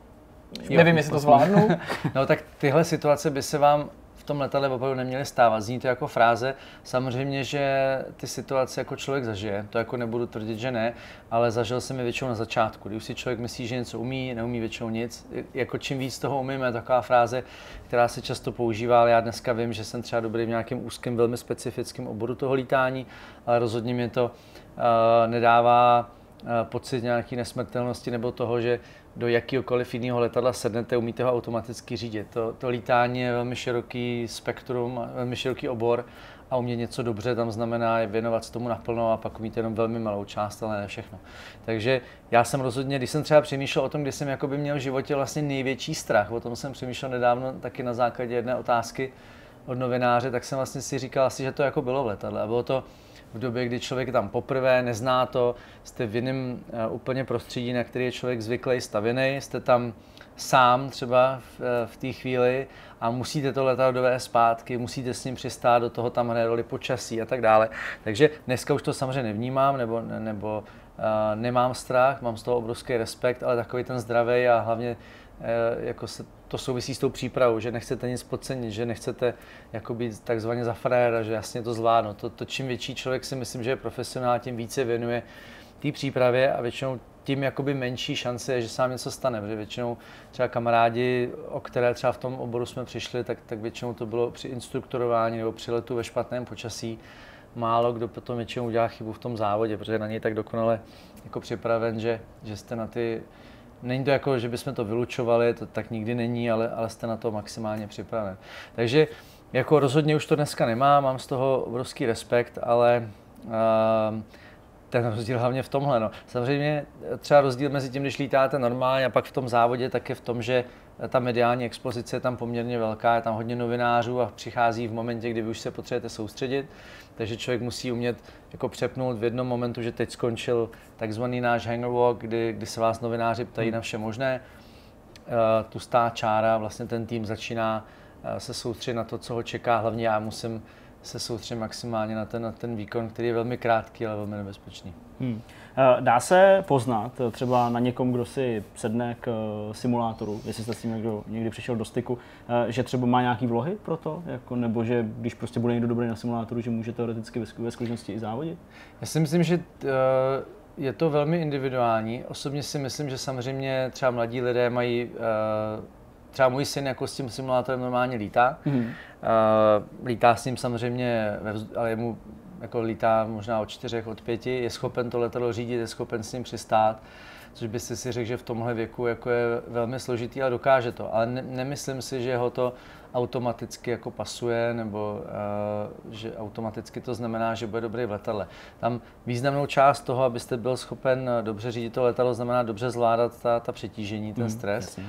nevím, jo, jestli to zvládnu? no tak tyhle situace by se vám tom letadle opravdu neměly stávat. Zní to jako fráze. Samozřejmě, že ty situace jako člověk zažije, to jako nebudu tvrdit, že ne, ale zažil jsem je většinou na začátku, když si člověk myslí, že něco umí, neumí většinou nic. Jako čím víc toho umíme, taková fráze, která se často používá, ale já dneska vím, že jsem třeba dobrý v nějakém úzkém, velmi specifickém oboru toho lítání, ale rozhodně mě to uh, nedává uh, pocit nějaké nesmrtelnosti nebo toho, že do jakéhokoliv jiného letadla sednete, umíte ho automaticky řídit. To, to lítání je velmi široký spektrum, velmi široký obor a umět něco dobře tam znamená věnovat se tomu naplno a pak umíte jenom velmi malou část, ale ne všechno. Takže já jsem rozhodně, když jsem třeba přemýšlel o tom, kdy jsem jakoby měl v životě vlastně největší strach, o tom jsem přemýšlel nedávno taky na základě jedné otázky od novináře, tak jsem vlastně si říkal asi, že to jako bylo v letadle. A bylo to, v době, kdy člověk je tam poprvé, nezná to, jste v jiném uh, úplně prostředí, na který je člověk zvyklý stavěný, jste tam sám třeba v, uh, v té chvíli a musíte to letadlo dovést zpátky, musíte s ním přistát, do toho tam hraje roli počasí a tak dále. Takže dneska už to samozřejmě nevnímám, nebo, nebo uh, nemám strach, mám z toho obrovský respekt, ale takový ten zdravý a hlavně jako se to souvisí s tou přípravou, že nechcete nic podcenit, že nechcete jako být takzvaně za fréra, že jasně to zvládnu. To, to, čím větší člověk si myslím, že je profesionál, tím více věnuje té přípravě a většinou tím jakoby menší šance je, že se vám něco stane, protože většinou třeba kamarádi, o které třeba v tom oboru jsme přišli, tak, tak většinou to bylo při instruktorování nebo při letu ve špatném počasí. Málo kdo potom většinou udělá chybu v tom závodě, protože na něj tak dokonale jako připraven, že, že jste na ty Není to jako, že bychom to vylučovali, to tak nikdy není, ale, ale jste na to maximálně připraven. Takže jako rozhodně už to dneska nemám, mám z toho obrovský respekt, ale uh, ten rozdíl hlavně v tomhle. No. Samozřejmě třeba rozdíl mezi tím, když lítáte normálně a pak v tom závodě, tak je v tom, že ta mediální expozice je tam poměrně velká, je tam hodně novinářů a přichází v momentě, kdy vy už se potřebujete soustředit, takže člověk musí umět jako přepnout v jednom momentu, že teď skončil takzvaný náš hangar walk, kdy, kdy se vás novináři ptají na vše možné. Uh, tu stá čára, vlastně ten tým začíná uh, se soustředit na to, co ho čeká, hlavně já musím se soustředit maximálně na ten, na ten výkon, který je velmi krátký, ale velmi nebezpečný. Hmm. Eh, dá se poznat eh, třeba na někom, kdo si sedne k eh, simulátoru, jestli jste s tím někdo někdy přišel do styku, že třeba má nějaký vlohy pro to, jako, nebo že když prostě bude někdo dobrý na simulátoru, že může teoreticky ve, skutečnosti i závodit? Já si myslím, že je to velmi individuální. Osobně si myslím, že samozřejmě třeba mladí lidé mají třeba můj syn jako s tím simulátorem normálně lítá. Mm-hmm. Uh, lítá s ním samozřejmě, ale je mu jako lítá možná od čtyřech, od pěti, je schopen to letadlo řídit, je schopen s ním přistát, což byste si řekl, že v tomhle věku jako je velmi složitý, ale dokáže to. Ale ne, nemyslím si, že ho to automaticky jako pasuje, nebo uh, že automaticky to znamená, že bude dobrý v letadle. Tam významnou část toho, abyste byl schopen dobře řídit to letadlo, znamená dobře zvládat ta, ta přetížení, ten mm, stres. Jasně.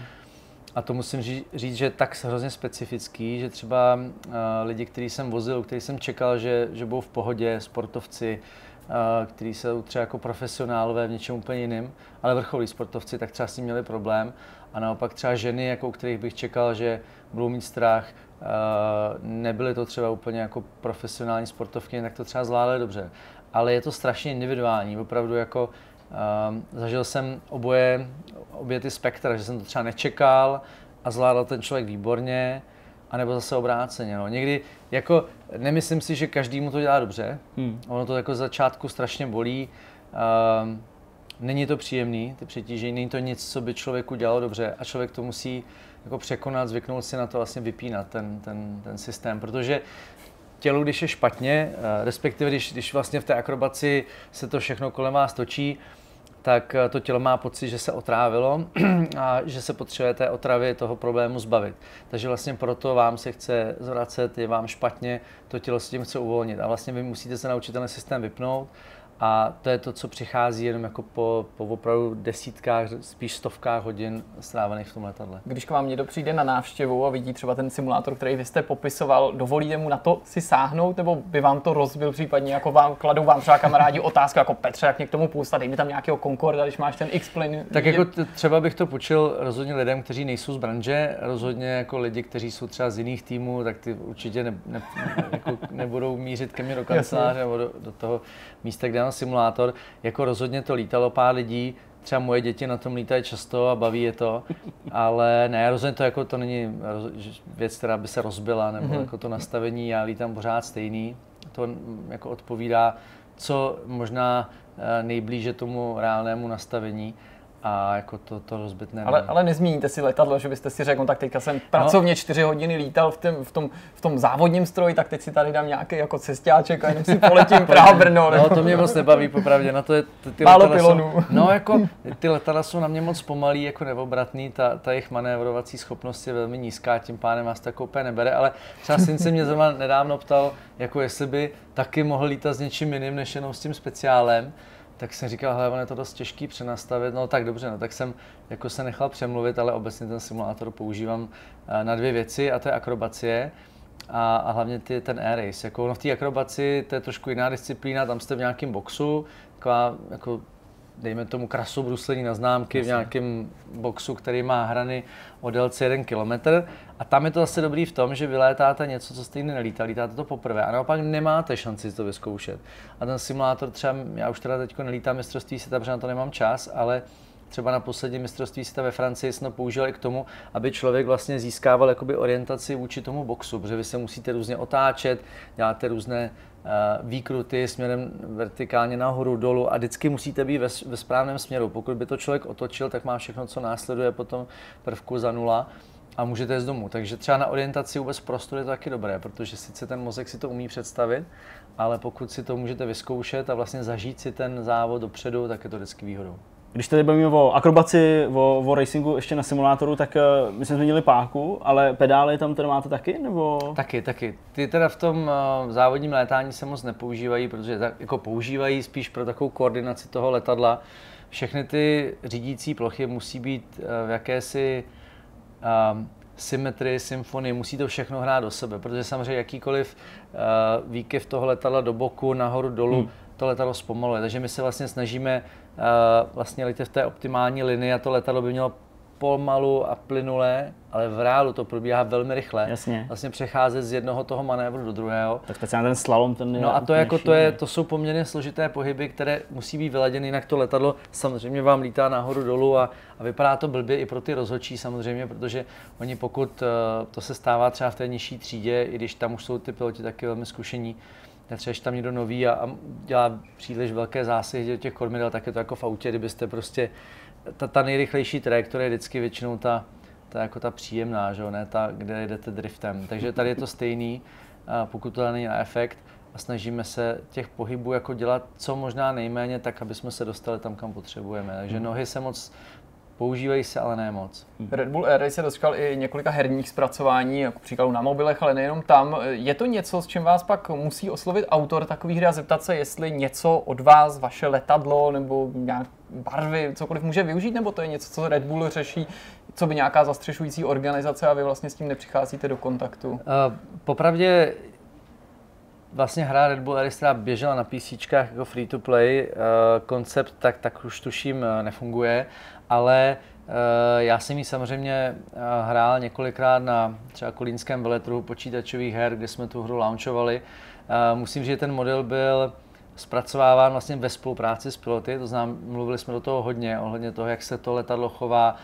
A to musím říct, že je tak hrozně specifický, že třeba uh, lidi, který jsem vozil, který jsem čekal, že, že budou v pohodě, sportovci, uh, kteří jsou třeba jako profesionálové v něčem úplně jiném, ale vrcholí sportovci, tak třeba s tím měli problém. A naopak třeba ženy, jako u kterých bych čekal, že budou mít strach, nebyly to třeba úplně jako profesionální sportovky, tak to třeba zvládly dobře. Ale je to strašně individuální, opravdu jako zažil jsem oboje, obě ty spektra, že jsem to třeba nečekal a zvládal ten člověk výborně, anebo zase obráceně. No. Někdy, jako, nemyslím si, že každý mu to dělá dobře. Hmm. Ono to jako z začátku strašně bolí. Uh, není to příjemný, ty přetížení, není to nic, co by člověku dělalo dobře a člověk to musí jako překonat, zvyknout si na to vlastně vypínat ten, ten, ten systém, protože tělu, když je špatně, eh, respektive když, když vlastně v té akrobaci se to všechno kolem vás točí, tak eh, to tělo má pocit, že se otrávilo a že se potřebuje té otravy toho problému zbavit. Takže vlastně proto vám se chce zvracet, je vám špatně, to tělo se tím chce uvolnit. A vlastně vy musíte se naučit ten systém vypnout a to je to, co přichází jenom jako po, po opravdu desítkách, spíš stovkách hodin strávených v tom letadle. Když k vám někdo přijde na návštěvu a vidí třeba ten simulátor, který vy jste popisoval, dovolíte mu na to si sáhnout, nebo by vám to rozbil případně, jako vám kladou vám třeba kamarádi otázku, jako Petře, jak mě k tomu půsta, dej mi tam nějakého Concorda, když máš ten X-Plane. Tak jako třeba bych to počil rozhodně lidem, kteří nejsou z branže, rozhodně jako lidi, kteří jsou třeba z jiných týmů, tak ty určitě ne, ne, jako nebudou mířit ke mně do kanceláře nebo do, do toho místa, kde simulátor, jako rozhodně to lítalo pár lidí, třeba moje děti na tom lítají často a baví je to, ale ne, rozhodně to jako to není věc, která by se rozbila, nebo mm-hmm. jako to nastavení, já lítám pořád stejný, to jako odpovídá, co možná eh, nejblíže tomu reálnému nastavení a jako to, to rozbit nemá. Ale, ale nezmíníte si letadlo, že byste si řekl, no tak teďka jsem pracovně no. čtyři hodiny lítal v, tém, v, tom, v tom závodním stroji, tak teď si tady dám nějaký jako cestáček a jenom si poletím Praha Brno. No to mě moc nebaví, popravdě, na to je ty, ty Málo pilonů. Jsou, no jako ty letadla jsou na mě moc pomalý, jako neobratný, ta, ta jejich manévrovací schopnost je velmi nízká, tím pádem vás to jako úplně nebere, ale třeba syn se mě zrovna nedávno ptal, jako jestli by taky mohl lítat s něčím jiným než jenom s tím speciálem tak jsem říkal, hele, on je to dost těžký přenastavit, no tak dobře, no tak jsem jako se nechal přemluvit, ale obecně ten simulátor používám eh, na dvě věci a to je akrobacie a, a hlavně ty, ten air race. Jako no v té akrobaci to je trošku jiná disciplína, tam jste v nějakém boxu, taková jako dejme tomu krasu bruslení na známky Jasně. v nějakém boxu, který má hrany o délce 1 km. A tam je to zase dobrý v tom, že vylétáte něco, co jste nelítá, lítáte to poprvé a naopak nemáte šanci to vyzkoušet. A ten simulátor třeba, já už teda teď nelítám mistrovství světa, protože na to nemám čas, ale třeba na posledním mistrovství světa ve Francii jsme používali k tomu, aby člověk vlastně získával jakoby orientaci vůči tomu boxu, protože vy se musíte různě otáčet, děláte různé uh, výkruty směrem vertikálně nahoru, dolů a vždycky musíte být ve, ve správném směru. Pokud by to člověk otočil, tak má všechno, co následuje potom prvku za nula a můžete z domu. Takže třeba na orientaci vůbec prostoru je to taky dobré, protože sice ten mozek si to umí představit, ale pokud si to můžete vyzkoušet a vlastně zažít si ten závod dopředu, tak je to vždycky výhodou. Když tady bavíme o akrobaci, o, o racingu ještě na simulátoru, tak uh, my jsme změnili páku, ale pedály tam teda máte taky, nebo? Taky, taky. Ty teda v tom uh, závodním létání se moc nepoužívají, protože tak, jako používají spíš pro takovou koordinaci toho letadla. Všechny ty řídící plochy musí být uh, v jakési uh, symetrii, symfonii, musí to všechno hrát do sebe, protože samozřejmě jakýkoliv uh, výkyv toho letadla do boku, nahoru, dolů, hmm. To letadlo zpomaluje. Takže my se vlastně snažíme uh, vlastně letět v té optimální linii a to letadlo by mělo pomalu a plynulé, ale v reálu to probíhá velmi rychle. Jasně. Vlastně přecházet z jednoho toho manévru do druhého. Tak speciálně ten slalom, ten je No a to, jako to, je, to jsou poměrně složité pohyby, které musí být vyladěny, jinak to letadlo samozřejmě vám lítá nahoru dolů a, a vypadá to blbě i pro ty rozhodčí samozřejmě, protože oni pokud uh, to se stává třeba v té nižší třídě, i když tam už jsou ty piloti taky velmi zkušení, třeba tam někdo nový a, a dělá příliš velké zásahy do těch kormidel, tak je to jako v autě, kdybyste prostě ta, ta nejrychlejší trajektorie je vždycky většinou ta, ta, jako ta příjemná, že ne ta, kde jdete driftem. Takže tady je to stejný, pokud to není na efekt a snažíme se těch pohybů jako dělat co možná nejméně, tak aby jsme se dostali tam, kam potřebujeme. Takže hmm. nohy se moc Používají se, ale ne moc. Red Bull Air se dočkal i několika herních zpracování, jako příkladu na mobilech, ale nejenom tam. Je to něco, s čím vás pak musí oslovit autor takový hry a zeptat se, jestli něco od vás, vaše letadlo nebo nějak barvy, cokoliv může využít, nebo to je něco, co Red Bull řeší, co by nějaká zastřešující organizace a vy vlastně s tím nepřicházíte do kontaktu? Uh, popravdě vlastně hra Red Bull která běžela na PC jako free to play, uh, koncept tak, tak už tuším uh, nefunguje ale já jsem ji samozřejmě hrál několikrát na třeba kolínském veletrhu počítačových her, kde jsme tu hru launchovali. Musím říct, že ten model byl zpracováván vlastně ve spolupráci s piloty, to znamená, mluvili jsme do toho hodně, ohledně toho, jak se to letadlo chová,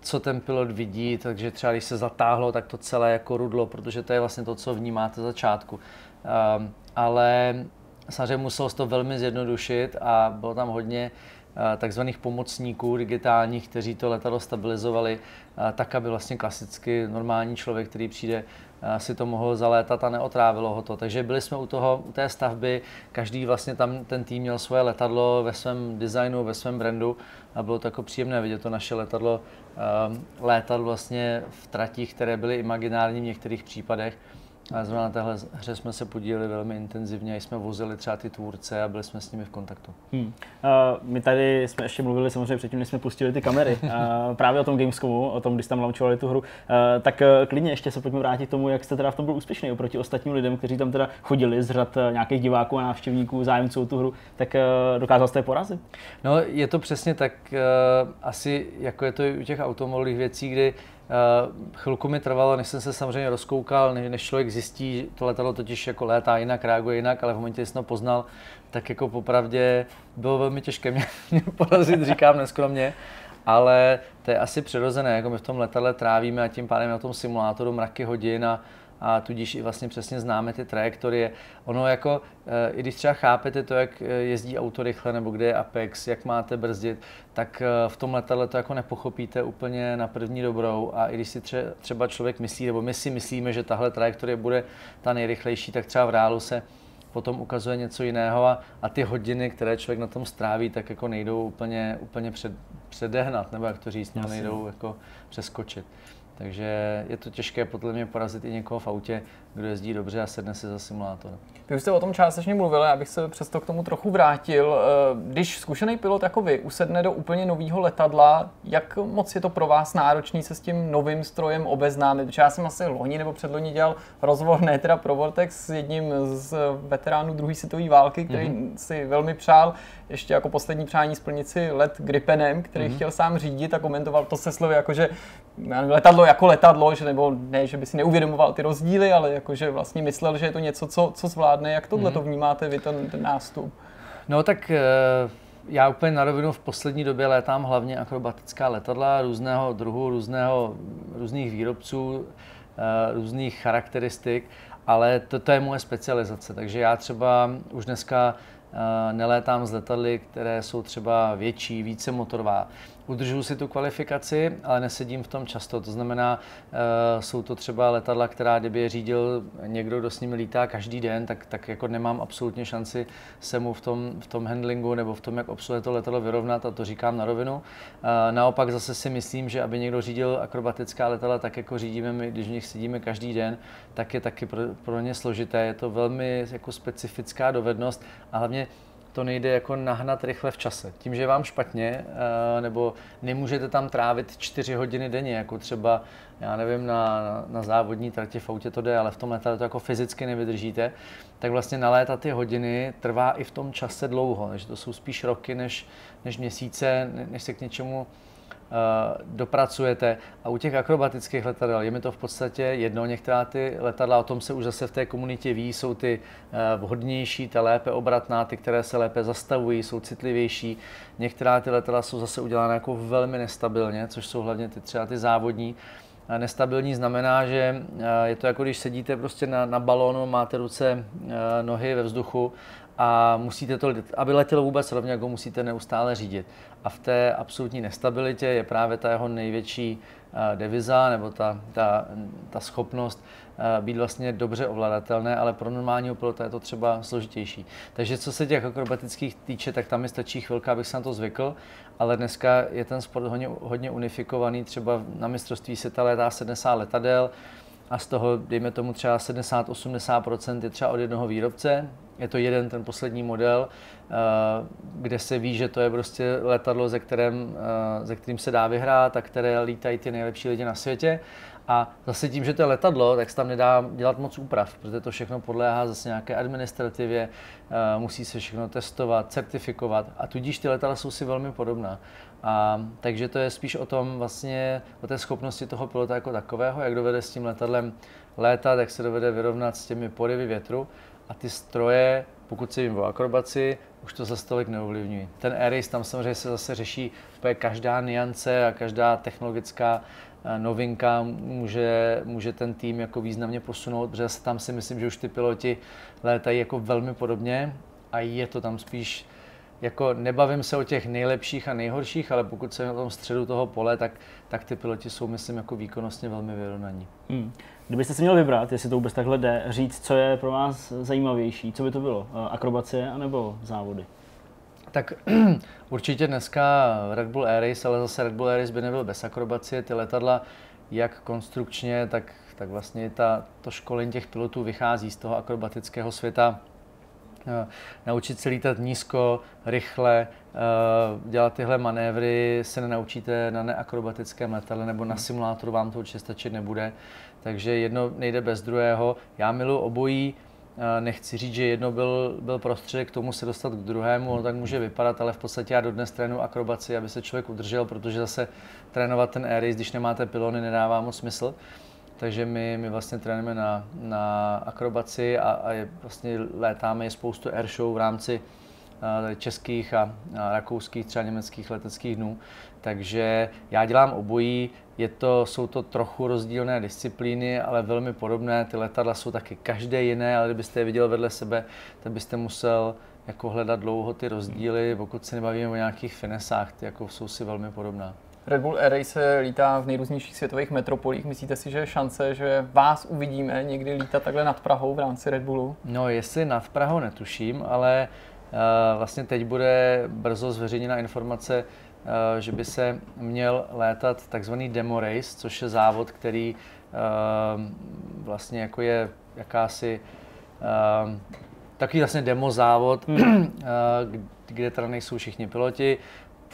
co ten pilot vidí, takže třeba když se zatáhlo, tak to celé jako rudlo, protože to je vlastně to, co vnímáte začátku. Ale samozřejmě muselo se to velmi zjednodušit a bylo tam hodně takzvaných pomocníků digitálních, kteří to letadlo stabilizovali, tak, aby vlastně klasicky normální člověk, který přijde si to mohl zalétat a neotrávilo ho to. Takže byli jsme u, toho, u té stavby, každý vlastně tam ten tým měl svoje letadlo ve svém designu, ve svém brandu a bylo to jako příjemné vidět to naše letadlo um, létat vlastně v tratích, které byly imaginární v některých případech a zrovna na téhle hře jsme se podíleli velmi intenzivně, jsme vozili třeba ty tvůrce a byli jsme s nimi v kontaktu. Hmm. Uh, my tady jsme ještě mluvili samozřejmě předtím, než jsme pustili ty kamery, uh, právě o tom Gamescomu, o tom, když tam launchovali tu hru. Uh, tak uh, klidně ještě se pojďme vrátit k tomu, jak jste teda v tom byl úspěšný oproti ostatním lidem, kteří tam teda chodili z řad uh, nějakých diváků a návštěvníků, zájemců o tu hru, tak uh, dokázal jste je porazit? No, je to přesně tak, uh, asi jako je to i u těch automobilových věcí, kdy Uh, chvilku mi trvalo, než jsem se samozřejmě rozkoukal, než člověk zjistí, to letadlo totiž jako létá jinak, reaguje jinak, ale v momentě, kdy jsem to poznal, tak jako popravdě bylo velmi těžké mě, mě porazit, říkám neskromně, ale to je asi přirozené, jako my v tom letadle trávíme a tím pádem na tom simulátoru mraky hodin a a tudíž i vlastně přesně známe ty trajektorie. Ono jako, eh, i když třeba chápete to, jak eh, jezdí auto rychle, nebo kde je Apex, jak máte brzdit, tak eh, v tom letadle to jako nepochopíte úplně na první dobrou a i když si třeba člověk myslí, nebo my si myslíme, že tahle trajektorie bude ta nejrychlejší, tak třeba v reálu se potom ukazuje něco jiného a, a ty hodiny, které člověk na tom stráví, tak jako nejdou úplně, úplně před, předehnat, nebo jak to říct, nebo nejdou jako přeskočit. Takže je to těžké podle mě porazit i někoho v autě, kdo jezdí dobře a sedne si za simulátor. Vy už jste o tom částečně mluvili, abych se přesto k tomu trochu vrátil. Eh, když zkušený pilot jako vy usedne do úplně nového letadla, jak moc je to pro vás náročný se s tím novým strojem obeznámit? Protože já jsem asi loni nebo předloni dělal rozhovor, ne teda pro Vortex, s jedním z veteránů druhé světové války, který mm-hmm. si velmi přál ještě jako poslední přání splnit si let Gripenem, který mm-hmm. chtěl sám řídit a komentoval to se slovy jako, že letadlo jako letadlo, že nebo ne, že by si neuvědomoval ty rozdíly, ale jako, že vlastně myslel, že je to něco, co, co zvládne. Jak tohle to mm-hmm. vnímáte vy, ten, ten nástup? No tak eh, já úplně na rovinu v poslední době létám hlavně akrobatická letadla různého druhu, různého, různých výrobců, eh, různých charakteristik, ale to, to je moje specializace. Takže já třeba už dneska nelétám z letadly, které jsou třeba větší, více motorová udržuju si tu kvalifikaci, ale nesedím v tom často. To znamená, uh, jsou to třeba letadla, která kdyby je řídil někdo, kdo s nimi lítá každý den, tak, tak jako nemám absolutně šanci se mu v tom, v tom handlingu nebo v tom, jak obsluhuje to letadlo vyrovnat a to říkám na rovinu. Uh, naopak zase si myslím, že aby někdo řídil akrobatická letadla tak, jako řídíme my, když v nich sedíme každý den, tak je taky pro, pro ně složité. Je to velmi jako specifická dovednost a hlavně to nejde jako nahnat rychle v čase. Tím, že je vám špatně, eh, nebo nemůžete tam trávit čtyři hodiny denně, jako třeba, já nevím, na, na závodní trati v autě to jde, ale v tom letadle to jako fyzicky nevydržíte, tak vlastně nalétat ty hodiny trvá i v tom čase dlouho, takže to jsou spíš roky než, než měsíce, než se k něčemu dopracujete. A u těch akrobatických letadel je mi to v podstatě jedno. Některá ty letadla, o tom se už zase v té komunitě ví, jsou ty eh, vhodnější, ta lépe obratná, ty, které se lépe zastavují, jsou citlivější. Některá ty letadla jsou zase udělána jako velmi nestabilně, což jsou hlavně ty třeba ty závodní. Nestabilní znamená, že eh, je to jako když sedíte prostě na, na balónu, máte ruce, nohy ve vzduchu a musíte to, aby letělo vůbec rovně, jako musíte neustále řídit. A v té absolutní nestabilitě je právě ta jeho největší eh, deviza, nebo ta, ta, ta schopnost eh, být vlastně dobře ovladatelné, ale pro normálního pilota je to třeba složitější. Takže co se těch akrobatických týče, tak tam mi stačí chvilka, abych se na to zvykl, ale dneska je ten sport hodně, hodně unifikovaný, třeba na mistrovství světa letá 70 letadel, a z toho, dejme tomu třeba 70-80% je třeba od jednoho výrobce, je to jeden ten poslední model, eh, kde se ví, že to je prostě letadlo, ze, kterém, eh, ze kterým se dá vyhrát a které lítají ty nejlepší lidi na světě. A zase tím, že to je letadlo, tak se tam nedá dělat moc úprav, protože to všechno podléhá zase nějaké administrativě, eh, musí se všechno testovat, certifikovat a tudíž ty letadla jsou si velmi podobná. A, takže to je spíš o tom vlastně, o té schopnosti toho pilota jako takového, jak dovede s tím letadlem létat, jak se dovede vyrovnat s těmi porivy větru a ty stroje, pokud se jim o akrobaci, už to zase tolik neovlivňují. Ten Air tam samozřejmě se zase řeší úplně každá niance a každá technologická eh, novinka může, může ten tým jako významně posunout, protože tam si myslím, že už ty piloti létají jako velmi podobně a je to tam spíš jako nebavím se o těch nejlepších a nejhorších, ale pokud se na tom středu toho pole, tak, tak ty piloti jsou, myslím, jako výkonnostně velmi vyrovnaní. Hmm. Kdybyste si měl vybrat, jestli to vůbec takhle jde, říct, co je pro vás zajímavější, co by to bylo? Eh, akrobacie anebo závody? Tak určitě dneska Red Bull Air Race, ale zase Red Bull Air Race by nebyl bez akrobacie. Ty letadla, jak konstrukčně, tak, tak vlastně ta, to školení těch pilotů vychází z toho akrobatického světa. Eh, naučit se lítat nízko, rychle, eh, dělat tyhle manévry se nenaučíte na neakrobatickém letadle nebo na simulátoru vám to určitě stačit nebude. Takže jedno nejde bez druhého. Já miluji obojí, eh, nechci říct, že jedno byl, byl prostředek k tomu se dostat k druhému, on tak může vypadat, ale v podstatě já dodnes trénu akrobaci, aby se člověk udržel, protože zase trénovat ten air když nemáte pilony, nedává moc smysl. Takže my, my vlastně trénujeme na, na akrobaci a, a je, vlastně létáme je spoustu airshow v rámci uh, českých a, a rakouských, třeba německých leteckých dnů. Takže já dělám obojí, je to, jsou to trochu rozdílné disciplíny, ale velmi podobné. Ty letadla jsou taky každé jiné, ale kdybyste je viděl vedle sebe, tak byste musel jako hledat dlouho ty rozdíly, pokud se nebavíme o nějakých finesách, ty jako jsou si velmi podobná. Red Bull Air se lítá v nejrůznějších světových metropolích. Myslíte si, že je šance, že vás uvidíme někdy lítat takhle nad Prahou v rámci Red Bullu? No, jestli nad Prahou netuším, ale uh, vlastně teď bude brzo zveřejněna informace, uh, že by se měl létat takzvaný demo race, což je závod, který uh, vlastně jako je jakási takový vlastně demo závod, hmm. kde teda nejsou všichni piloti,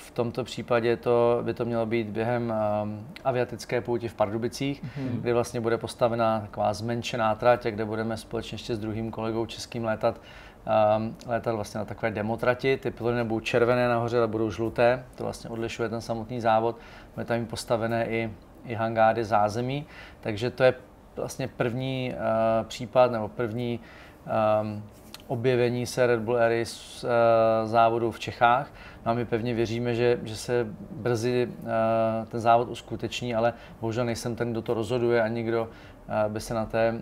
v tomto případě to, by to mělo být během um, aviatické pouti v Pardubicích, mm-hmm. kde vlastně bude postavena taková zmenšená trať, kde budeme společně ještě s druhým kolegou českým létat um, létat vlastně na takové demotrati. Ty pilony nebudou červené nahoře, ale budou žluté. To vlastně odlišuje ten samotný závod. Bude tam postavené i, i hangády zázemí. Takže to je vlastně první uh, případ nebo první um, objevení se Red Bull Air uh, závodu v Čechách. No a my pevně věříme, že, že se brzy uh, ten závod uskuteční, ale bohužel nejsem ten, kdo to rozhoduje, ani kdo by se na, té,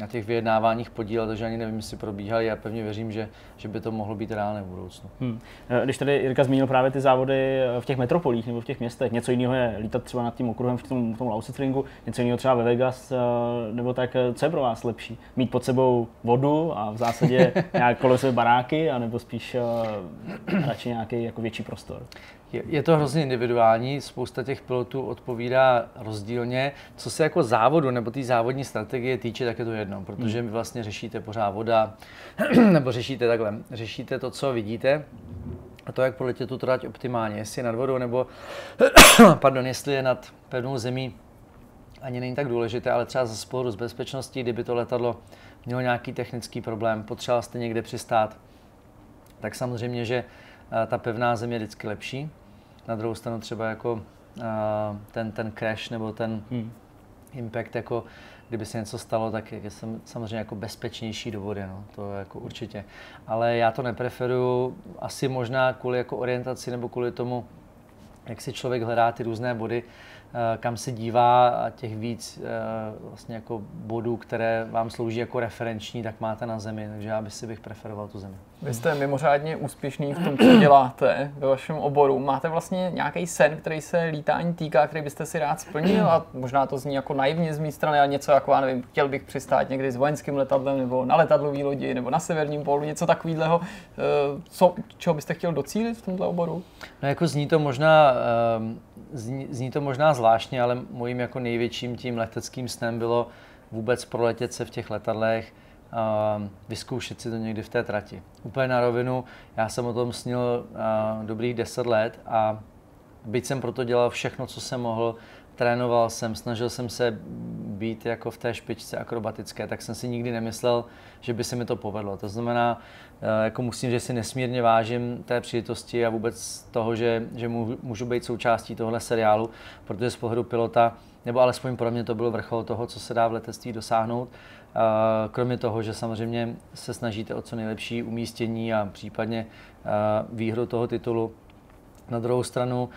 na těch vyjednáváních podílel, takže ani nevím, jestli probíhají a pevně věřím, že, že by to mohlo být reálné v budoucnu. Hmm. Eh, když tady Jirka zmínil právě ty závody eh, v těch metropolích nebo v těch městech, něco jiného je lítat třeba nad tím okruhem v tom, v tom Lausitringu, něco jiného třeba ve Vegas, eh, nebo tak, co je pro vás lepší? Mít pod sebou vodu a v zásadě nějak kolem sebe baráky, anebo spíš radši nějaký jako větší prostor? Je, je to hrozně individuální, spousta těch pilotů odpovídá rozdílně. Co se jako závodu nebo té závodní strategie týče, tak je to jedno, protože vy vlastně řešíte pořád voda, nebo řešíte takhle, řešíte to, co vidíte, a to, jak poletět tu trať optimálně, jestli je nad vodou nebo, pardon, jestli je nad pevnou zemí, ani není tak důležité, ale třeba za sporu s bezpečností, kdyby to letadlo mělo nějaký technický problém, potřeboval jste někde přistát, tak samozřejmě, že eh, ta pevná země je vždycky lepší, na druhou stranu třeba jako ten, ten crash nebo ten hmm. impact, jako kdyby se něco stalo, tak je samozřejmě jako bezpečnější do vody, no, to je jako určitě. Ale já to nepreferuju, asi možná kvůli jako orientaci nebo kvůli tomu, jak si člověk hledá ty různé body, kam se dívá a těch víc eh, vlastně jako bodů, které vám slouží jako referenční, tak máte na zemi, takže já bych si bych preferoval tu zemi. Vy jste mimořádně úspěšný v tom, co děláte ve vašem oboru. Máte vlastně nějaký sen, který se lítání týká, který byste si rád splnil a možná to zní jako naivně z mé strany, ale něco jako, já nevím, chtěl bych přistát někdy s vojenským letadlem nebo na letadlový lodi nebo na severním polu, něco takového. Eh, co, čeho byste chtěl docílit v tomto oboru? No jako zní to možná um zní, zní to možná zvláštně, ale mojím jako největším tím leteckým snem bylo vůbec proletět se v těch letadlech, uh, vyzkoušet si to někdy v té trati. Úplně na rovinu, já jsem o tom snil dobrých deset let a byť jsem proto dělal všechno, co jsem mohl, trénoval jsem, snažil jsem se být jako v té špičce akrobatické, tak jsem si nikdy nemyslel, že by se mi to povedlo. To znamená, eh, jako musím, že si nesmírně vážím té příležitosti a vůbec toho, že, že můžu být součástí tohle seriálu, protože z pohledu pilota, nebo alespoň pro mě to byl vrchol toho, co se dá v letectví dosáhnout. Eh, kromě toho, že samozřejmě se snažíte o co nejlepší umístění a případně eh, výhru toho titulu. Na druhou stranu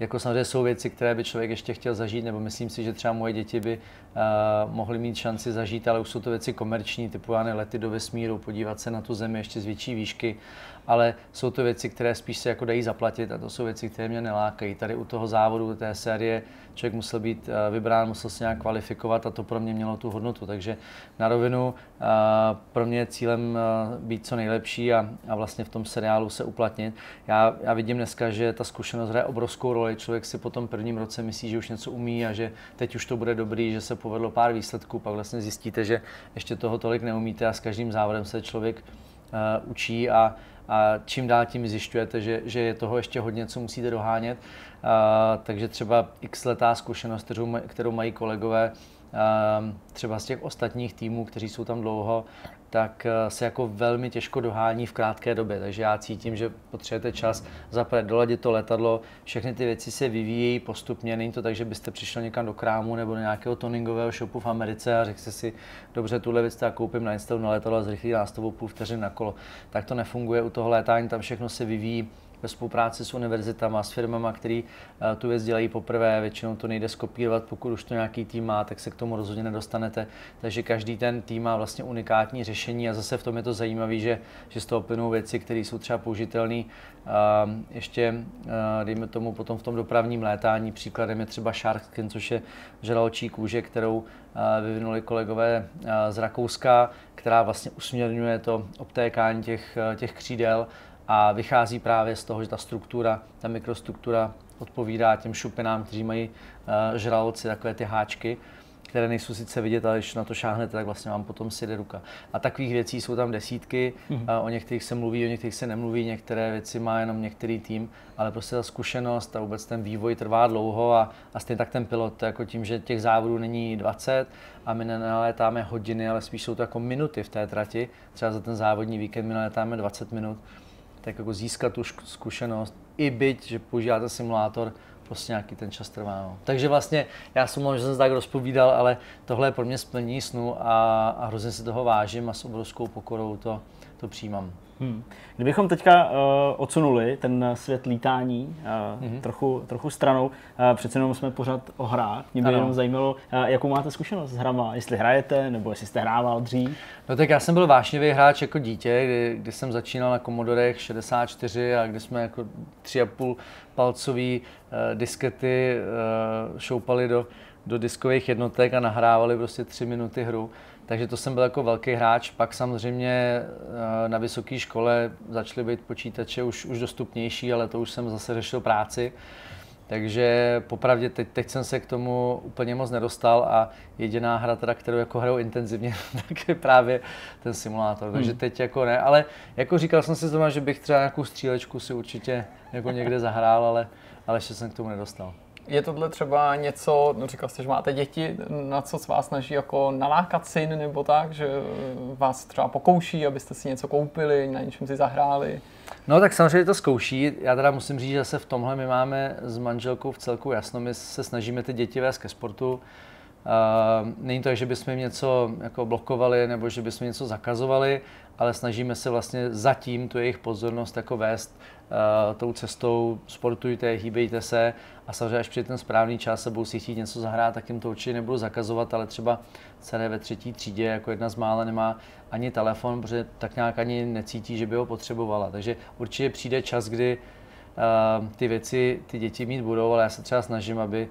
jako samozřejmě jsou věci, které by člověk ještě chtěl zažít, nebo myslím si, že třeba moje děti by uh, mohly mít šanci zažít, ale už jsou to věci komerční, typu já lety do vesmíru, podívat se na tu zemi ještě z větší výšky, ale jsou to věci, které spíš se jako dají zaplatit a to jsou věci, které mě nelákají. Tady u toho závodu, té série, člověk musel být uh, vybrán, musel se nějak kvalifikovat a to pro mě mělo tu hodnotu. Takže na rovinu uh, pro mě je cílem uh, být co nejlepší a, a vlastně v tom seriálu se uplatnit. Já, já vidím dneska, že ta zkušenost hraje obrovskou roli. Člověk si po tom prvním roce myslí, že už něco umí a že teď už to bude dobrý, že se povedlo pár výsledků, pak vlastně zjistíte, že ještě toho tolik neumíte a s každým závodem se člověk uh, učí a, a čím dál tím zjišťujete, že, že je toho ještě hodně, co musíte dohánět. Uh, takže třeba x letá zkušenost, kterou, kterou mají kolegové, třeba z těch ostatních týmů, kteří jsou tam dlouho, tak eh, se jako velmi těžko dohání v krátké době. Takže já cítím, že potřebujete čas zaprvé doladit to letadlo, všechny ty věci se vyvíjejí postupně. Není to tak, že byste přišel někam do krámu nebo do nějakého toningového shopu v Americe a řekl si, dobře, tuhle věc tak koupím na instalu na letadlo a zrychlí nástavou půl vteřin na kolo. Tak to nefunguje u toho létání, tam všechno se vyvíjí ve spolupráci s univerzitama, s firmami, které eh, tu věc dělají poprvé. Většinou to nejde skopírovat, pokud už to nějaký tým má, tak se k tomu rozhodně nedostanete. Takže každý ten tým má vlastně unikátní řešení a zase v tom je to zajímavé, že, že z toho plynou věci, které jsou třeba použitelné. Ehm, ještě, eh, dejme tomu, potom v tom dopravním létání příkladem je třeba Shark Skin, což je žraločí kůže, kterou eh, vyvinuli kolegové z Rakouska, která vlastně usměrňuje to obtékání těch, těch křídel a vychází právě z toho, že ta struktura, ta mikrostruktura odpovídá těm šupinám, kteří mají uh, žraloci, takové ty háčky, které nejsou sice vidět, ale když na to šáhnete, tak vlastně vám potom si jde ruka. A takových věcí jsou tam desítky, mm-hmm. o některých se mluví, o některých se nemluví, některé věci má jenom některý tým, ale prostě ta zkušenost a vůbec ten vývoj trvá dlouho a, a stejně tak ten pilot, jako tím, že těch závodů není 20 a my nenalétáme hodiny, ale spíš jsou to jako minuty v té trati, třeba za ten závodní víkend my nalétáme 20 minut, tak jako získat tu zkušenost, i byť, že používáte simulátor, prostě nějaký ten čas trvá. No. Takže vlastně já jsem možná, že jsem se tak rozpovídal, ale tohle je pro mě splnění snu a, a hrozně si toho vážím a s obrovskou pokorou to, to přijímám. Hmm. Kdybychom teďka uh, odsunuli ten svět lítání uh, mm-hmm. trochu, trochu stranou, uh, přece jenom jsme pořád o hrách. Mě by ano. jenom zajímalo, uh, jakou máte zkušenost s hrama, jestli hrajete, nebo jestli jste hrával dřív. No tak já jsem byl vášnivý hráč jako dítě, kdy, kdy jsem začínal na Commodorech 64 a kdy jsme jako 3,5 palcový uh, diskety uh, šoupali do, do diskových jednotek a nahrávali prostě 3 minuty hru. Takže to jsem byl jako velký hráč. Pak samozřejmě eh, na vysoké škole začaly být počítače už, už dostupnější, ale to už jsem zase řešil práci. Takže popravdě teď, teď jsem se k tomu úplně moc nedostal a jediná hra, teda, kterou jako hraju intenzivně, tak je právě ten simulátor. Hmm. Takže teď jako ne, ale jako říkal jsem si zrovna, že bych třeba nějakou střílečku si určitě jako někde zahrál, ale, ale ještě jsem k tomu nedostal. Je tohle třeba něco, no říkal jste, že máte děti, na co se vás snaží jako nalákat syn nebo tak, že vás třeba pokouší, abyste si něco koupili, na něčem si zahráli? No tak samozřejmě to zkouší. Já teda musím říct, že se v tomhle my máme s manželkou v celku jasno. My se snažíme ty děti vést ke sportu. Uh, není to, že bychom jim něco jako blokovali nebo že bychom něco zakazovali, ale snažíme se vlastně zatím tu jejich pozornost jako vést uh, tou cestou, sportujte, hýbejte se a samozřejmě až přijde ten správný čas a budou si chtít něco zahrát, tak jim to určitě nebudu zakazovat, ale třeba celé ve třetí třídě jako jedna z mála nemá ani telefon, protože tak nějak ani necítí, že by ho potřebovala. Takže určitě přijde čas, kdy uh, ty věci ty děti mít budou, ale já se třeba snažím, aby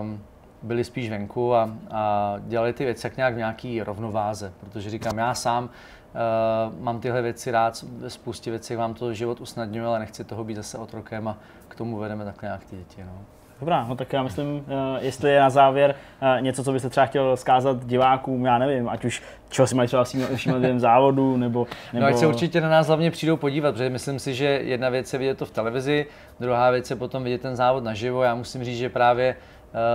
um, byli spíš venku a, a dělali ty věci jak nějak v nějaký rovnováze, protože říkám, já sám uh, mám tyhle věci rád, spoustě věcí vám to život usnadňuje, ale nechci toho být zase otrokem a k tomu vedeme takhle nějak ty děti. No. Dobrá, no tak já myslím, eh, jestli je na závěr eh, něco, co byste třeba chtěl zkázat divákům, já nevím, ať už čeho si mají třeba všímat během závodu, nebo, nebo... No ať se určitě na nás hlavně přijdou podívat, protože myslím si, že jedna věc je vidět to v televizi, druhá věc je potom vidět ten závod naživo. Já musím říct, že právě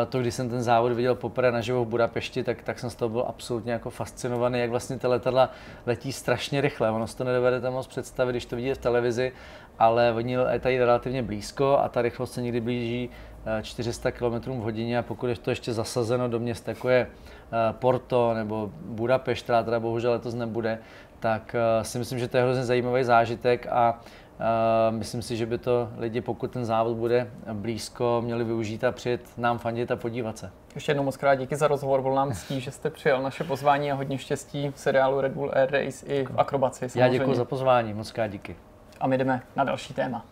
to, když jsem ten závod viděl poprvé naživo v Budapešti, tak, tak jsem z toho byl absolutně jako fascinovaný, jak vlastně ty letadla letí strašně rychle. Ono si to nedovedete moc představit, když to vidíte v televizi, ale oni letají relativně blízko a ta rychlost se někdy blíží 400 km v hodině a pokud je to ještě zasazeno do měst, jako je eh, Porto nebo Budapešť, která teda bohužel letos nebude, tak eh, si myslím, že to je hrozně zajímavý zážitek a myslím si, že by to lidi, pokud ten závod bude blízko, měli využít a přijet nám fandit a podívat se. Ještě jednou moc krát díky za rozhovor, byl nám ctí, že jste přijal naše pozvání a hodně štěstí v seriálu Red Bull Air Race i v akrobaci. Samozřejmě. Já děkuji za pozvání, moc krát díky. A my jdeme na další téma.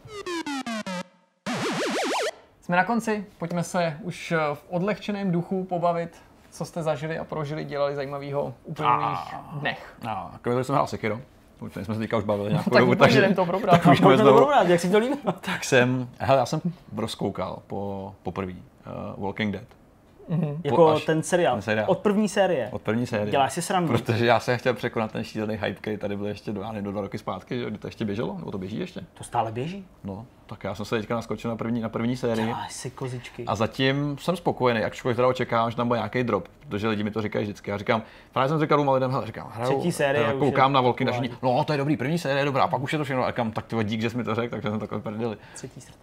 Jsme na konci, pojďme se už v odlehčeném duchu pobavit, co jste zažili a prožili, dělali zajímavého uplynulých dnech. A, a jsem hrál Sekiro. Už jsme se teďka už bavili nějakou no, dobu, takže jdem to probrat. Tak, to probrat, jak si to líbí? Tak jsem, hele, já jsem rozkoukal po, poprvé uh, Walking Dead. Mm-hmm. Jako ten seriál. ten seriál. Od první série. Od první série. Děláš si srandu. Protože já jsem chtěl překonat ten šílený hype, který tady byl ještě do, do dva roky zpátky, že to ještě běželo, nebo to běží ještě? To stále běží. No, tak já jsem se teďka naskočil na první, na první sérii. Děláš si kozičky. A zatím jsem spokojený, ačkoliv teda očekávám, že tam bude nějaký drop, protože lidi mi to říkají vždycky. Já říkám, právě jsem říkal lidem, hele, říkám, hraju, Třetí série, koukám na volky naši, no to je dobrý, první série je dobrá, pak už je to všechno, a říkám, tak ty dík, že jsi mi to řekl, takže jsem takhle prdeli.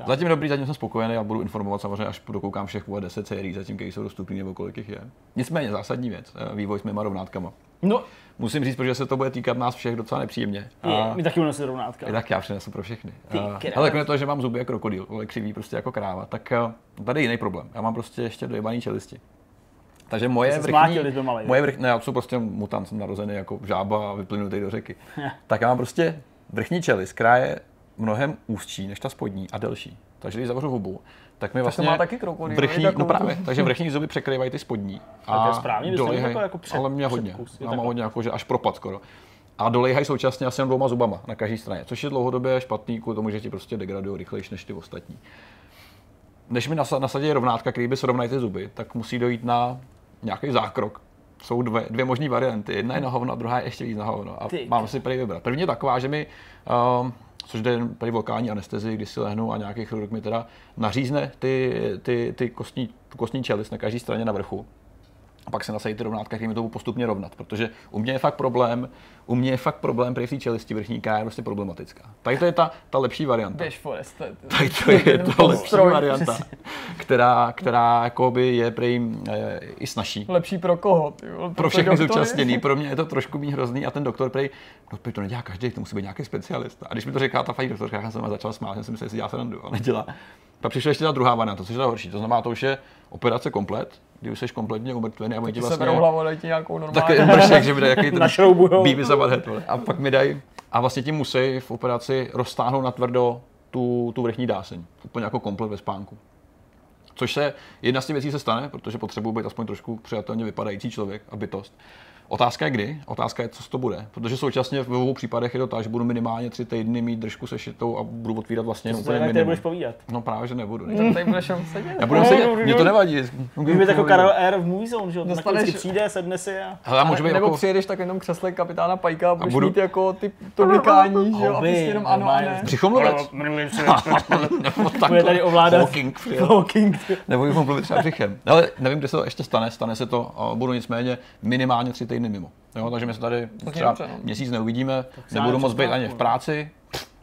Zatím dobrý, zatím jsem spokojený a budu informovat samozřejmě, až dokoukám všech 10 sérií, zatím, které jsou dostupné nebo kolik jich je. Nicméně zásadní věc, eh, vývoj s mýma rovnátkama. No, Musím říct, protože se to bude týkat nás všech docela nepříjemně. A my taky budeme rovnátka. Tak já přinesu pro všechny. Ale kromě toho, že mám zuby jako krokodýl, ale křivý prostě jako kráva, tak eh, tady je jiný problém. Já mám prostě ještě dojebaný čelisti. Takže moje vrchní, moje vrchní, ne, já jsem prostě mutant, jsem narozený jako žába a vyplynutý do řeky. tak já mám prostě vrchní čelist, která je mnohem úzčí než ta spodní a delší. Takže když zavřu hubu, tak mi vlastně tak má taky krokodýl, vrchní, no právě, takže vrchní zuby překrývají ty spodní. A, to je správně, dolejhaj, jako před, ale mě hodně, já mám hodně jako, že až propad skoro. A dolejhají současně asi dvouma zubama na každé straně, což je dlouhodobě špatný kvůli tomu, že ti prostě degradují rychlejší než ty ostatní. Než mi nasadí rovnátka, který by srovnají ty zuby, tak musí dojít na nějaký zákrok. Jsou dvě, dvě možné varianty. Jedna je na hovno, a druhá je ještě víc na hovno. A Ty. mám si prý vybrat. První je taková, že mi uh, což jde tady lokální anestezi, kdy si lehnu a nějaký chirurg mi teda nařízne ty, ty, ty kostní, kostní čelist na každé straně na vrchu a pak se nasadí ty rovnátka, kterými to postupně rovnat. Protože u mě je fakt problém, u mě je fakt problém při té čelisti vrchníka je prostě problematická. Tady to je ta, ta lepší varianta. Běž Forest. Tady to je ta lepší varianta, která, která jakoby je prý je, i snažší. Lepší pro koho? Ty, pro, pro všechny zúčastněný. Pro mě je to trošku méně hrozný a ten doktor prý, no to nedělá každý, to musí být nějaký specialista. A když mi to říká ta paní doktorka, já jsem začal smát, jsem si myslel, že si dělá srandu, a nedělá. Pak přišla ještě ta druhá varianta, což je ta horší. To znamená, to už je operace komplet, kdy už jsi kompletně umrtvený a oni ti vlastně... Se hlavu, dají ti nějakou normální... Taky bršek, že mi dají jaký ten bíbí za A pak mi dají, a vlastně ti musí v operaci roztáhnout na tvrdo tu, tu vrchní dáseň. Úplně jako komplet ve spánku. Což se, jedna z těch věcí se stane, protože potřebuji být aspoň trošku přijatelně vypadající člověk a bytost. Otázka je kdy, otázka je, co to bude. Protože současně v obou případech je to tak, že budu minimálně tři týdny mít držku sešitou a budu otvírat vlastně jenom úplně minimum. budeš povídat? No právě, že nebudu. Ne? Tak tady budeš sedět. Já budu sedět, mě to nevadí. Můžeš být jako Karel R v Movie Zone, že Dostaneš... přijde, sedne si a... Hele, můžu být nebo jako... přijedeš tak jenom křesle kapitána Pajka a budeš budu... mít jako ty to blikání, že jo, a prostě jenom ano a ne. Břichomluvec. Bude tady ovládat. Walking. Nebo bych mluvit třeba břichem. Ale nevím, kde se to ještě stane, stane se to, budu nicméně minimálně tři týdny mimo. Jo, takže my se tady třeba no. měsíc neuvidíme, nebudu moc být ani v práci,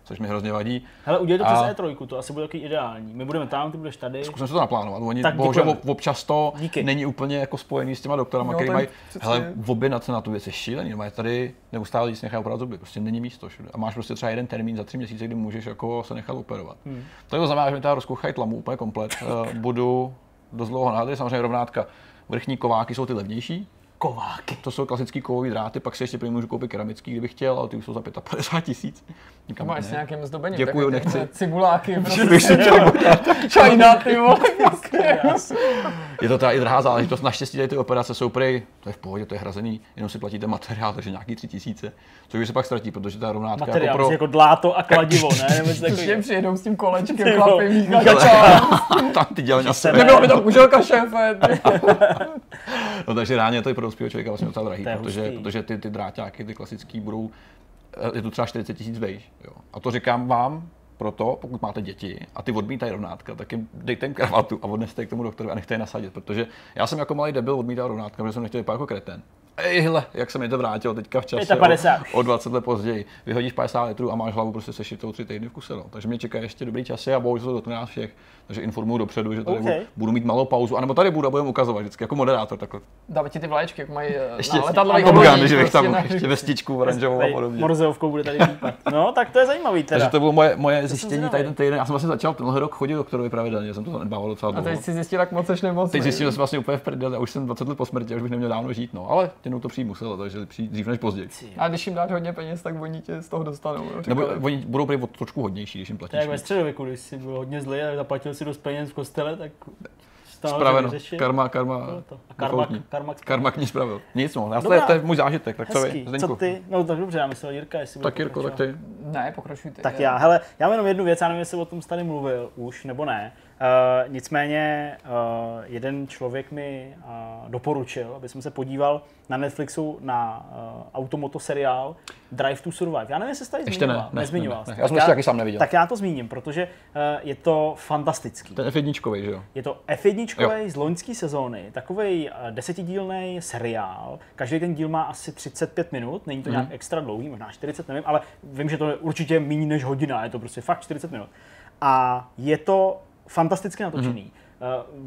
což mi hrozně vadí. Hele, udělej to a... přes E3, to asi bude takový ideální. My budeme tam, ty budeš tady. Zkusím se to naplánovat. Oni, tak bohužel občas to Díky. není úplně jako spojený s těma doktorama, který mají, hele, v objednat na tu věc je šílený, no, tady neustále si nechají operovat zuby, prostě není místo všude. A máš prostě třeba jeden termín za tři měsíce, kdy můžeš jako se nechat operovat. Hmm. To znamená, že mi teda rozkouchají tlamu úplně komplet. uh, budu dost dlouho na samozřejmě rovnátka. Vrchní kováky jsou ty levnější, kováky. To jsou klasický kovový dráty, pak si ještě můžu koupit keramický, kdybych chtěl, ale ty už jsou za 55 tisíc. Máš s nějakým zdobením. Děkuju, nechci. Cibuláky, prostě. Čajna, ty vole. je to teda i drahá záležitost. Naštěstí tady ty operace jsou prý, to je v pohodě, to je hrazený, jenom si platíte materiál, takže nějaký tři tisíce, což se pak ztratí, protože ta rovnátka jako materiál, jako, pro... jako dláto a kladivo, ne? Nebo přijedou s tím kolečkem chlapy, Tam ty dělení asi. Nebylo by to kuželka šéfe. no takže ráně to je pro dospělého člověka vlastně docela drahý, protože, protože ty, ty dráťáky, ty klasický budou je to třeba 40 tisíc vejš. Jo. A to říkám vám, proto, pokud máte děti a ty odmítají rovnátka, tak jim dejte jim kravatu a odneste je k tomu doktorovi a nechte je nasadit, protože já jsem jako malý debil odmítal rovnátka, protože jsem nechtěl vypadat jako kreten. Ejhle, jak se mi to vrátilo teďka v čase 50. O, o, 20 let později. Vyhodíš 50 litrů a máš hlavu prostě sešitou tři týdny v kuse. No. Takže mě čeká ještě dobrý časy a bohužel to dotkne nás všech. Takže informuju dopředu, že tady okay. budu, budu, mít malou pauzu, anebo tady budu a budeme ukazovat vždycky jako moderátor. Takhle. Dáme ti ty vlaječky, jak mají eh, ještě, na letadlových lodích. že bych tam prostě ještě vestičku oranžovou a podobně. Morzeovkou bude tady výpad. No, tak to je zajímavý teda. Takže to bylo moje, moje zjištění tady ten týden. Já jsem vlastně začal tenhle rok chodit doktorovi pravidelně, jsem to zanedbával docela dlouho. A teď si zjistil, tak moc nemoc. Teď zjistil, že jsem vlastně úplně v prdeli a už jsem 20 let po smrti, už bych neměl dávno žít, no, ale těnou to přijít muselo, takže dřív než později. A když jim dáš hodně peněz, tak oni tě z toho dostanou. Nebo oni budou být trošku hodnější, když jim platíš. Tak ve středověku, když jsi byl hodně zlý a zaplatil si dost peněz v kostele, tak Spraveno. Karma, karma, karma, karma, karma k ní spravil. Nic, no, já to, je, to je můj zážitek, tak co vy, Co ty? No tak dobře, já myslel Jirka, jestli Tak Jirko, tak ty. Ne, pokračuj ty. Tak já, hele, já mám jenom jednu věc, já nevím, jestli o tom tady mluvil už, nebo ne. Uh, nicméně uh, jeden člověk mi uh, doporučil, aby jsem se podíval na Netflixu na uh, automoto seriál Drive to Survive. Já nevím, jestli jsi tady Ještě zmiňoval. ne, ne, nezmiňoval. Ne, ne, ne. Já jsem ještě taky sám neviděl. Tak já to zmíním, protože uh, je to fantastický. Ten F1, že jo? Je to F1 z loňské sezóny, takový uh, desetidílný seriál. Každý ten díl má asi 35 minut, není to mm. nějak extra dlouhý, možná 40, nevím, ale vím, že to je určitě méně než hodina, je to prostě fakt 40 minut. A je to fantasticky natočený. Mm-hmm.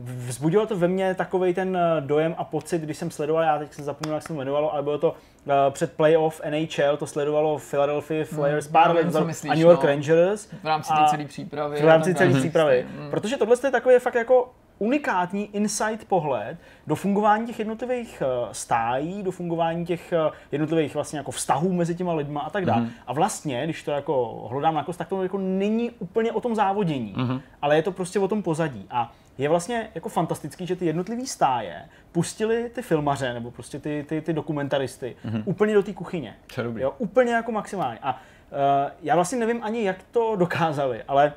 Vzbudilo to ve mně takový ten eh, dojem a pocit, když jsem sledoval, já teď jsem zapomněl, jak se to jmenovalo, ale bylo to uh, před playoff NHL, to sledovalo Philadelphia Flyers, mm, pár let a New York no, Rangers. V rámci té celé přípravy. V rámci celé přípravy. Mm. Protože tohle je takový fakt jako unikátní insight pohled do fungování těch jednotlivých stájí, do fungování těch jednotlivých vlastně jako vztahů mezi těma lidma a tak dále. Mm-hmm. A vlastně, když to jako hlodám na kost, tak to jako není úplně o tom závodění, mm-hmm. ale je to prostě o tom pozadí. A je vlastně jako fantastický, že ty jednotlivé stáje pustili ty filmaře nebo prostě ty, ty, ty dokumentaristy mm-hmm. úplně do té kuchyně. Jo, úplně jako maximálně. A uh, já vlastně nevím ani, jak to dokázali, ale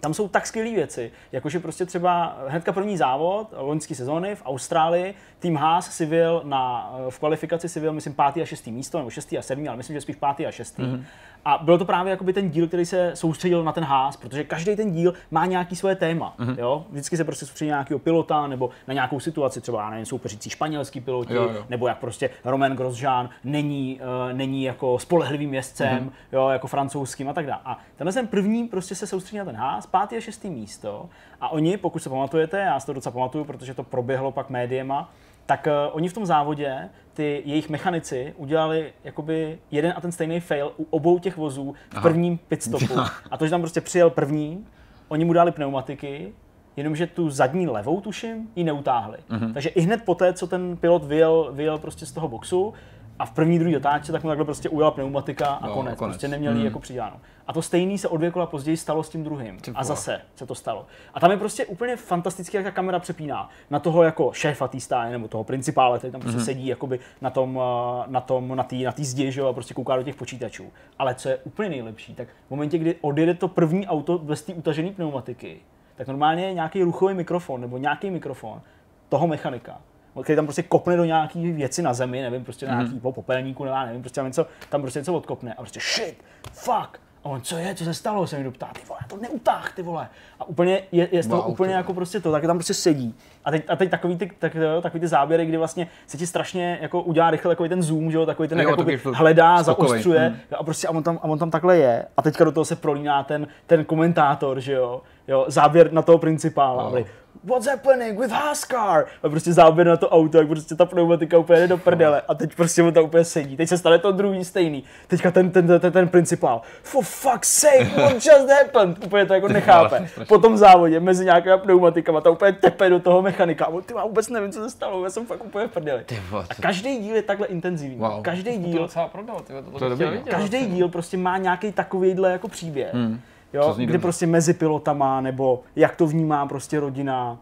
tam jsou tak skvělé věci, jakože prostě třeba hnedka první závod loňské sezóny v Austrálii, tým Haas si vyjel na, v kvalifikaci si vyjel, myslím, pátý a šestý místo, nebo šestý a sedmý, ale myslím, že spíš pátý a šestý. Mm-hmm. A bylo to právě jakoby ten díl, který se soustředil na ten ház, protože každý ten díl má nějaký svoje téma. Mm-hmm. Jo? Vždycky se prostě soustředí na nějakého pilota nebo na nějakou situaci, třeba já nevím, soupeřící španělský piloti, jo, jo. nebo jak prostě Romain Grosjean není, uh, není jako spolehlivým jezdcem, mm-hmm. jo, jako francouzským a tak dále. A tenhle ten první prostě se soustředí na ten ház, pátý a šestý místo. A oni, pokud se pamatujete, já si to docela pamatuju, protože to proběhlo pak médiema, tak uh, oni v tom závodě, ty jejich mechanici udělali jakoby jeden a ten stejný fail u obou těch vozů v Aha. prvním pitstopu. A to, že tam prostě přijel první, oni mu dali pneumatiky, jenomže tu zadní levou, tuším, ji neutáhli. Uh-huh. Takže i hned poté, co ten pilot vyjel, vyjel prostě z toho boxu, a v první, druhý otáčce, tak mu takhle prostě ujela pneumatika a no, konec. konec. Prostě neměli hmm. jako přidáno. A to stejný se o dvě kola později stalo s tím druhým. A zase se to stalo. A tam je prostě úplně fantastické, jak ta kamera přepíná na toho jako šéfa té stáje nebo toho principále, který tam prostě mm-hmm. sedí jakoby na tom, eh, na tom, na té na tý zdi, že a prostě kouká do těch počítačů. Ale co je úplně nejlepší, tak v momentě, kdy odjede to první auto bez té utažené pneumatiky, tak normálně je nějaký ruchový mikrofon nebo nějaký mikrofon toho mechanika který tam prostě kopne do nějaký věci na zemi, nevím, prostě na mm-hmm. nějaký popelníku, nevím, prostě tam něco, tam prostě něco odkopne a prostě shit, fuck, a on, co je, co se stalo, se mi doptá, ty vole, to neutáh, ty vole. A úplně je, je z toho wow, úplně jako prostě to, tak tam prostě sedí. A teď, a teď takový, ty, tak, takový ty záběry, kdy vlastně se ti strašně jako udělá rychle takový ten zoom, že jo, takový ten jo, jakoby hledá, zaostřuje hmm. a prostě a on, tam, a on tam takhle je. A teďka do toho se prolíná ten, ten komentátor, že jo, jo záběr na toho principála. Oh what's happening with Haskar? A prostě záběr na to auto, jak prostě ta pneumatika úplně jde do prdele. A teď prostě mu to úplně sedí. Teď se stane to druhý stejný. Teďka ten, ten, ten, ten, ten principál. For fuck's sake, what just happened? Úplně to jako nechápe. Po tom závodě mezi nějakými pneumatikama to úplně tepe do toho mechanika. A ty vůbec nevím, co se stalo, já jsem fakt úplně v prdeli. A každý díl je takhle intenzivní. Wow. Každý díl. To prodal, ty, to, to, to každý díl prostě má nějaký takovýhle jako příběh. Hmm jo, kdy prostě mezi pilotama, nebo jak to vnímá prostě rodina.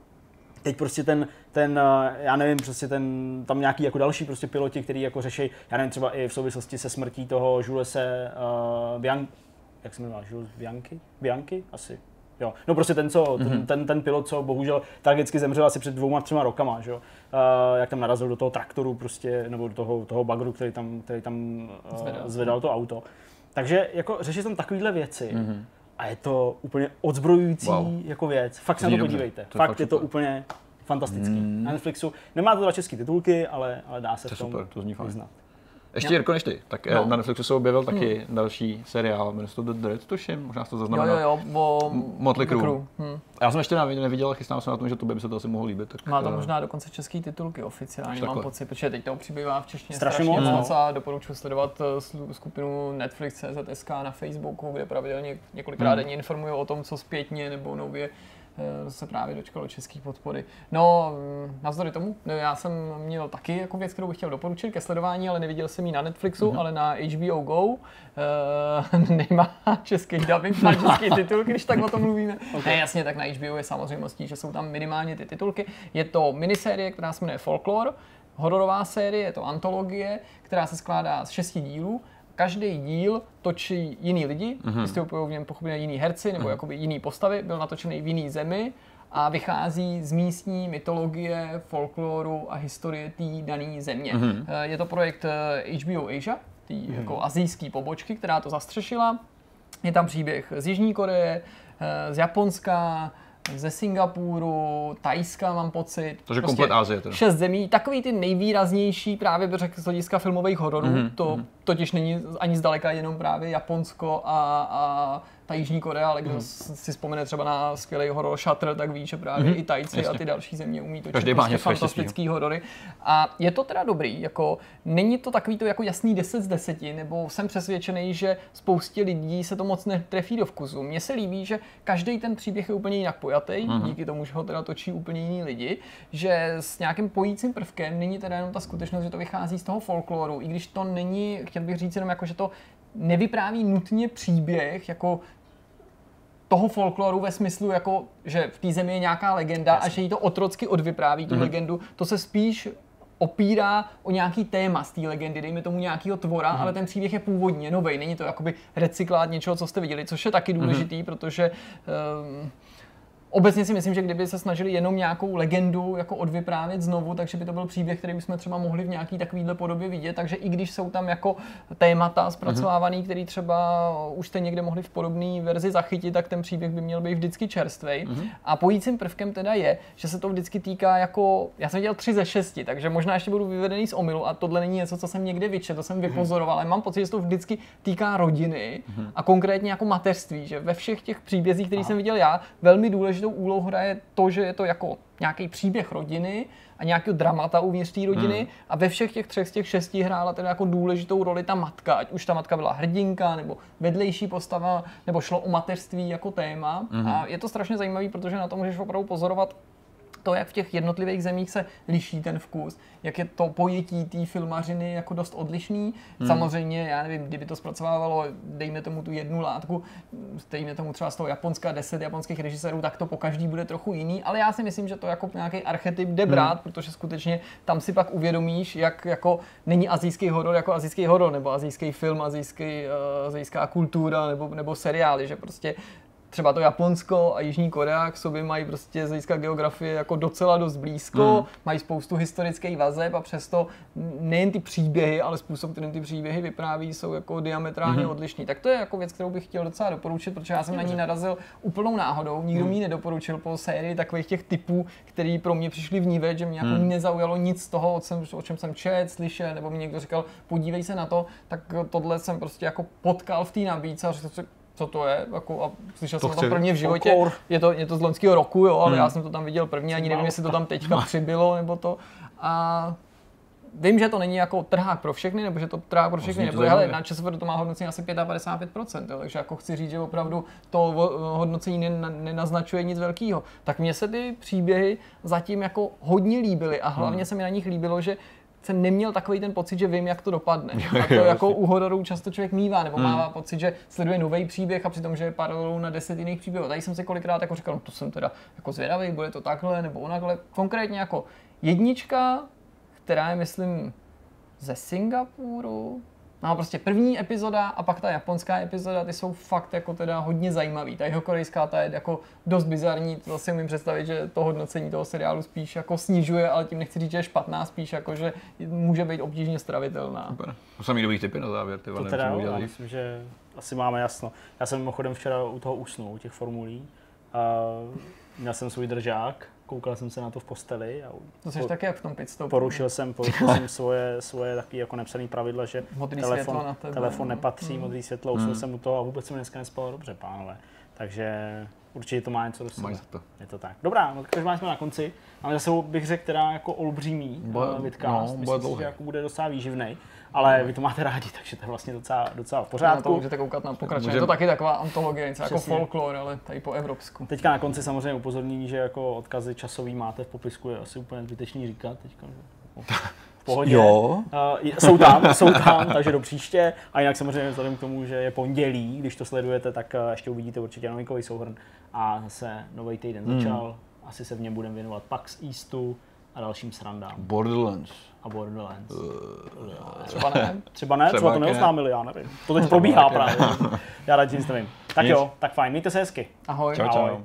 teď prostě ten, ten, eh, já nevím, prostě ten, tam nějaký jako další prostě piloti, který jako řeší, já nevím, třeba i v souvislosti se smrtí toho Julese uh, Bian, jak se jmenuje, Jules Bianchi? Bianchi? Asi. Jo. No prostě ten, co, ten, mm-hmm. ten, ten pilot, co bohužel tragicky zemřel asi před dvouma, třema rokama, že jo? Uh, jak tam narazil do toho traktoru prostě, nebo do toho, toho bagru, který tam, který tam uh, zvedal. zvedal to auto. Takže jako řešit tam takovéhle věci. Mm-hmm a je to úplně odzbrojující wow. jako věc. Fakt se na to podívejte. To fakt, fakt je to úplně fantastický. Mm. Na Netflixu nemá to dva české titulky, ale, ale dá se to v tom super, to zní vyznat. Ještě Jirko než ty, tak eh, no. na Netflixu se objevil taky hmm. další seriál, jmenuje se to The Dread, tuším, možná to zaznamenal. Jo, jo, jo, o Motley Crue. Crew. Hmm. Já jsem ještě neviděl, chystám se na tom, že to by se to asi mohlo líbit. Tak, Má to eh, možná dokonce český titulky oficiálně, mám pocit, protože teď to přibývá v češtině strašně, strašně moc a doporučuji sledovat eh, skupinu Netflix CZSK na Facebooku, kde pravidelně několikrát hmm. denně informují o tom, co zpětně nebo nově se právě dočkalo české podpory. No, mm, navzdory tomu, no, já jsem měl taky jako věc, kterou bych chtěl doporučit ke sledování, ale neviděl jsem ji na Netflixu, mm-hmm. ale na HBO Go. Uh, nemá český dubbing, má český titul, když tak o tom mluvíme. Okay. Ne, jasně, tak na HBO je samozřejmostí, že jsou tam minimálně ty titulky. Je to minisérie, která se jmenuje Folklore, hororová série, je to antologie, která se skládá z šesti dílů každý díl točí jiný lidi, mm-hmm. vystupují v něm pochopně jiný herci nebo mm-hmm. jakoby jiný postavy, byl natočený v jiný zemi a vychází z místní mytologie, folkloru a historie té dané země. Mm-hmm. Je to projekt HBO eh, Asia, té mm-hmm. jako azijské pobočky, která to zastřešila. Je tam příběh z Jižní Koreje, eh, z Japonska, ze Singapuru, Tajska mám pocit. Takže prostě komplet Asie. Teda. Šest zemí, takový ty nejvýraznější právě bych řekl z hlediska filmových hororů, mm-hmm. to mm-hmm. totiž není ani zdaleka jenom právě Japonsko a, a ta Jižní Korea, ale kdo mm. si vzpomene třeba na skvělý horor Shutter, tak ví, že právě mm. i Tajci Jasně. a ty další země umí točit Každý prostě fantastický horory. A je to teda dobrý, jako není to takový to jako jasný 10 z 10, nebo jsem přesvědčený, že spoustě lidí se to moc netrefí do vkusu. Mně se líbí, že každý ten příběh je úplně jinak pojatý, mm. díky tomu, že ho teda točí úplně jiní lidi, že s nějakým pojícím prvkem není teda jenom ta skutečnost, že to vychází z toho folkloru, i když to není, chtěl bych říct jenom jako, že to nevypráví nutně příběh jako toho folkloru ve smyslu, jako, že v té zemi je nějaká legenda Jasně. a že jí to otrocky odvypráví, tu mm-hmm. legendu, to se spíš opírá o nějaký téma z té legendy, dejme tomu nějakého tvora, mm-hmm. ale ten příběh je původně nový, není to jakoby recyklát něčeho, co jste viděli, což je taky mhm. důležitý, mm-hmm. protože um, Obecně si myslím, že kdyby se snažili jenom nějakou legendu jako odvyprávět znovu, takže by to byl příběh, který bychom třeba mohli v nějaký takovýhle podobě vidět. Takže i když jsou tam jako témata zpracovávaný, mm-hmm. který třeba už jste někde mohli v podobné verzi zachytit, tak ten příběh by měl být vždycky čerstvý. Mm-hmm. A pojícím prvkem teda je, že se to vždycky týká jako, já jsem viděl tři ze šesti, takže možná ještě budu vyvedený z omilu a tohle není něco, co jsem někde vyčetl, to jsem mhm. vypozoroval, ale mám pocit, že se to vždycky týká rodiny mm-hmm. a konkrétně jako mateřství, že ve všech těch příbězích, které jsem viděl já, velmi důležité důležitou úlohu hraje to, že je to jako nějaký příběh rodiny a nějakého dramata uvnitř té rodiny hmm. a ve všech těch třech z těch šesti hrála teda jako důležitou roli ta matka, ať už ta matka byla hrdinka nebo vedlejší postava, nebo šlo o mateřství jako téma hmm. a je to strašně zajímavé, protože na to můžeš opravdu pozorovat to, jak v těch jednotlivých zemích se liší ten vkus, jak je to pojetí té filmařiny jako dost odlišný. Hmm. Samozřejmě, já nevím, kdyby to zpracovávalo, dejme tomu tu jednu látku, dejme tomu třeba z toho Japonska deset japonských režisérů, tak to po každý bude trochu jiný, ale já si myslím, že to jako nějaký archetyp jde hmm. brát, hmm. protože skutečně tam si pak uvědomíš, jak jako není azijský horor jako azijský horor, nebo azijský film, azijský, uh, azijská kultura, nebo, nebo seriály, že prostě třeba to Japonsko a Jižní Korea k sobě mají prostě z hlediska geografie jako docela dost blízko, mm. mají spoustu historických vazeb a přesto nejen ty příběhy, ale způsob, kterým ty příběhy vypráví, jsou jako diametrálně mm. odlišný. Tak to je jako věc, kterou bych chtěl docela doporučit, protože já jsem na ní narazil úplnou náhodou. Nikdo mm. mi nedoporučil po sérii takových těch typů, který pro mě přišli vnívet, že mě jako mm. nezaujalo nic z toho, o, jsem, o čem jsem čet, slyšel, nebo mi někdo říkal, podívej se na to, tak tohle jsem prostě jako potkal v té nabídce a řekl, co to je, jako, a slyšel to jsem to prvně v životě, je to, je to z loňského roku, jo, ale hmm. já jsem to tam viděl první, ani nevím, jestli to tam teďka přibylo, nebo to. A vím, že to není jako trhák pro všechny, nebo že to trhák pro všechny, nebo ale na ČSFD to má hodnocení asi 55%, jo, takže jako chci říct, že opravdu to hodnocení nenaznačuje nic velkého. Tak mně se ty příběhy zatím jako hodně líbily a hlavně hmm. se mi na nich líbilo, že jsem neměl takový ten pocit, že vím, jak to dopadne. A to jako u hororů často člověk mívá, nebo má hmm. pocit, že sleduje nový příběh a přitom, že je paralelou na deset jiných příběhů. Tady jsem si kolikrát jako říkal, no to jsem teda jako zvědavý, bude to takhle nebo onakhle. Konkrétně jako jednička, která je, myslím, ze Singapuru, No prostě první epizoda a pak ta japonská epizoda, ty jsou fakt jako teda hodně zajímavý. Ta jeho korejská ta je jako dost bizarní, to si umím představit, že to hodnocení toho seriálu spíš jako snižuje, ale tím nechci říct, že je špatná, spíš jako, že může být obtížně stravitelná. Super. To samý dobrý typy na závěr, ty to teda, já myslím, že asi máme jasno. Já jsem mimochodem včera u toho usnul, u těch formulí. Uh, měl jsem svůj držák, koukal jsem se na to v posteli. A to jsi po, taky jak v tom pitstopu. Porušil jsem, porušil jsem svoje, svoje taky jako nepsané pravidla, že modrý telefon, na tebe, telefon no. nepatří, hmm. modrý světlo, usnul hmm. jsem u toho a vůbec jsem dneska nespal dobře, pánové. Takže určitě to má něco do sebe. To. Je to tak. Dobrá, no takže jsme na konci. Ale zase bych řekl, která jako olbřímý bude, uh, vidcast. No, Myslím si, že jako bude docela výživný ale vy to máte rádi, takže to je vlastně docela, docela v pořádku. Na to můžete koukat na pokračování. Můžem... Je to taky taková antologie, něco jako folklore, ale tady po evropsku. Teďka na konci samozřejmě upozornění, že jako odkazy časový máte v popisku, je asi úplně zbytečný říkat teďka. V pohodě. Jo. Uh, jsou tam, jsou tam, takže do příště. A jinak samozřejmě vzhledem k tomu, že je pondělí, když to sledujete, tak uh, ještě uvidíte určitě novinkový souhrn. A zase nový týden hmm. začal. Asi se v něm budeme věnovat PAX Eastu a dalším srandám. Borderlands a Borderlands. Uh, třeba ne. Třeba ne, třeba, třeba to neoznámili, já nevím. To teď probíhá právě. já radši nic nevím. Tak jo, tak fajn, mějte se hezky. Ahoj. Čau, čau. Ahoj.